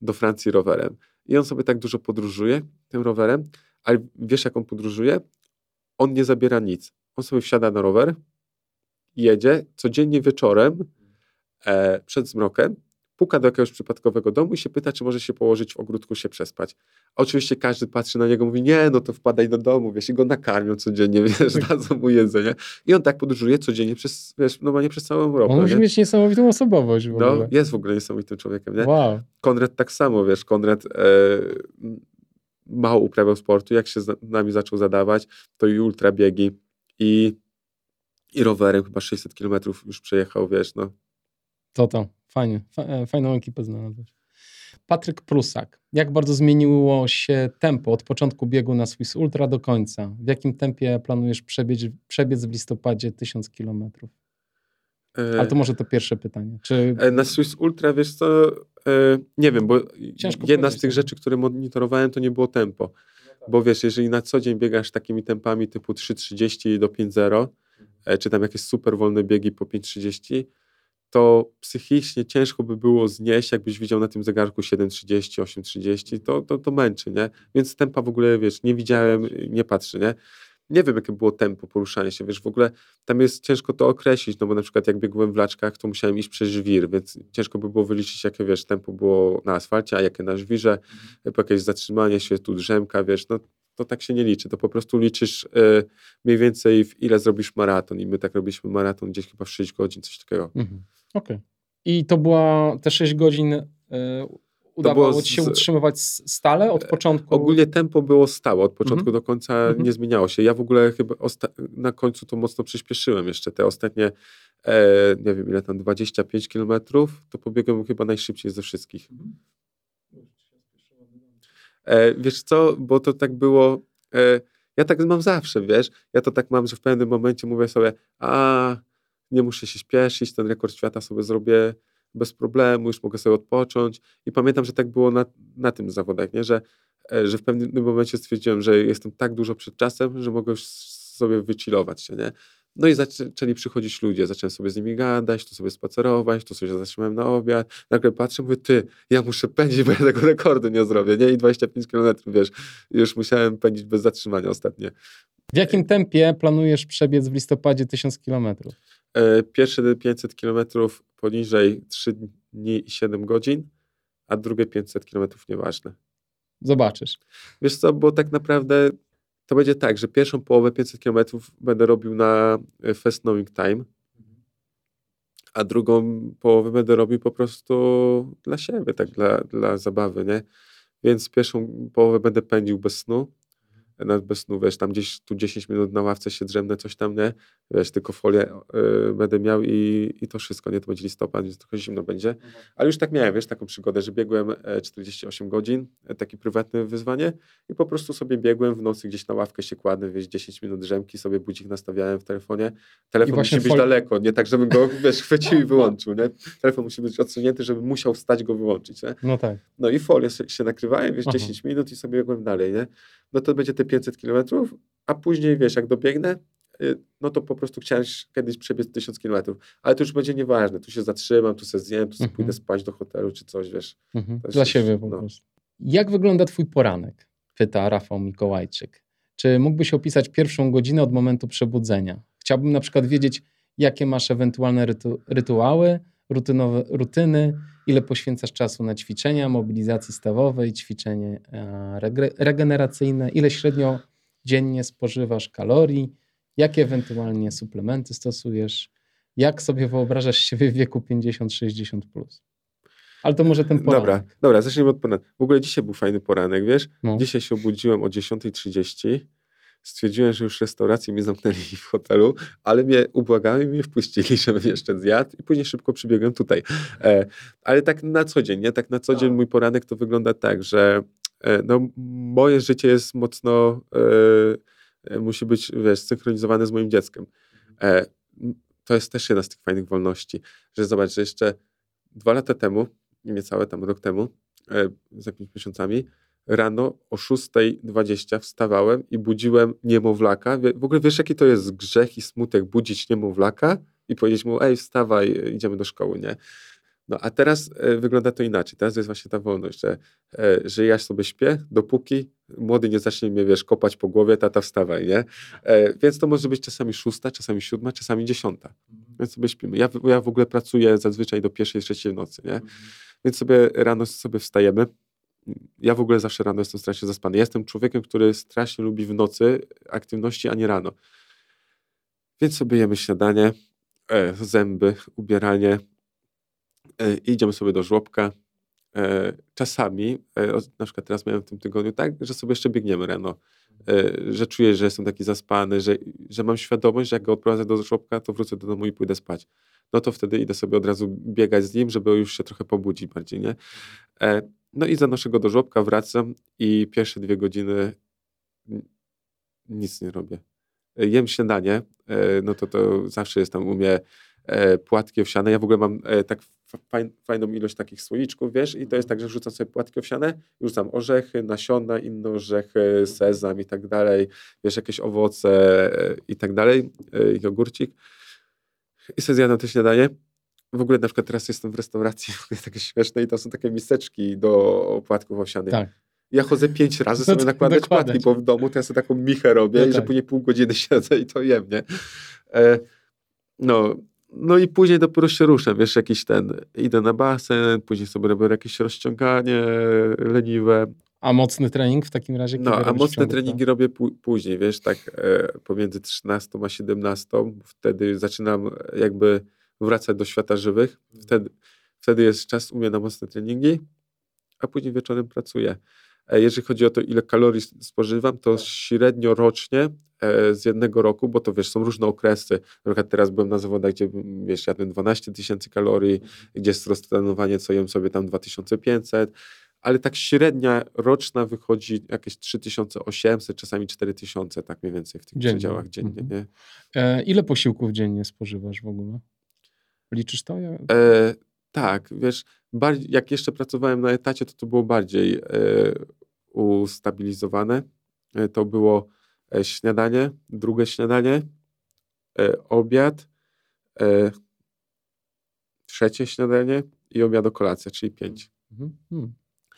do Francji rowerem. I on sobie tak dużo podróżuje tym rowerem, ale wiesz, jak on podróżuje? On nie zabiera nic. On sobie wsiada na rower, jedzie codziennie wieczorem przed zmrokiem, puka do jakiegoś przypadkowego domu i się pyta, czy może się położyć w ogródku, się przespać. A oczywiście każdy patrzy na niego, mówi, nie, no to wpadaj do domu, wiesz, i go nakarmią codziennie, *laughs* wiesz, tak. dadzą mu jedzenie. I on tak podróżuje codziennie przez, wiesz, normalnie przez całą Europę. On musi mieć niesamowitą osobowość w no, ogóle. No, jest w ogóle niesamowitym człowiekiem, nie? Wow. Konrad tak samo, wiesz, Konrad e, mało uprawiał sportu, jak się z nami zaczął zadawać, to i ultra biegi i, i rowerem chyba 600 kilometrów już przejechał, wiesz, no. To to. Fajnie, e, fajną ekipę znalazłeś. Patryk Prusak. Jak bardzo zmieniło się tempo od początku biegu na Swiss Ultra do końca? W jakim tempie planujesz przebiec, przebiec w listopadzie 1000 kilometrów? E, Ale to może to pierwsze pytanie. Czy... E, na Swiss Ultra, wiesz co, nie wiem, bo Ciężko jedna z tych powiedzieć, rzeczy, które monitorowałem, to nie było tempo. Bo wiesz, jeżeli na co dzień biegasz takimi tempami typu 3.30 do 5.0, e, czy tam jakieś super wolne biegi po 5.30, to psychicznie ciężko by było znieść, jakbyś widział na tym zegarku 7.30, 8.30, to, to, to męczy, nie? Więc tempa w ogóle, wiesz, nie widziałem, nie patrzę, nie? Nie wiem, jakie było tempo poruszania się, wiesz, w ogóle tam jest ciężko to określić, no bo na przykład jak biegłem w laczkach, to musiałem iść przez żwir, więc ciężko by było wyliczyć, jakie, wiesz, tempo było na asfalcie, a jakie na żwirze, po jakieś zatrzymanie się, tu drzemka, wiesz, no to tak się nie liczy, to po prostu liczysz y, mniej więcej w ile zrobisz maraton i my tak robiliśmy maraton gdzieś chyba w 6 godzin, coś takiego. Mhm. Okej. I to była te 6 godzin, y, udawało ci się z- utrzymywać stale od początku? Ogólnie tempo było stałe, od początku Mhm. do końca Mhm. nie zmieniało się. Ja w ogóle chyba osta- na końcu to mocno przyspieszyłem jeszcze. Te ostatnie, e, nie wiem ile tam, 25 kilometrów, to pobiegłem chyba najszybciej ze wszystkich. E, wiesz co, bo to tak było, e, ja tak mam zawsze, wiesz, ja to tak mam, że w pewnym momencie mówię sobie, a nie muszę się śpieszyć, ten rekord świata sobie zrobię bez problemu, już mogę sobie odpocząć. I pamiętam, że tak było na, na tym zawodach, nie? Że, e, że w pewnym momencie stwierdziłem, że jestem tak dużo przed czasem, że mogę już sobie wychillować się, nie? No i zaczęli przychodzić ludzie, zacząłem sobie z nimi gadać, tu sobie spacerować, tu sobie zatrzymałem na obiad. Nagle patrzę, mówię, ty, ja muszę pędzić, bo ja tego rekordu nie zrobię, nie? I 25 km, wiesz, już musiałem pędzić bez zatrzymania ostatnio. W jakim tempie planujesz przebiec w listopadzie 1000 kilometrów? E, Pierwsze 500 km poniżej 3 dni i 7 godzin, a drugie 500 km nieważne. Zobaczysz. Wiesz co, bo tak naprawdę to będzie tak, że pierwszą połowę 500 km będę robił na e, Fast Knowing Time, a drugą połowę będę robił po prostu dla siebie, tak dla, dla zabawy, nie? Więc pierwszą połowę będę pędził bez snu, nawet bez snu, wiesz, tam gdzieś tu 10 minut na ławce się drzemnę, coś tam, nie? Wiesz, tylko folię y, będę miał i, i to wszystko, nie? To będzie listopad, więc trochę zimno będzie. Ale już tak miałem, wiesz, taką przygodę, że biegłem e, 48 godzin, e, takie prywatne wyzwanie i po prostu sobie biegłem w nocy gdzieś na ławkę się kładłem, wiesz, 10 minut drzemki, sobie budzik nastawiałem w telefonie. Telefon musi być fol- daleko, nie tak, żebym go, *laughs* wiesz, chwycił i wyłączył, nie? Telefon musi być odsunięty, żebym musiał wstać go wyłączyć, nie? No tak. No i folię się, się nakrywałem, wiesz, Aha. 10 minut i sobie biegłem dalej, nie? No to będzie te 500 kilometrów, a później, wiesz, jak dobiegnę, y, no to po prostu chciałem kiedyś przebiec 1000 kilometrów, ale to już będzie nieważne, tu się zatrzymam, tu sobie zjem, tu sobie Mhm. pójdę spać do hotelu czy coś, wiesz. Mhm. Jest Dla siebie po no. prostu. Jak wygląda twój poranek? Pyta Rafał Mikołajczyk. Czy mógłbyś opisać pierwszą godzinę od momentu przebudzenia? Chciałbym na przykład wiedzieć, jakie masz ewentualne rytu rytuały, rutynowe, rutyny, ile poświęcasz czasu na ćwiczenia, mobilizacji stawowej, ćwiczenie e, regre- regeneracyjne, ile średnio dziennie spożywasz kalorii, jakie ewentualnie suplementy stosujesz, jak sobie wyobrażasz siebie w wieku 50-60+. Plus? Ale to może ten poranek. Dobra, dobra, zacznijmy od poranka. W ogóle dzisiaj był fajny poranek, wiesz? No. Dzisiaj się obudziłem o 10.30, stwierdziłem, że już restaurację mi zamknęli w hotelu, ale mnie ubłagałem i mnie wpuścili, *laughs* żebym jeszcze zjadł i później szybko przybiegłem tutaj. E, ale tak na co dzień, nie? Tak na co dzień mój poranek to wygląda tak, że e, no, moje życie jest mocno, e, e, musi być, wiesz, synchronizowane z moim dzieckiem. E, to jest też jedna z tych fajnych wolności, że zobacz, że jeszcze dwa lata temu, niecałe tam rok temu, e, za pięć miesiącami, rano o 6.20 wstawałem i budziłem niemowlaka. W ogóle wiesz, jaki to jest grzech i smutek budzić niemowlaka i powiedzieć mu, ej, wstawaj, idziemy do szkoły, nie? No a teraz e, wygląda to inaczej. Teraz jest właśnie ta wolność, że, e, że ja sobie śpię, dopóki młody nie zacznie mnie, wiesz, kopać po głowie, tata wstawaj, nie? E, więc to może być czasami szósta, czasami siódma, czasami dziesiąta. Więc sobie śpimy. Ja, w- ja w ogóle pracuję zazwyczaj do pierwszej, trzeciej w nocy, nie? Więc sobie rano sobie wstajemy. Ja w ogóle zawsze rano jestem strasznie zaspany. Jestem człowiekiem, który strasznie lubi w nocy aktywności, a nie rano. Więc sobie jemy śniadanie, e, zęby, ubieranie, e, idziemy sobie do żłobka. E, czasami, e, na przykład teraz miałem w tym tygodniu tak, że sobie jeszcze biegniemy rano. E, że czuję, że jestem taki zaspany, że, że mam świadomość, że jak go odprowadzę do żłobka, to wrócę do domu i pójdę spać. No to wtedy idę sobie od razu biegać z nim, żeby już się trochę pobudzić bardziej, nie? E, no i zanoszę go do żłobka, wracam i pierwsze dwie godziny nic nie robię. Jem śniadanie, no to to zawsze jest tam u mnie płatki owsiane. Ja w ogóle mam tak fajną ilość takich słoiczków, wiesz, i to jest tak, że rzucam sobie płatki owsiane, rzucam orzechy, nasiona, inne orzechy, sezam i tak dalej, wiesz, jakieś owoce e, i tak dalej, e, jogurcik. I sobie zjadam to śniadanie. W ogóle na przykład teraz jestem w restauracji, *laughs* takie śmieszne i to są takie miseczki do płatków owsianych. Tak. Ja chodzę pięć razy sobie *laughs* nakładać płatki, bo w domu to ja sobie taką michę robię No i że tak. później pół godziny *laughs* siedzę i to jem, nie? E, no, no i później dopiero się ruszam, wiesz, jakiś ten, idę na basen, później sobie robię jakieś rozciąganie leniwe, A mocny trening w takim razie? no, a mocne treningi robię pó- później, wiesz, tak e, pomiędzy 13 a 17, wtedy zaczynam jakby wracać do świata żywych, wtedy, wtedy jest czas u mnie na mocne treningi, a później wieczorem pracuję. E, jeżeli chodzi o to, ile kalorii spożywam, to średnio rocznie e, z jednego roku, bo to wiesz, są różne okresy. Na przykład teraz byłem na zawodach, gdzie wiesz, jadłem 12 tysięcy kalorii, gdzie jest roztrenowanie, co jem sobie tam 2500, ale tak średnia roczna wychodzi jakieś 3800, czasami 4000, tak mniej więcej w tych Dziennie. przedziałach dziennie. Mhm. Nie? E, ile posiłków dziennie spożywasz w ogóle? Liczysz to? Ja... E, tak, wiesz, bardziej, jak jeszcze pracowałem na etacie, to to było bardziej e, ustabilizowane. E, to było e, śniadanie, drugie śniadanie, e, obiad, e, trzecie śniadanie i obiad o kolacja, czyli pięć. Mhm. Hmm.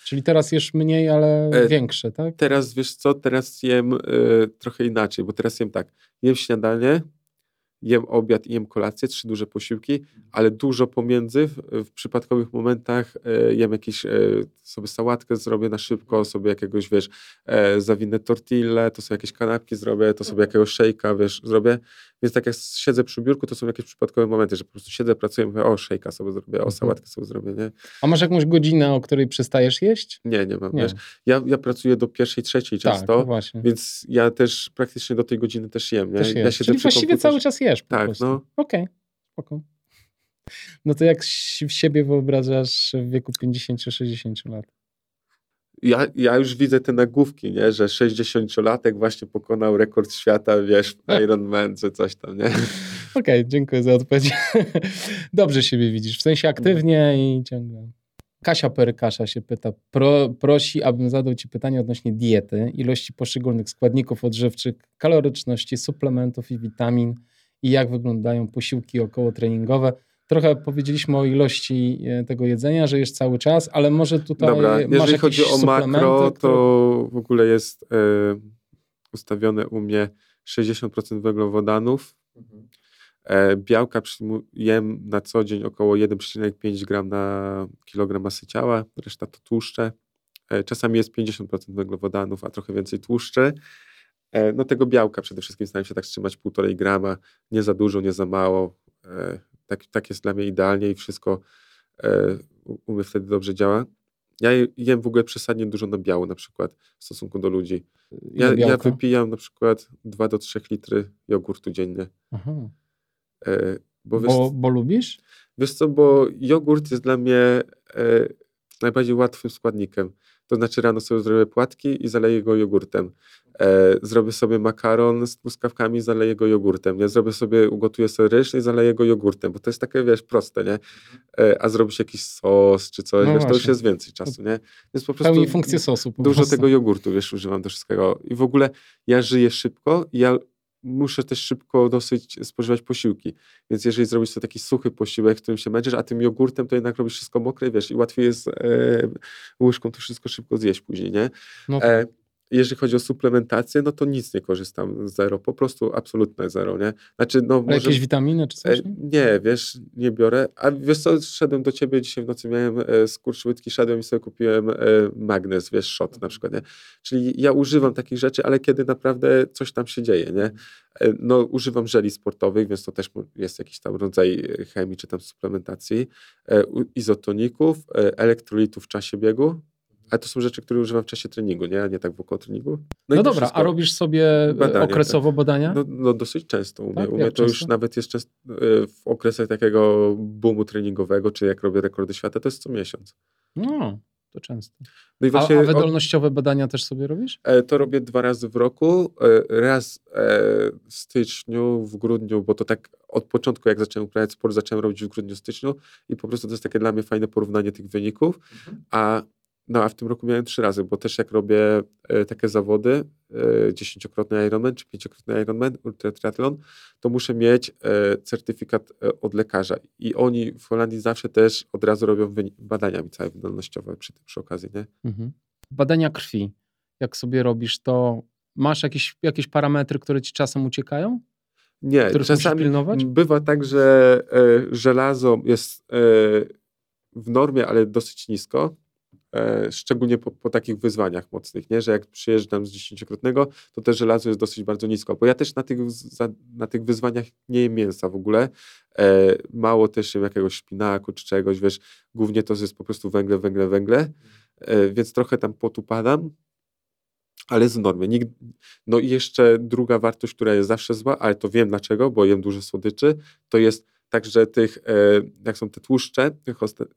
Czyli teraz jesz mniej, ale E, większe, tak? Teraz wiesz co, teraz jem trochę inaczej, bo teraz jem tak, jem śniadanie, jem obiad i jem kolację, trzy duże posiłki, ale dużo pomiędzy, w, w przypadkowych momentach e, jem jakieś, e, sobie sałatkę zrobię na szybko, sobie jakiegoś, wiesz, e, zawinę tortillę, to sobie jakieś kanapki zrobię, to sobie jakiegoś szejka, wiesz, zrobię, więc tak jak siedzę przy biurku, to są jakieś przypadkowe momenty, że po prostu siedzę, pracuję, mówię, o, szejka sobie zrobię, o, Mhm. sałatkę sobie zrobię, nie? A masz jakąś godzinę, o której przestajesz jeść? Nie, nie mam, Nie. wiesz, ja, ja pracuję do pierwszej, trzeciej tak, często, właśnie. więc ja też praktycznie do tej godziny też jem. Nie? Też ja siedzę Czyli właściwie komputerze. cały czas jesz po Tak, prostu. no. Okej, spoko. No to jak si- siebie wyobrażasz w wieku 50-60 lat? Ja, ja już widzę te nagłówki, nie? że 60-latek właśnie pokonał rekord świata, wiesz, Tak. *laughs* Ironman czy coś tam, nie? Okej, *laughs* dziękuję za odpowiedź. *laughs* Dobrze siebie widzisz, w sensie aktywnie i ciągle. Kasia Perykasza się pyta, pro, prosi, abym zadał Ci pytanie odnośnie diety, ilości poszczególnych składników odżywczych, kaloryczności, suplementów i witamin i jak wyglądają posiłki okołotreningowe. Trochę powiedzieliśmy o ilości e, tego jedzenia, że jest cały czas, ale może tutaj Dobra, masz jeżeli chodzi o makro, to w ogóle jest e, ustawione u mnie 60% węglowodanów. E, białka przyjmuję na co dzień około 1,5 gram na kilogram masy ciała, reszta to tłuszcze. Czasami jest 50% węglowodanów, a trochę więcej tłuszczy. E, no tego białka przede wszystkim staram się tak trzymać 1,5 grama, nie za dużo, nie za mało. E, tak, tak jest dla mnie idealnie i wszystko e, u- mnie wtedy dobrze działa. Ja je- jem w ogóle przesadnie dużo na biało na przykład w stosunku do ludzi. Ja, ja wypijam na przykład 2 do 3 litry jogurtu dziennie. Aha. Bo wiesz, Bo, bo lubisz? wiesz co, bo jogurt jest dla mnie najbardziej łatwym składnikiem. To znaczy rano sobie zrobię płatki i zaleję go jogurtem. E, zrobię sobie makaron z truskawkami, zaleję go jogurtem. Ja zrobię sobie, ugotuję sobie ryż i zaleję go jogurtem, bo to jest takie, wiesz, proste, nie? E, a zrobisz jakiś sos czy coś, No wiesz, to już jest więcej czasu, nie? Więc po prostu Pełni funkcję sosu. Po dużo prostu. tego jogurtu, wiesz, używam do wszystkiego. I w ogóle ja żyję szybko i ja muszę też szybko dosyć spożywać posiłki. Więc jeżeli zrobisz sobie taki suchy posiłek, w którym się męczysz, a tym jogurtem to jednak robisz wszystko mokre, wiesz, i łatwiej jest e, łyżką to wszystko szybko zjeść później, nie? No E, jeżeli chodzi o suplementację, no to nic nie korzystam, zero, po prostu absolutne zero, nie? Znaczy, no może... jakieś witaminy czy coś? Nie? Nie, wiesz, nie biorę. A wiesz co, szedłem do ciebie dzisiaj w nocy, miałem e, skurcz łydki, szedłem i sobie kupiłem e, magnes, wiesz, shot na przykład, nie? Czyli ja używam takich rzeczy, ale kiedy naprawdę coś tam się dzieje, nie? E, No, używam żeli sportowych, więc to też jest jakiś tam rodzaj e, chemii czy tam suplementacji, e, izotoników, elektrolitów w czasie biegu, ale to są rzeczy, które używam w czasie treningu, nie? A nie tak wokół treningu. No, to dobra, wszystko. a robisz sobie Badania, okresowo badania? No, no dosyć często u mnie. Tak? U Jak mnie to już często? nawet jest często, e, w okresach takiego boomu treningowego, czy jak robię rekordy świata, to jest co miesiąc. No, to często. No i właśnie, a, a wydolnościowe badania też sobie robisz? E, to robię dwa razy w roku. E, raz e, w styczniu, w grudniu, bo to tak od początku, jak zacząłem uprawiać sport, zacząłem robić w grudniu, styczniu i po prostu to jest takie dla mnie fajne porównanie tych wyników. Mhm. A no a w tym roku miałem trzy razy, bo też jak robię e, takie zawody, e, dziesięciokrotny Ironman czy pięciokrotny Ironman, ultra triathlon, to muszę mieć e, certyfikat od lekarza. I oni w Holandii zawsze też od razu robią badania mi całe wydolnościowe przy, przy okazji, nie? Mhm. Badania krwi, jak sobie robisz, to masz jakieś, jakieś parametry, które ci czasem uciekają? Nie, czasami bywa tak, że żelazo jest w normie, ale dosyć nisko szczególnie po, po, takich wyzwaniach mocnych, nie? że jak przyjeżdżam z dziesięciokrotnego, to też żelazo jest dosyć bardzo nisko, bo ja też na tych, na tych wyzwaniach nie jem mięsa w ogóle, e, mało też jem jakiegoś szpinaku czy czegoś, wiesz, głównie to jest po prostu węgle, węgle, węgle, e, więc trochę tam potu padam, ale z normy. No i jeszcze druga wartość, która jest zawsze zła, ale to wiem dlaczego, bo jem dużo słodyczy, to jest także tych, e, jak są te tłuszcze,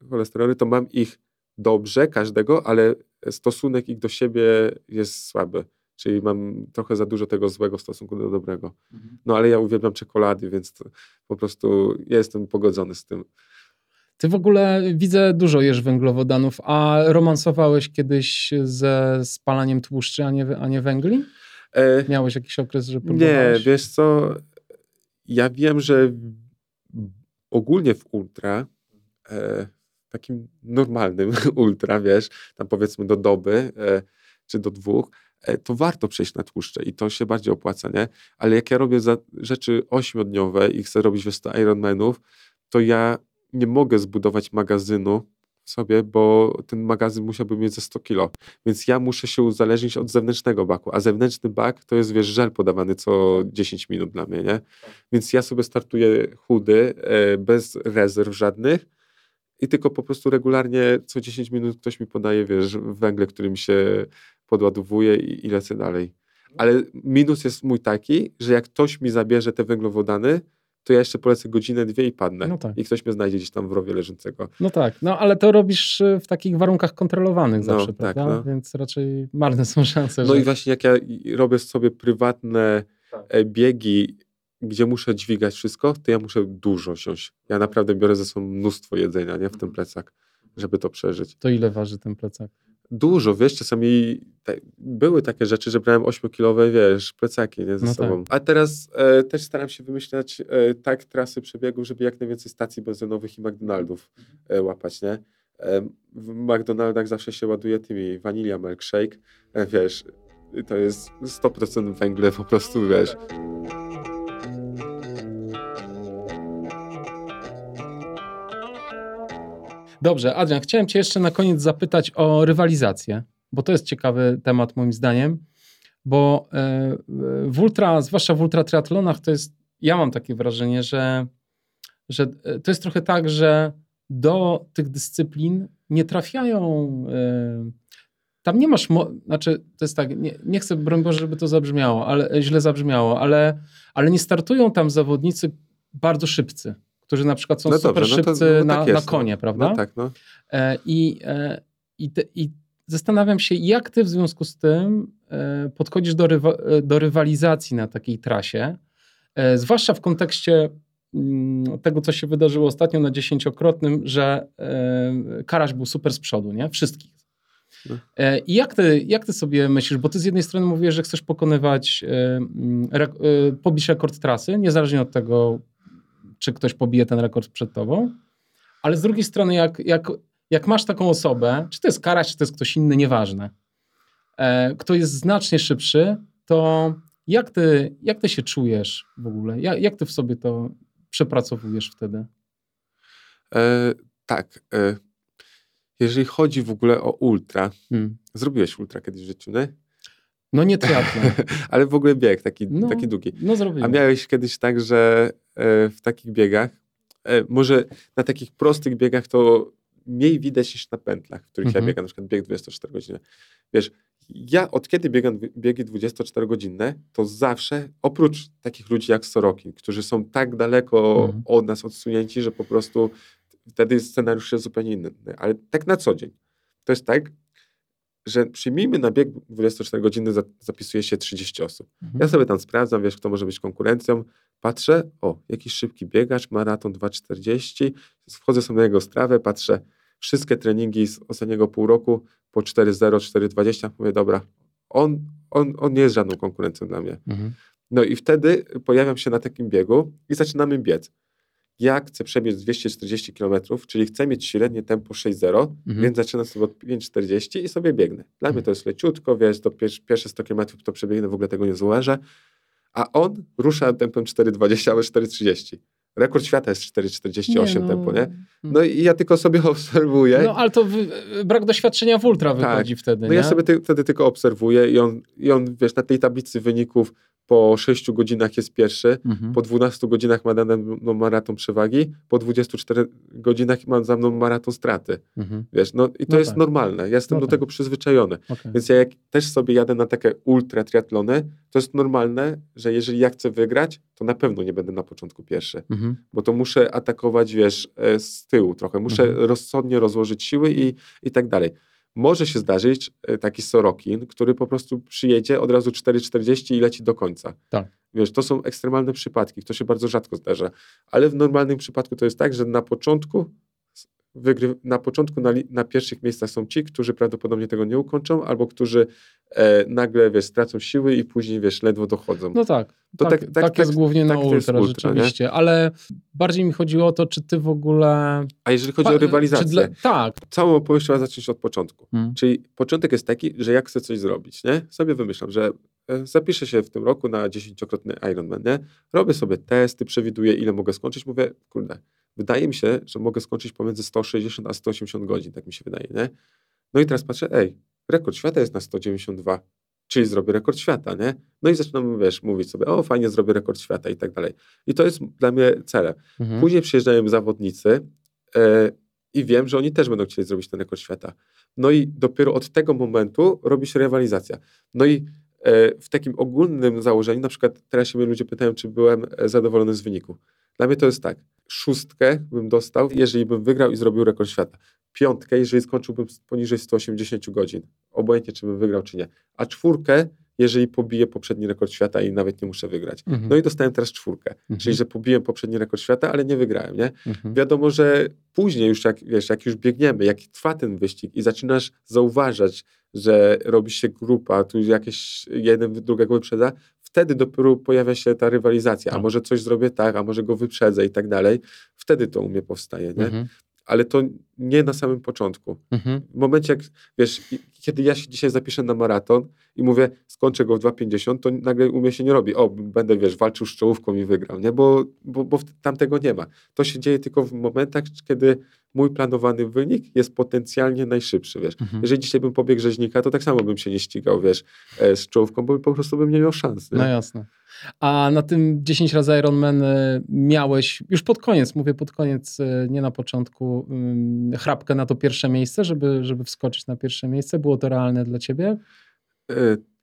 cholesterole, to mam ich dobrze każdego, ale stosunek ich do siebie jest słaby. Czyli mam trochę za dużo tego złego w stosunku do dobrego. Mhm. No ale ja uwielbiam czekolady, więc po prostu ja jestem pogodzony z tym. Ty w ogóle widzę dużo jesz węglowodanów, a romansowałeś kiedyś ze spalaniem tłuszczy, a nie, a nie węgli? E, Miałeś jakiś okres, że próbowałeś? Nie, wiesz co, ja wiem, że ogólnie w ultra e, takim normalnym *laughs* ultra, wiesz, tam powiedzmy do doby e, czy do dwóch, e, to warto przejść na tłuszcze i to się bardziej opłaca, nie? Ale jak ja robię rzeczy ośmiodniowe i chcę robić wiesz, 100 Ironmanów, to ja nie mogę zbudować magazynu sobie, bo ten magazyn musiałby mieć ze 100 kilo. Więc ja muszę się uzależnić od zewnętrznego baku, a zewnętrzny bak to jest, wiesz, żel podawany co 10 minut dla mnie, nie? Więc ja sobie startuję chudy, e, bez rezerw żadnych, i tylko po prostu regularnie co 10 minut ktoś mi podaje, wiesz, węgle, którym się podładowuje i, i lecę dalej. Ale minus jest mój taki, że jak ktoś mi zabierze te węglowodany, to ja jeszcze polecę godzinę, dwie i padnę. No tak. I ktoś mnie znajdzie gdzieś tam w rowie leżącego. No tak, no ale to robisz e, w takich warunkach kontrolowanych no, zawsze, tak, prawda? No. Więc raczej marne są szanse. No że... i właśnie jak ja robię sobie prywatne tak. E, biegi gdzie muszę dźwigać wszystko, to ja muszę dużo wziąć. Ja naprawdę biorę ze sobą mnóstwo jedzenia nie, w ten mhm. plecak, żeby to przeżyć. To ile waży ten plecak? Dużo, wiesz, czasami te, były takie rzeczy, że brałem 8-kilowe, wiesz, plecaki nie, ze no sobą. Tak. A teraz e, też staram się wymyślać e, tak trasy przebiegu, żeby jak najwięcej stacji benzynowych i McDonaldów e, łapać, nie? E, w McDonaldach zawsze się ładuje tymi vanilla milkshake, e, wiesz, to jest 100% węgle po prostu, wiesz. Dobrze, Adrian, chciałem Cię jeszcze na koniec zapytać o rywalizację, bo to jest ciekawy temat moim zdaniem, bo e, w ultra, zwłaszcza w ultra triatlonach, to jest, ja mam takie wrażenie, że, że e, to jest trochę tak, że do tych dyscyplin nie trafiają. E, tam nie masz, znaczy to jest tak, nie, nie chcę, broń Boże, żeby to zabrzmiało, ale źle zabrzmiało, ale, ale nie startują tam zawodnicy bardzo szybcy którzy na przykład są no super dobrze, szybcy no to, no tak na, na, no. konie, prawda? No tak, no. E, I, e, i, te, I zastanawiam się, jak ty w związku z tym e, podchodzisz do, rywa, do rywalizacji na takiej trasie, zwłaszcza w kontekście mm, tego, co się wydarzyło ostatnio na dziesięciokrotnym, że Karaś był super z przodu, nie? Wszystkich. No. I jak ty, jak ty sobie myślisz, bo ty z jednej strony mówisz, że chcesz pokonywać, pobić rekord trasy, niezależnie od tego, czy ktoś pobije ten rekord przed tobą, ale z drugiej strony, jak, jak, jak masz taką osobę, czy to jest Karaś, czy to jest ktoś inny, nieważne, e, kto jest znacznie szybszy, to jak ty, jak ty się czujesz w ogóle? Jak, jak ty w sobie to przepracowujesz wtedy? E, tak. E, jeżeli chodzi w ogóle o ultra, hmm. zrobiłeś ultra kiedyś w życiu, nie? No nie triatlon. *laughs* Ale w ogóle bieg taki, no, taki długi. No zrobiłem. A miałeś kiedyś tak, że e, w takich biegach, e, może na takich prostych biegach to mniej widać niż na pętlach, w których mhm. ja biegam, na przykład bieg 24 godziny. Wiesz, ja od kiedy biegam biegi 24-godzinne, to zawsze, oprócz takich ludzi jak Sorokin, którzy są tak daleko mhm. od nas odsunięci, że po prostu wtedy scenariusz jest zupełnie inny. Ale tak na co dzień to jest tak, że przyjmijmy na bieg 24 godziny za, zapisuje się 30 osób. Mhm. Ja sobie tam sprawdzam, wiesz, kto może być konkurencją. Patrzę, o, jakiś szybki biegacz, maraton 2,40. Wchodzę sobie na jego strawę, patrzę, wszystkie treningi z ostatniego pół roku po 4,0, 4,20. Mówię, dobra, on, on, on nie jest żadną konkurencją dla mnie. Mhm. No i wtedy pojawiam się na takim biegu i zaczynamy biec. Ja chcę przebiec 240 km, czyli chcę mieć średnie tempo 6,0, Mhm. więc zaczynam sobie od 5,40 i sobie biegnę. Dla mnie to jest leciutko, wiesz, pier pierwsze 100 km to przebiegnę, w ogóle tego nie złożę. A on rusza tempem 4,20 albo 4,30. Rekord świata jest 4,48 Nie, tempo, nie? No i ja tylko sobie *laughs* obserwuję. No ale to wy, brak doświadczenia w ultra Tak. wychodzi wtedy, No nie? ja sobie ty, wtedy tylko obserwuję i on, i on, wiesz, na tej tablicy wyników po 6 godzinach jest pierwszy, Mhm. po 12 godzinach ma nade mną maraton przewagi, po 24 godzinach ma za mną maraton straty. Mhm. Wiesz, no i to No jest tak. normalne. Ja jestem No do tak. tego przyzwyczajony. Okej. Więc ja jak też sobie jadę na takie ultra triatlony, to jest normalne, że jeżeli ja chcę wygrać, to na pewno nie będę na początku pierwszy. Mhm. Bo to muszę atakować, wiesz, e, z tyłu trochę. Muszę Mhm. rozsądnie rozłożyć siły i, i tak dalej. Może się zdarzyć e, taki Sorokin, który po prostu przyjedzie od razu 4,40 i leci do końca. Tak. Wiesz, to są ekstremalne przypadki, to się bardzo rzadko zdarza. Ale w normalnym przypadku to jest tak, że na początku wygry, na początku na, na pierwszych miejscach są ci, którzy prawdopodobnie tego nie ukończą, albo którzy e, nagle, wiesz, stracą siły i później, wiesz, ledwo dochodzą. No tak. To tak, tak- tak, tak- jest tak- głównie tak na jest ultra, ultra, nie? rzeczywiście. Ale bardziej mi chodziło o to, czy ty w ogóle... A jeżeli chodzi Pa- o rywalizację, dla... Tak. całą opowieść trzeba zacząć od początku. Mm. Czyli początek jest taki, że jak chcę coś zrobić, nie? Sobie wymyślam, że e, zapiszę się w tym roku na dziesięciokrotny Ironman, nie? Robię sobie testy, przewiduję ile mogę skończyć, mówię, kurde, wydaje mi się, że mogę skończyć pomiędzy 160 a 180 godzin, tak mi się wydaje, nie? No i teraz patrzę, ej, rekord świata jest na 192, czyli zrobię rekord świata, nie? No i zaczynam, wiesz, mówić sobie, o fajnie, zrobię rekord świata i tak dalej. I to jest dla mnie celem. Mhm. Później przyjeżdżają zawodnicy e, i wiem, że oni też będą chcieli zrobić ten rekord świata. No i dopiero od tego momentu robi się rywalizacja. No i e, w takim ogólnym założeniu, na przykład teraz się mnie ludzie pytają, czy byłem e, zadowolony z wyniku. Dla mnie to jest tak, szóstkę bym dostał, jeżeli bym wygrał i zrobił rekord świata. Piątkę, jeżeli skończyłbym poniżej 180 godzin. Obojętnie, czy bym wygrał, czy nie. A czwórkę, jeżeli pobiję poprzedni rekord świata i nawet nie muszę wygrać. Mhm. No i dostałem teraz czwórkę. Mhm. Czyli, że pobiłem poprzedni rekord świata, ale nie wygrałem, nie? Mhm. Wiadomo, że później już jak, wiesz, jak już biegniemy, jak trwa ten wyścig i zaczynasz zauważać, że robi się grupa, tu jakieś jeden drugiego wyprzedza, wtedy dopiero pojawia się ta rywalizacja. A Tak. może coś zrobię tak, a może go wyprzedzę i tak dalej. Wtedy to u mnie powstaje, nie? Mhm. Ale to nie na samym początku. Mhm. W momencie, jak wiesz, kiedy ja się dzisiaj zapiszę na maraton i mówię, skończę go w 2,50, to nagle u mnie się nie robi. O, będę, wiesz, walczył z czołówką i wygrał, nie? Bo, bo, bo tam tego nie ma. To się dzieje tylko w momentach, kiedy mój planowany wynik jest potencjalnie najszybszy, wiesz. Mhm. Jeżeli dzisiaj bym pobiegł rzeźnika, to tak samo bym się nie ścigał, wiesz, e, z czołówką, bo po prostu bym nie miał szans, nie? No jasne. A na tym 10 razy Ironman y, miałeś, już pod koniec, mówię pod koniec, y, nie na początku, ym, chrapkę na to pierwsze miejsce, żeby, żeby wskoczyć na pierwsze miejsce? Było to realne dla ciebie? E,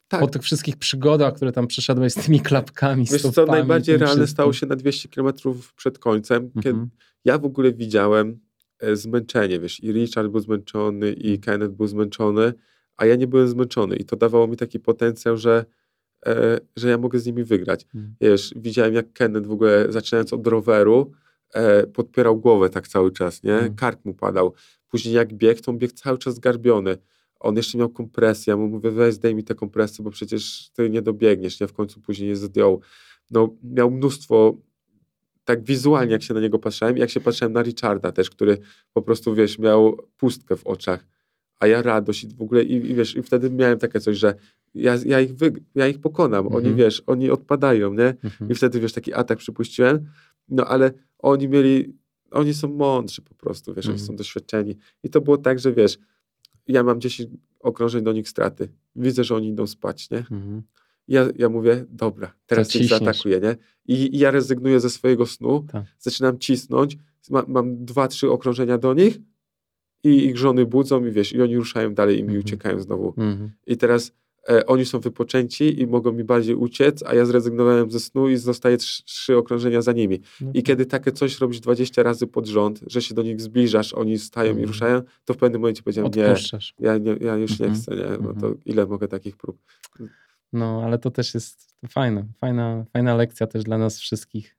tak. Po tych wszystkich przygodach, które tam przeszedłeś z tymi klapkami, Wiesz co, stopami, najbardziej tym realne wszystkim. stało się na 200 km przed końcem, kiedy Mhm. ja w ogóle widziałem e, zmęczenie, wiesz, i Richard był zmęczony, i Kenneth był zmęczony, a ja nie byłem zmęczony i to dawało mi taki potencjał, że, e, że ja mogę z nimi wygrać. Mhm. Wiesz, widziałem jak Kenneth w ogóle, zaczynając od roweru, e, podpierał głowę tak cały czas, nie? Mhm. Kark mu padał. Później jak biegł, to on biegł cały czas zgarbiony. On jeszcze miał kompresję, ja mu mówię, weź zdejmij tę kompresję, bo przecież ty nie dobiegniesz, nie? W końcu później je zdjął. No, miał mnóstwo tak wizualnie, jak się na niego patrzyłem, jak się patrzyłem na Richarda też, który po prostu, wiesz, miał pustkę w oczach, a ja radość i w ogóle, i, i wiesz, i wtedy miałem takie coś, że ja, ja, ich, wy, ja ich pokonam, oni, Mhm. wiesz, oni odpadają, nie? Mhm. I wtedy, wiesz, taki atak przypuściłem, no ale oni mieli, oni są mądrzy po prostu, wiesz, oni Mhm. są doświadczeni. I to było tak, że wiesz, ja mam 10 okrążeń do nich straty, widzę, że oni idą spać, nie? Mhm. Ja, ja mówię, dobra, teraz ich zaatakuję, nie? I, I ja rezygnuję ze swojego snu, Tak. zaczynam cisnąć, ma, mam dwa, trzy okrążenia do nich i ich żony budzą i wiesz, i oni ruszają dalej i mi Mhm. uciekają znowu. Mhm. I teraz e, oni są wypoczęci i mogą mi bardziej uciec, a ja zrezygnowałem ze snu i zostaję trzy, trzy okrążenia za nimi. No I tak. kiedy takie coś robisz 20 razy pod rząd, że się do nich zbliżasz, oni stają i Mhm. ruszają, to w pewnym momencie powiedziałem, nie, ja, nie, ja już nie Mhm. chcę, nie, no to ile mogę takich prób. No, ale to też jest fajne. Fajna, fajna lekcja też dla nas wszystkich,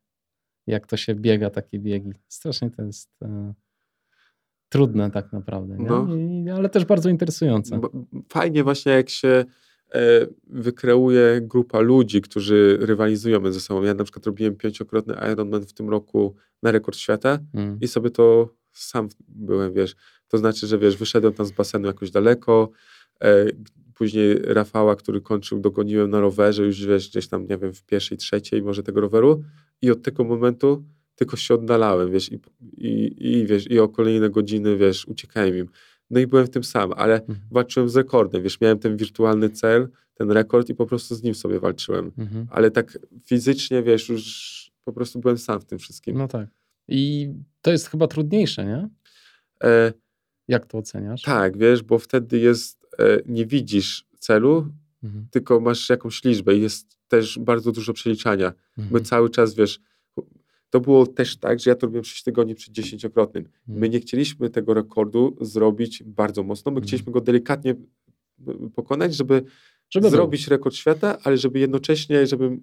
jak to się biega, takie biegi. Strasznie to jest e, trudne tak naprawdę? No. I, ale też bardzo interesujące. Bo- Fajnie właśnie jak się e, wykreuje grupa ludzi, którzy rywalizują ze sobą. Ja na przykład robiłem pięciokrotny Ironman w tym roku na rekord świata Mm. i sobie to sam byłem, wiesz. To znaczy, że wiesz, wyszedłem tam z basenu jakoś daleko, e, później Rafała, który kończył, dogoniłem na rowerze, już wiesz, gdzieś tam, nie wiem, w pierwszej, trzeciej może tego roweru i od tego momentu tylko się oddalałem, wiesz, i, i, i wiesz, i o kolejne godziny, wiesz, uciekałem im. No i byłem w tym sam, ale Mhm. walczyłem z rekordem, wiesz, miałem ten wirtualny cel, ten rekord i po prostu z nim sobie walczyłem. Mhm. Ale tak fizycznie, wiesz, już po prostu byłem sam w tym wszystkim. No tak. I to jest chyba trudniejsze, nie? E, Jak to oceniasz? tak, wiesz, bo wtedy jest, e, nie widzisz celu, Mhm. tylko masz jakąś liczbę i jest też bardzo dużo przeliczania. My Mhm. cały czas, wiesz, to było też tak, że ja to robiłem 6 tygodni przed dziesięciokrotnym. My Mhm. nie chcieliśmy tego rekordu zrobić bardzo mocno, my Mhm. chcieliśmy go delikatnie pokonać, żeby, Żeby był. zrobić rekord świata, ale żeby jednocześnie, żebym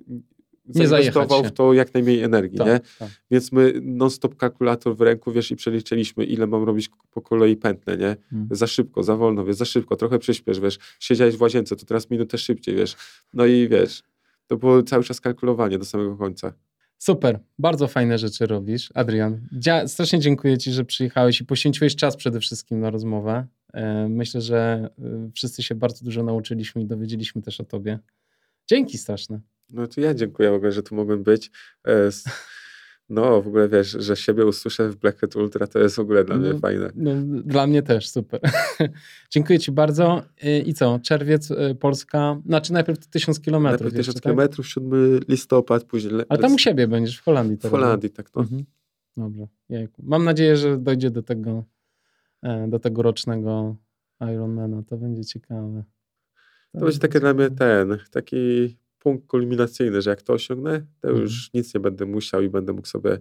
zainwestował w to jak najmniej energii, nie? Tak, tak. Więc my non-stop kalkulator w ręku, wiesz, i przeliczyliśmy, ile mam robić po kolei pętlę, nie? Mm. Za szybko, za wolno, wiesz, za szybko, trochę przyspiesz, wiesz, siedziałeś w łazience, to teraz minutę szybciej, wiesz. No i wiesz, to było cały czas kalkulowanie do samego końca. Super, bardzo fajne rzeczy robisz. Adrian, dzia- strasznie dziękuję Ci, że przyjechałeś i poświęciłeś czas przede wszystkim na rozmowę. E, Myślę, że e, wszyscy się bardzo dużo nauczyliśmy i dowiedzieliśmy też o Tobie. Dzięki straszne. No to ja dziękuję w ogóle, że tu mogłem być. No, w ogóle wiesz, że siebie usłyszę w Black Hat Ultra, to jest w ogóle dla mnie No, fajne. No, dla mnie też, super. *laughs* dziękuję Ci bardzo. E, I co, czerwiec, e, Polska, znaczy najpierw to tysiąc kilometrów. Najpierw jeszcze, 1000 tak? km, 7 listopad, później... le- Ale tam u siebie będziesz, w Holandii. W Holandii, tak to. Mhm. Dobrze. Jejku. Mam nadzieję, że dojdzie do tego, e, do tego rocznego Ironmana. To będzie ciekawe. To będzie takie dla mnie ten, taki punkt kulminacyjny, że jak to osiągnę, to Mhm. już nic nie będę musiał i będę mógł sobie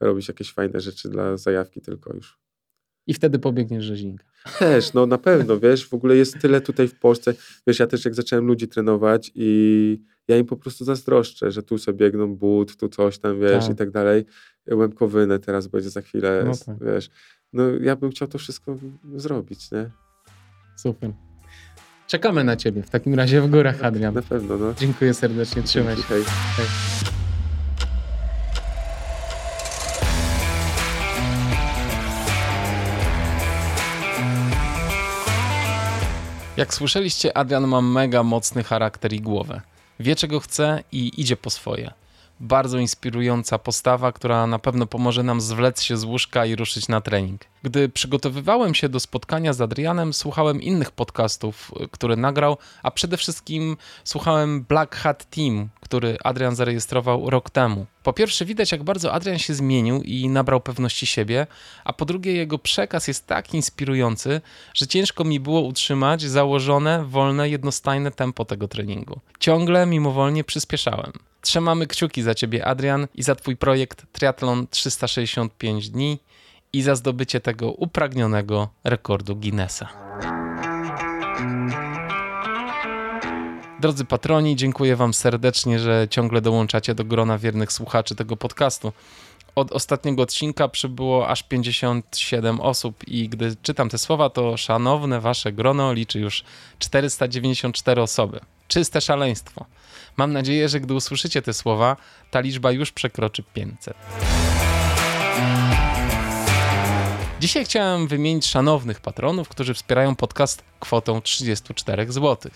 robić jakieś fajne rzeczy dla zajawki tylko już. I wtedy pobiegniesz rzezinka. Też, no na pewno, *laughs* wiesz, w ogóle jest tyle tutaj w Polsce. Wiesz, ja też jak zacząłem ludzi trenować i ja im po prostu zazdroszczę, że tu sobie biegną but, tu coś tam, wiesz, Tak. i tak dalej. Łemkowynę teraz będzie za chwilę, No tak. wiesz. No ja bym chciał to wszystko zrobić, nie? Super. Czekamy na Ciebie. W takim razie w górach, Adrian. Na pewno, no. Dziękuję serdecznie. Trzymaj się. Hej. Hej. Jak słyszeliście, Adrian ma mega mocny charakter i głowę. Wie czego chce i idzie po swoje. Bardzo inspirująca postawa, która na pewno pomoże nam zwlec się z łóżka i ruszyć na trening. Gdy przygotowywałem się do spotkania z Adrianem, słuchałem innych podcastów, y, które nagrał, a przede wszystkim słuchałem Black Hat Team, który Adrian zarejestrował rok temu. Po pierwsze, widać, jak bardzo Adrian się zmienił i nabrał pewności siebie, a po drugie, jego przekaz jest tak inspirujący, że ciężko mi było utrzymać założone, wolne, jednostajne tempo tego treningu. Ciągle mimowolnie przyspieszałem. Trzymamy kciuki za ciebie, Adrian, i za twój projekt Triathlon 365 dni i za zdobycie tego upragnionego rekordu Guinnessa. Drodzy patroni, dziękuję Wam serdecznie, że ciągle dołączacie do grona wiernych słuchaczy tego podcastu. Od ostatniego odcinka przybyło aż 57 osób i gdy czytam te słowa, to szanowne Wasze grono liczy już 494 osoby. Czyste szaleństwo. Mam nadzieję, że gdy usłyszycie te słowa, ta liczba już przekroczy 500. Dzisiaj chciałem wymienić szanownych patronów, którzy wspierają podcast kwotą 34 zł.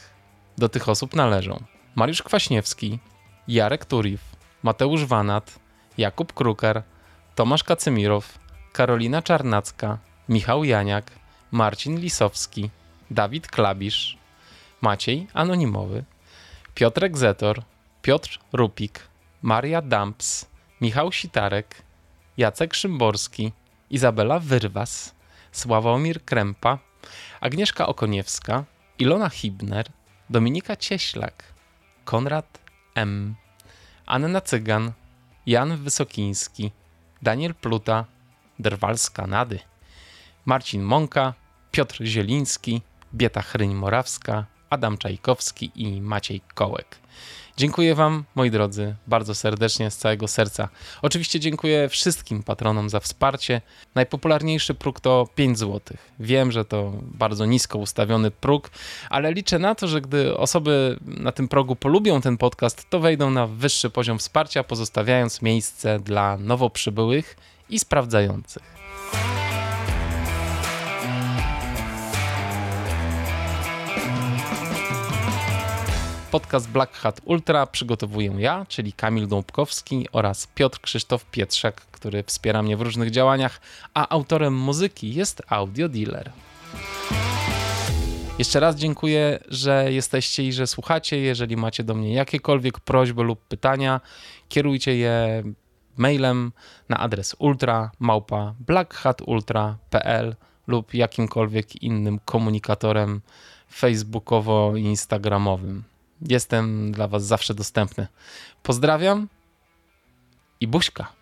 Do tych osób należą Mariusz Kwaśniewski, Jarek Turiw, Mateusz Wanat, Jakub Kruker, Tomasz Kacymirow, Karolina Czarnacka, Michał Janiak, Marcin Lisowski, Dawid Klabisz, Maciej Anonimowy, Piotrek Zetor, Piotr Rupik, Maria Damps, Michał Sitarek, Jacek Szymborski, Izabela Wyrwas, Sławomir Krępa, Agnieszka Okoniewska, Ilona Hibner, Dominika Cieślak, Konrad M., Anna Cygan, Jan Wysokiński, Daniel Pluta, Drwal z Kanady, Marcin Mąka, Piotr Zieliński, Bieta Chryń-Morawska, Adam Czajkowski i Maciej Kołek. Dziękuję Wam, moi drodzy, bardzo serdecznie z całego serca. Oczywiście dziękuję wszystkim patronom za wsparcie. Najpopularniejszy próg to 5 zł. Wiem, że to bardzo nisko ustawiony próg, ale liczę na to, że gdy osoby na tym progu polubią ten podcast, to wejdą na wyższy poziom wsparcia, pozostawiając miejsce dla nowo przybyłych i sprawdzających. Podcast Black Hat Ultra przygotowuję ja, czyli Kamil Dąbkowski oraz Piotr Krzysztof Pietrzak, który wspiera mnie w różnych działaniach, a autorem muzyki jest Audio Dealer. Jeszcze raz dziękuję, że jesteście i że słuchacie. Jeżeli macie do mnie jakiekolwiek prośby lub pytania, kierujcie je mailem na adres ultra lub jakimkolwiek innym komunikatorem facebookowo-instagramowym. Jestem dla Was zawsze dostępny. Pozdrawiam i buźka.